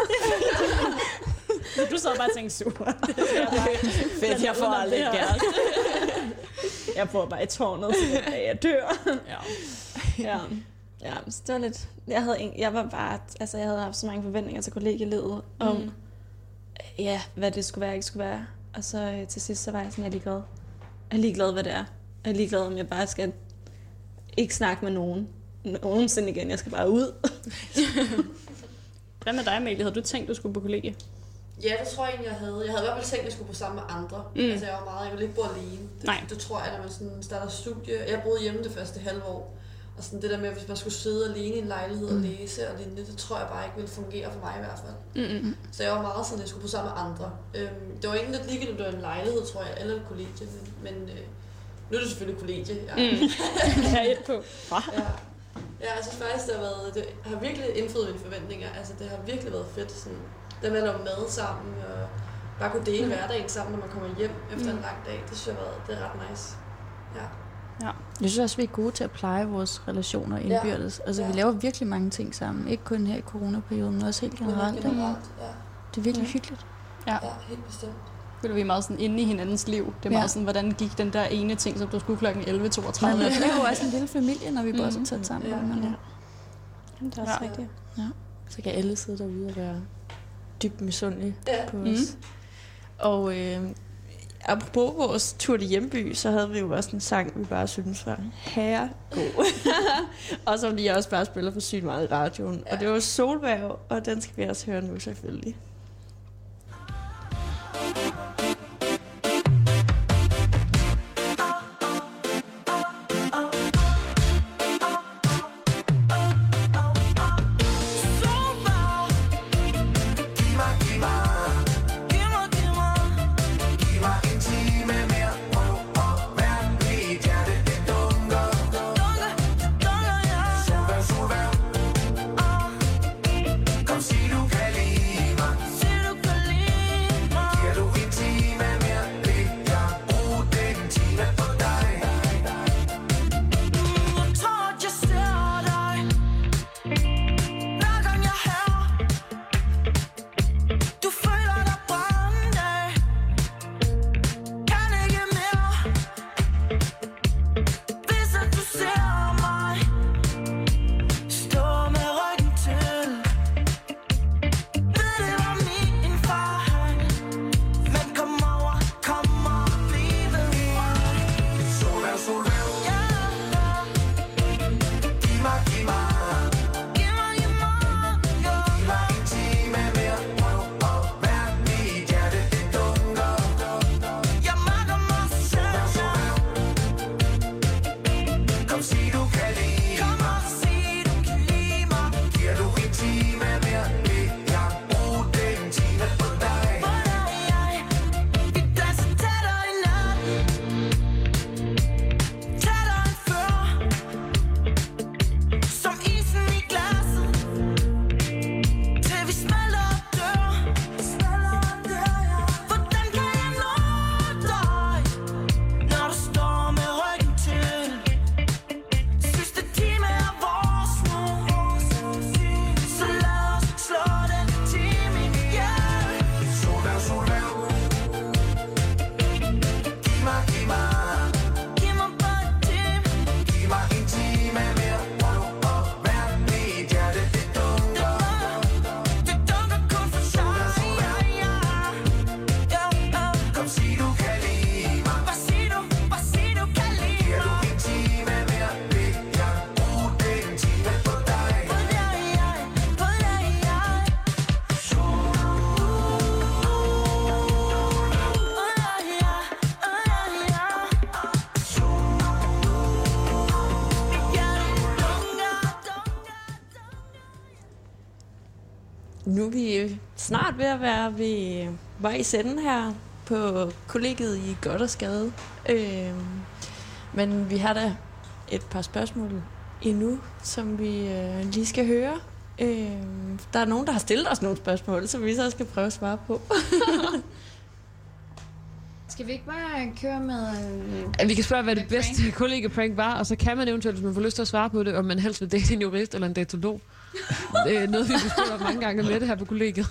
<laughs> Så <laughs> du sad bare og tænkte, super. Det jeg bare- Fedt, jeg får aldrig kæreste. <laughs> Jeg bor bare i tårnet, dag jeg dør. Ja. <laughs> ja. Ja, så det var lidt... Jeg, havde, en- jeg var bare... Altså, jeg havde haft så mange forventninger til kollegielivet om, Mm. ja, hvad det skulle være ikke skulle være. Og så øh, til sidst, så var jeg sådan, jeg er ligeglad. Jeg er ligeglad, hvad det er. Jeg er ligeglad, om jeg bare skal ikke snakke med nogen nogensinde igen. Jeg skal bare ud. Hvad med dig, Amalie? Havde du tænkt, du skulle på kollegie? Ja, det tror jeg egentlig, jeg havde. Jeg havde i hvert fald tænkt, at jeg skulle på sammen med andre. Mm. Mm. Altså, jeg var meget, jeg ville ikke bo alene. Det, Nej. det tror jeg, når man sådan starter studie. Jeg boede hjemme det første halve år. Og sådan det der med, hvis man skulle sidde alene i en lejlighed og læse og lignende, det tror jeg bare ikke ville fungere for mig i hvert fald. Mm-mm. Så jeg var meget sådan, at jeg skulle på sammen med andre. Øhm, det var egentlig lidt ligegyldigt, om det var en lejlighed, tror jeg, eller et kollegie. Men, men øh, nu er det selvfølgelig kollegie. Ja. Mm. <laughs> <laughs> Jeg er et på. Ja. Ja, jeg synes faktisk, det har, været, det har virkelig indfriet mine forventninger. Altså, det har virkelig været fedt. Sådan, det med at lave mad sammen, og bare kunne dele hverdagen sammen, når man kommer hjem efter en lang dag. Det synes jeg har været, det er ret nice. Ja. Jeg synes også, vi er gode til at pleje vores relationer indbyrdes. Ja. Altså, vi Ja. laver virkelig mange ting sammen. Ikke kun her i coronaperioden, men også helt generelt. generelt, ja. Det er virkelig hyggeligt. ja, helt bestemt. Føler vi er meget sådan inde i hinandens liv. Det er Ja. meget sådan, hvordan gik den der ene ting, som du skulle kl. 11.32. Men vi er jo også en lille familie, når vi bor så tæt sammen. Ja. Ja. Ja. Jamen, det er også Ja. rigtigt. Så kan alle sidde derude og være dybt misundelige Ja. på Mm. os. Og øh, apropos vores tur til hjemby, så havde vi jo også en sang, vi bare synes var herregod. <laughs> og som de også bare spiller for sygt meget i radioen. Ja. Og det var Solværv, og den skal vi også høre nu selvfølgelig. Thank you. Nu er vi snart ved at være ved vejs ende her på kollegiet i Godt og Skade. Øh, men vi har da et par spørgsmål endnu, som vi øh, lige skal høre. Øh, der er nogen, der har stillet os nogle spørgsmål, som vi så skal prøve at svare på. <laughs> Skal vi ikke bare køre med... Øh, vi kan spørge, hvad det bedste kollega-prank var, og så kan man eventuelt, hvis man får lyst til at svare på det, om man helst vil date en jurist eller en datolog. Det er noget, vi har spurgt om mange gange med det her på kollegiet.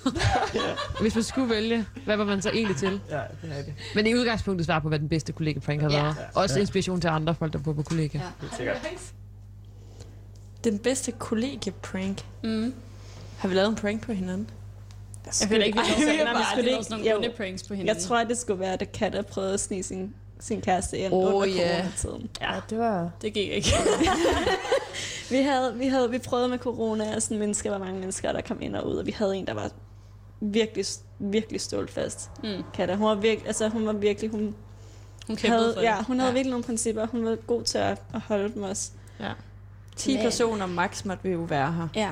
Hvis man skulle vælge, hvad var man så egentlig til? Ja, det er det. Men i udgangspunktet svare på, hvad den bedste kollega-prank har Ja. været. Også inspiration til andre folk, der bor på kollega. Ja. Helt sikkert. Den bedste kollegie-prank. Mm. Har vi lavet en prank på hinanden? Jeg føler ikke, vi har Ej, sådan, jeg det nogle pranks på Jeg hinanden. tror, det skulle være, da Katta prøvede at snige sin, sin kæreste ind Åh, under ja. coronatiden. Ja, det var... det gik ikke. <laughs> Vi, havde, vi, havde, vi prøvede med corona, og sådan mennesker, var mange mennesker, der kom ind og ud, og vi havde en, der var virkelig, virkelig stålt fast. Mm. Katta, hun var virkelig, altså hun var virkelig, hun, Hun kæmpede havde, for det. ja, hun havde virkelig nogle principper, hun var god til at, at holde dem også. Ja. 10 Men- personer max måtte vi jo være her. Ja,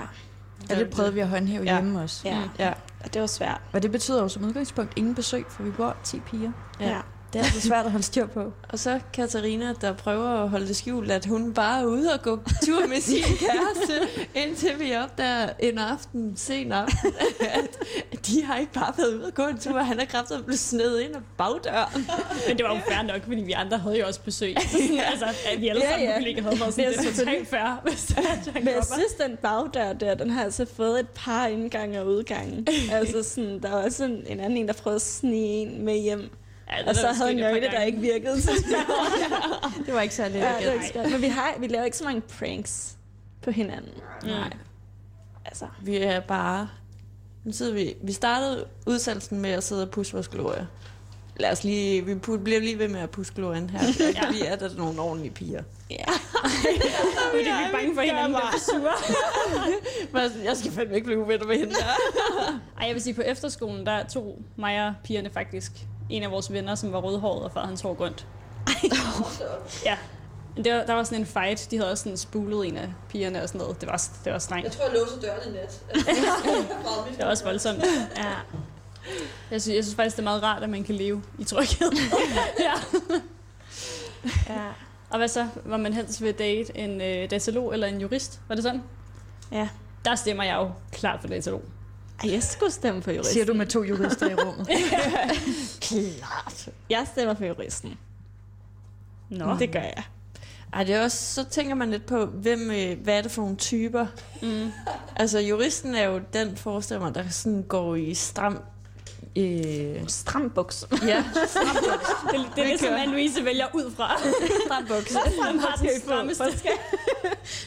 Og det prøvede vi at håndhæve Ja. hjemme også. ja. Ja. og det var svært. Og det betyder jo som udgangspunkt ingen besøg, for vi bor 10 piger. Ja. Ja. Det er altså svært at holde styr på. Og så Katarina, der prøver at holde det skjult, at hun bare er ude og gå tur med sin <laughs> kæreste, indtil vi opdager en aften, sen aften, at de har ikke bare været ude og gå en tur, han er kraftigt blevet snedet ind ad bagdøren. Men det var jo fair nok, fordi vi andre havde jo også besøg. <laughs> altså, at vi alle sammen ja. ja, ja. havde været sådan, Det er <laughs> det totalt fair, hvis han Men jeg synes, den bagdør der, den har altså fået et par indgange og udgange. altså sådan, der var også en, en anden en, der prøvede at snige en med hjem. Ja, Og så der havde nøgle, der ikke virkede. Så <laughs> Det var ikke særlig ja, det var så. Men vi, har, vi laver ikke så mange pranks på hinanden. Nej. Altså, Vi er bare... Nu sidder vi... Vi startede udsendelsen med at sidde og pusse vores glorie. Lad os lige... Vi bliver lige ved med at pusse glorien her. <laughs> ja. Vi er der nogle ordentlige piger. ja. <laughs> Fordi vi er bange for hinanden, der er sure. Men Jeg skal fandme ikke blive uvenner med hende der. Ej, jeg vil sige, på efterskolen, der tog mig og pigerne faktisk en af vores venner, som var rødhåret og farvede hans hår grønt. Ja. Men Det var, der var sådan en fight. De havde også sådan spulet en af pigerne og sådan noget. Det var, det var strengt. Jeg tror, jeg låser døren i net. <laughs> Det var også voldsomt. Ja. Jeg synes, jeg synes faktisk, det er meget rart, at man kan leve i tryghed. <laughs> ja. ja. Og hvad så? Var man helst vil date en øh, datalog eller en jurist? Var det sådan? Ja. Der stemmer jeg jo klart for datalog. Ej, jeg skulle stemme for juristen. Siger du med to jurister i rummet. <laughs> Klart. Jeg stemmer for juristen. Nå. Det gør jeg. Ej, det er også, så tænker man lidt på, hvem, øh, hvad er det for nogle typer? Mm. Altså, juristen er jo den forestiller mig, der sådan går i stram... Øh, Stram buks. ja, Det, det er det, som Anne-Louise vælger ud fra. stram buks. Hvem har den strammeste?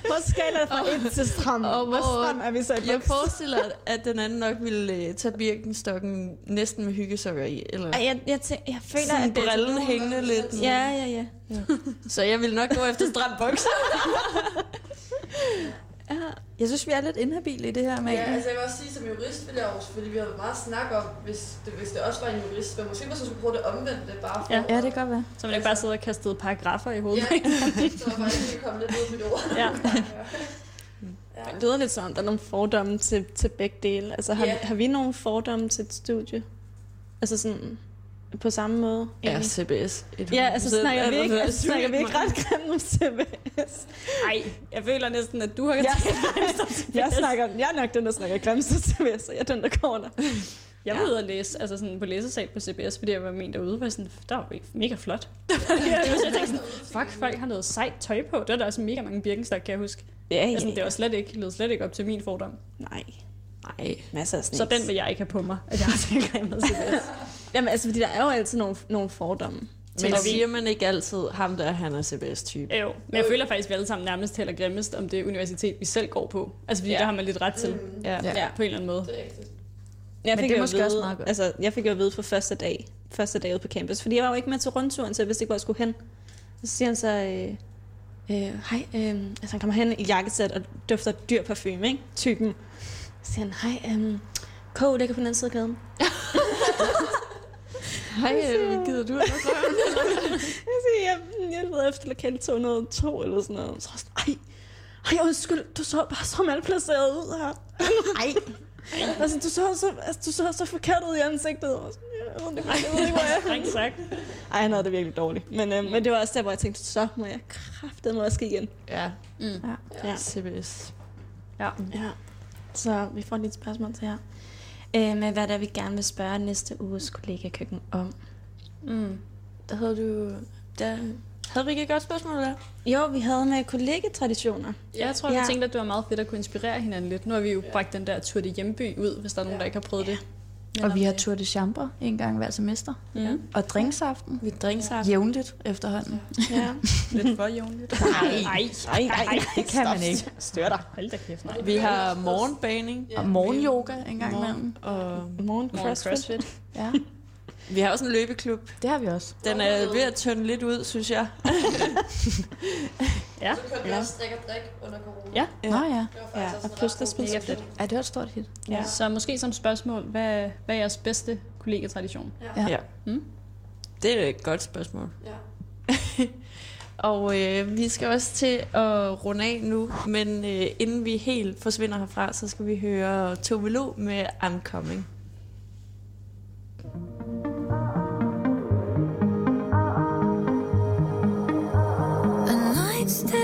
Hvor skala fra 1 til stram? Og Hvor hvor- stram er vi så i Jeg buks? forestiller, at den anden nok ville øh, tage birkenstokken næsten med hyggesokker i. Eller Ej, jeg, jeg, tæ- jeg føler, sådan at det brillen hængende lidt. ned. Ja, ja, ja. Så jeg vil nok gå efter stram buks. <laughs> Ja, jeg synes, vi er lidt inhabile i det her med. Ja, altså jeg vil også sige, som jurist vil jeg også, fordi vi har meget snak om, hvis det, hvis det også var en jurist, men måske man så skulle bruge det omvendte, bare for Ja. Ja, det kan godt være. Så man ikke bare sidder og kastet paragrafer i hovedet. Ja, så man faktisk kan komme lidt ud på jorden. Ja. <laughs> Ja. Det lyder lidt som, om der er nogle fordomme til, til begge dele. Altså, har, Ja. har vi nogle fordomme til et studie? Altså sådan på samme måde? Ja, egentlig? CBS. Ja, altså snakker vi ikke, altså, snakker vi ikke ret grimt om CBS? Nej, jeg føler næsten, at du har Ja. ja. Jeg, snakker, jeg er nok den, der snakker grimt til CBS, og jeg er den, der går der. Jeg var ude og læse, altså sådan på læsesal på CBS, fordi jeg var ment derude, var sådan, der var mega flot. <laughs> det var så, jeg tænkte sådan, fuck, folk har noget sejt tøj på. Det var der også mega mange birkenstok, kan jeg huske. Ja, Altså, det var slet ikke, lød slet ikke op til min fordom. Nej, Nej. masser af Så snacks. den vil jeg ikke have på mig, at jeg har tænkt med CBS. <laughs> Jamen altså, fordi der er jo altid nogle, nogle fordomme. Men vi- siger man ikke altid, ham der, han er CBS-type? Jo, men jeg føler faktisk, at vi alle sammen nærmest taler grimmest om det universitet, vi selv går på. Altså, fordi Ja. der har man lidt ret til, Mm, Ja. Ja. på en eller anden måde. det er rigtigt. Jeg Men fik det er jo måske at også vide, meget godt. Altså, jeg fik jo at vide for første dag, første dag ude på campus, fordi jeg var jo ikke med til rundturen, så jeg vidste ikke, hvor jeg skulle hen. Så siger han så, øh, øh, hej, øh, altså han kommer hen i jakkesæt og dufter dyr parfume, ikke? Typen. Så siger han, hej, øh, K ligger på den anden side af gaden. <laughs> Hej, gider du? <laughs> Jeg siger, jeg, jeg leder efter lokal 202 eller sådan noget. Så jeg sådan, ej, ej, undskyld, du så bare så malplaceret ud her. Nej. <laughs> Altså, du så, så, altså, du så så forkert ud i ansigtet. Og sådan, jeg ved ikke, jeg ved ikke, hvor jeg sagt. Ej, han havde det virkelig dårligt. Men, øh, men det var også der, hvor jeg tænkte, så må jeg kraftedeme også igen. Ja, Mm. Ja. ja. CBS. ja. Så vi får lige et spørgsmål til her. Øh, med hvad der vi gerne vil spørge næste uges kollega-køkken om. Mm. Der havde du... Der havde vi ikke et godt spørgsmål der? Jo, vi havde med kollegetraditioner. Ja, Jeg tror, vi ja. tænkte, at det var meget fedt at kunne inspirere hinanden lidt. Nu har vi jo bragt den der tur til hjemby ud, hvis der er nogen, der ikke har prøvet det. Og vi har Tour de Chambre en gang hver semester. Ja. Og drinksaften. Vi drinkser. Jævnligt efterhånden. ja. Lidt for jævnligt. <laughs> Nej, nej, nej, nej. Det kan man ikke. Stør dig. Hold da kæft, nej. Vi har morgenbaning. Og morgenyoga en gang imellem. Og Morgen crossfit. Ja, vi har også en løbeklub. det har vi også. Den er ved at tynde lidt ud, synes jeg. <laughs> Ja. Så kørte vi Ja. også drik og drik under corona. Ja. Nå ja. Det var Ja, faktisk og plus der tradition. fedt. Ja, det var et stort hit. Ja. Så måske som spørgsmål, hvad, hvad er jeres bedste kollegetradition? Ja. Ja. Mm? Det er et godt spørgsmål. Ja. <laughs> Og øh, vi skal også til at runde af nu, men øh, inden vi helt forsvinder herfra, så skal vi høre Tove Lo med I'm Coming. The night's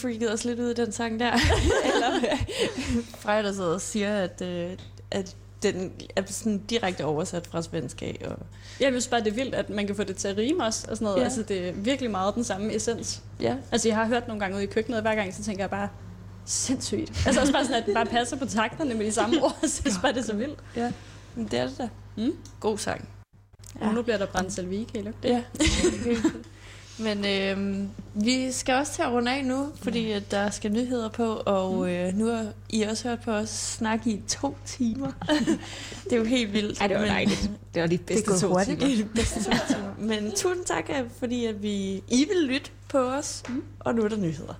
freakede os lidt ud, den sang der. <laughs> Eller Freja, der sidder og siger, at, øh, at den er sådan direkte oversat fra svensk af. Og, Jeg synes bare, det er vildt, at man kan få det til at rime også. Og sådan noget. Ja. Ja. Altså, det er virkelig meget den samme essens. ja. Altså, jeg har hørt nogle gange ude i køkkenet, og hver gang så tænker jeg bare, sindssygt. Altså også bare sådan, at den bare passer på takterne med de samme ord. Så jeg synes bare, det er så vildt. Men det er det da. Mm. God sang. Ja. Og nu bliver der brændt salvik, eller? Ja. <laughs> Men øh, vi skal også til at runde af nu, fordi at der skal nyheder på, og øh, nu har I også hørt på os snakke i to timer. <laughs> det er jo helt vildt. Ej, det var dejligt. Det var de bedste går to hurtigt. timer. Det er de bedste to timer. Men tusind tak, fordi at vi, I vil lytte på os, og nu er der nyheder.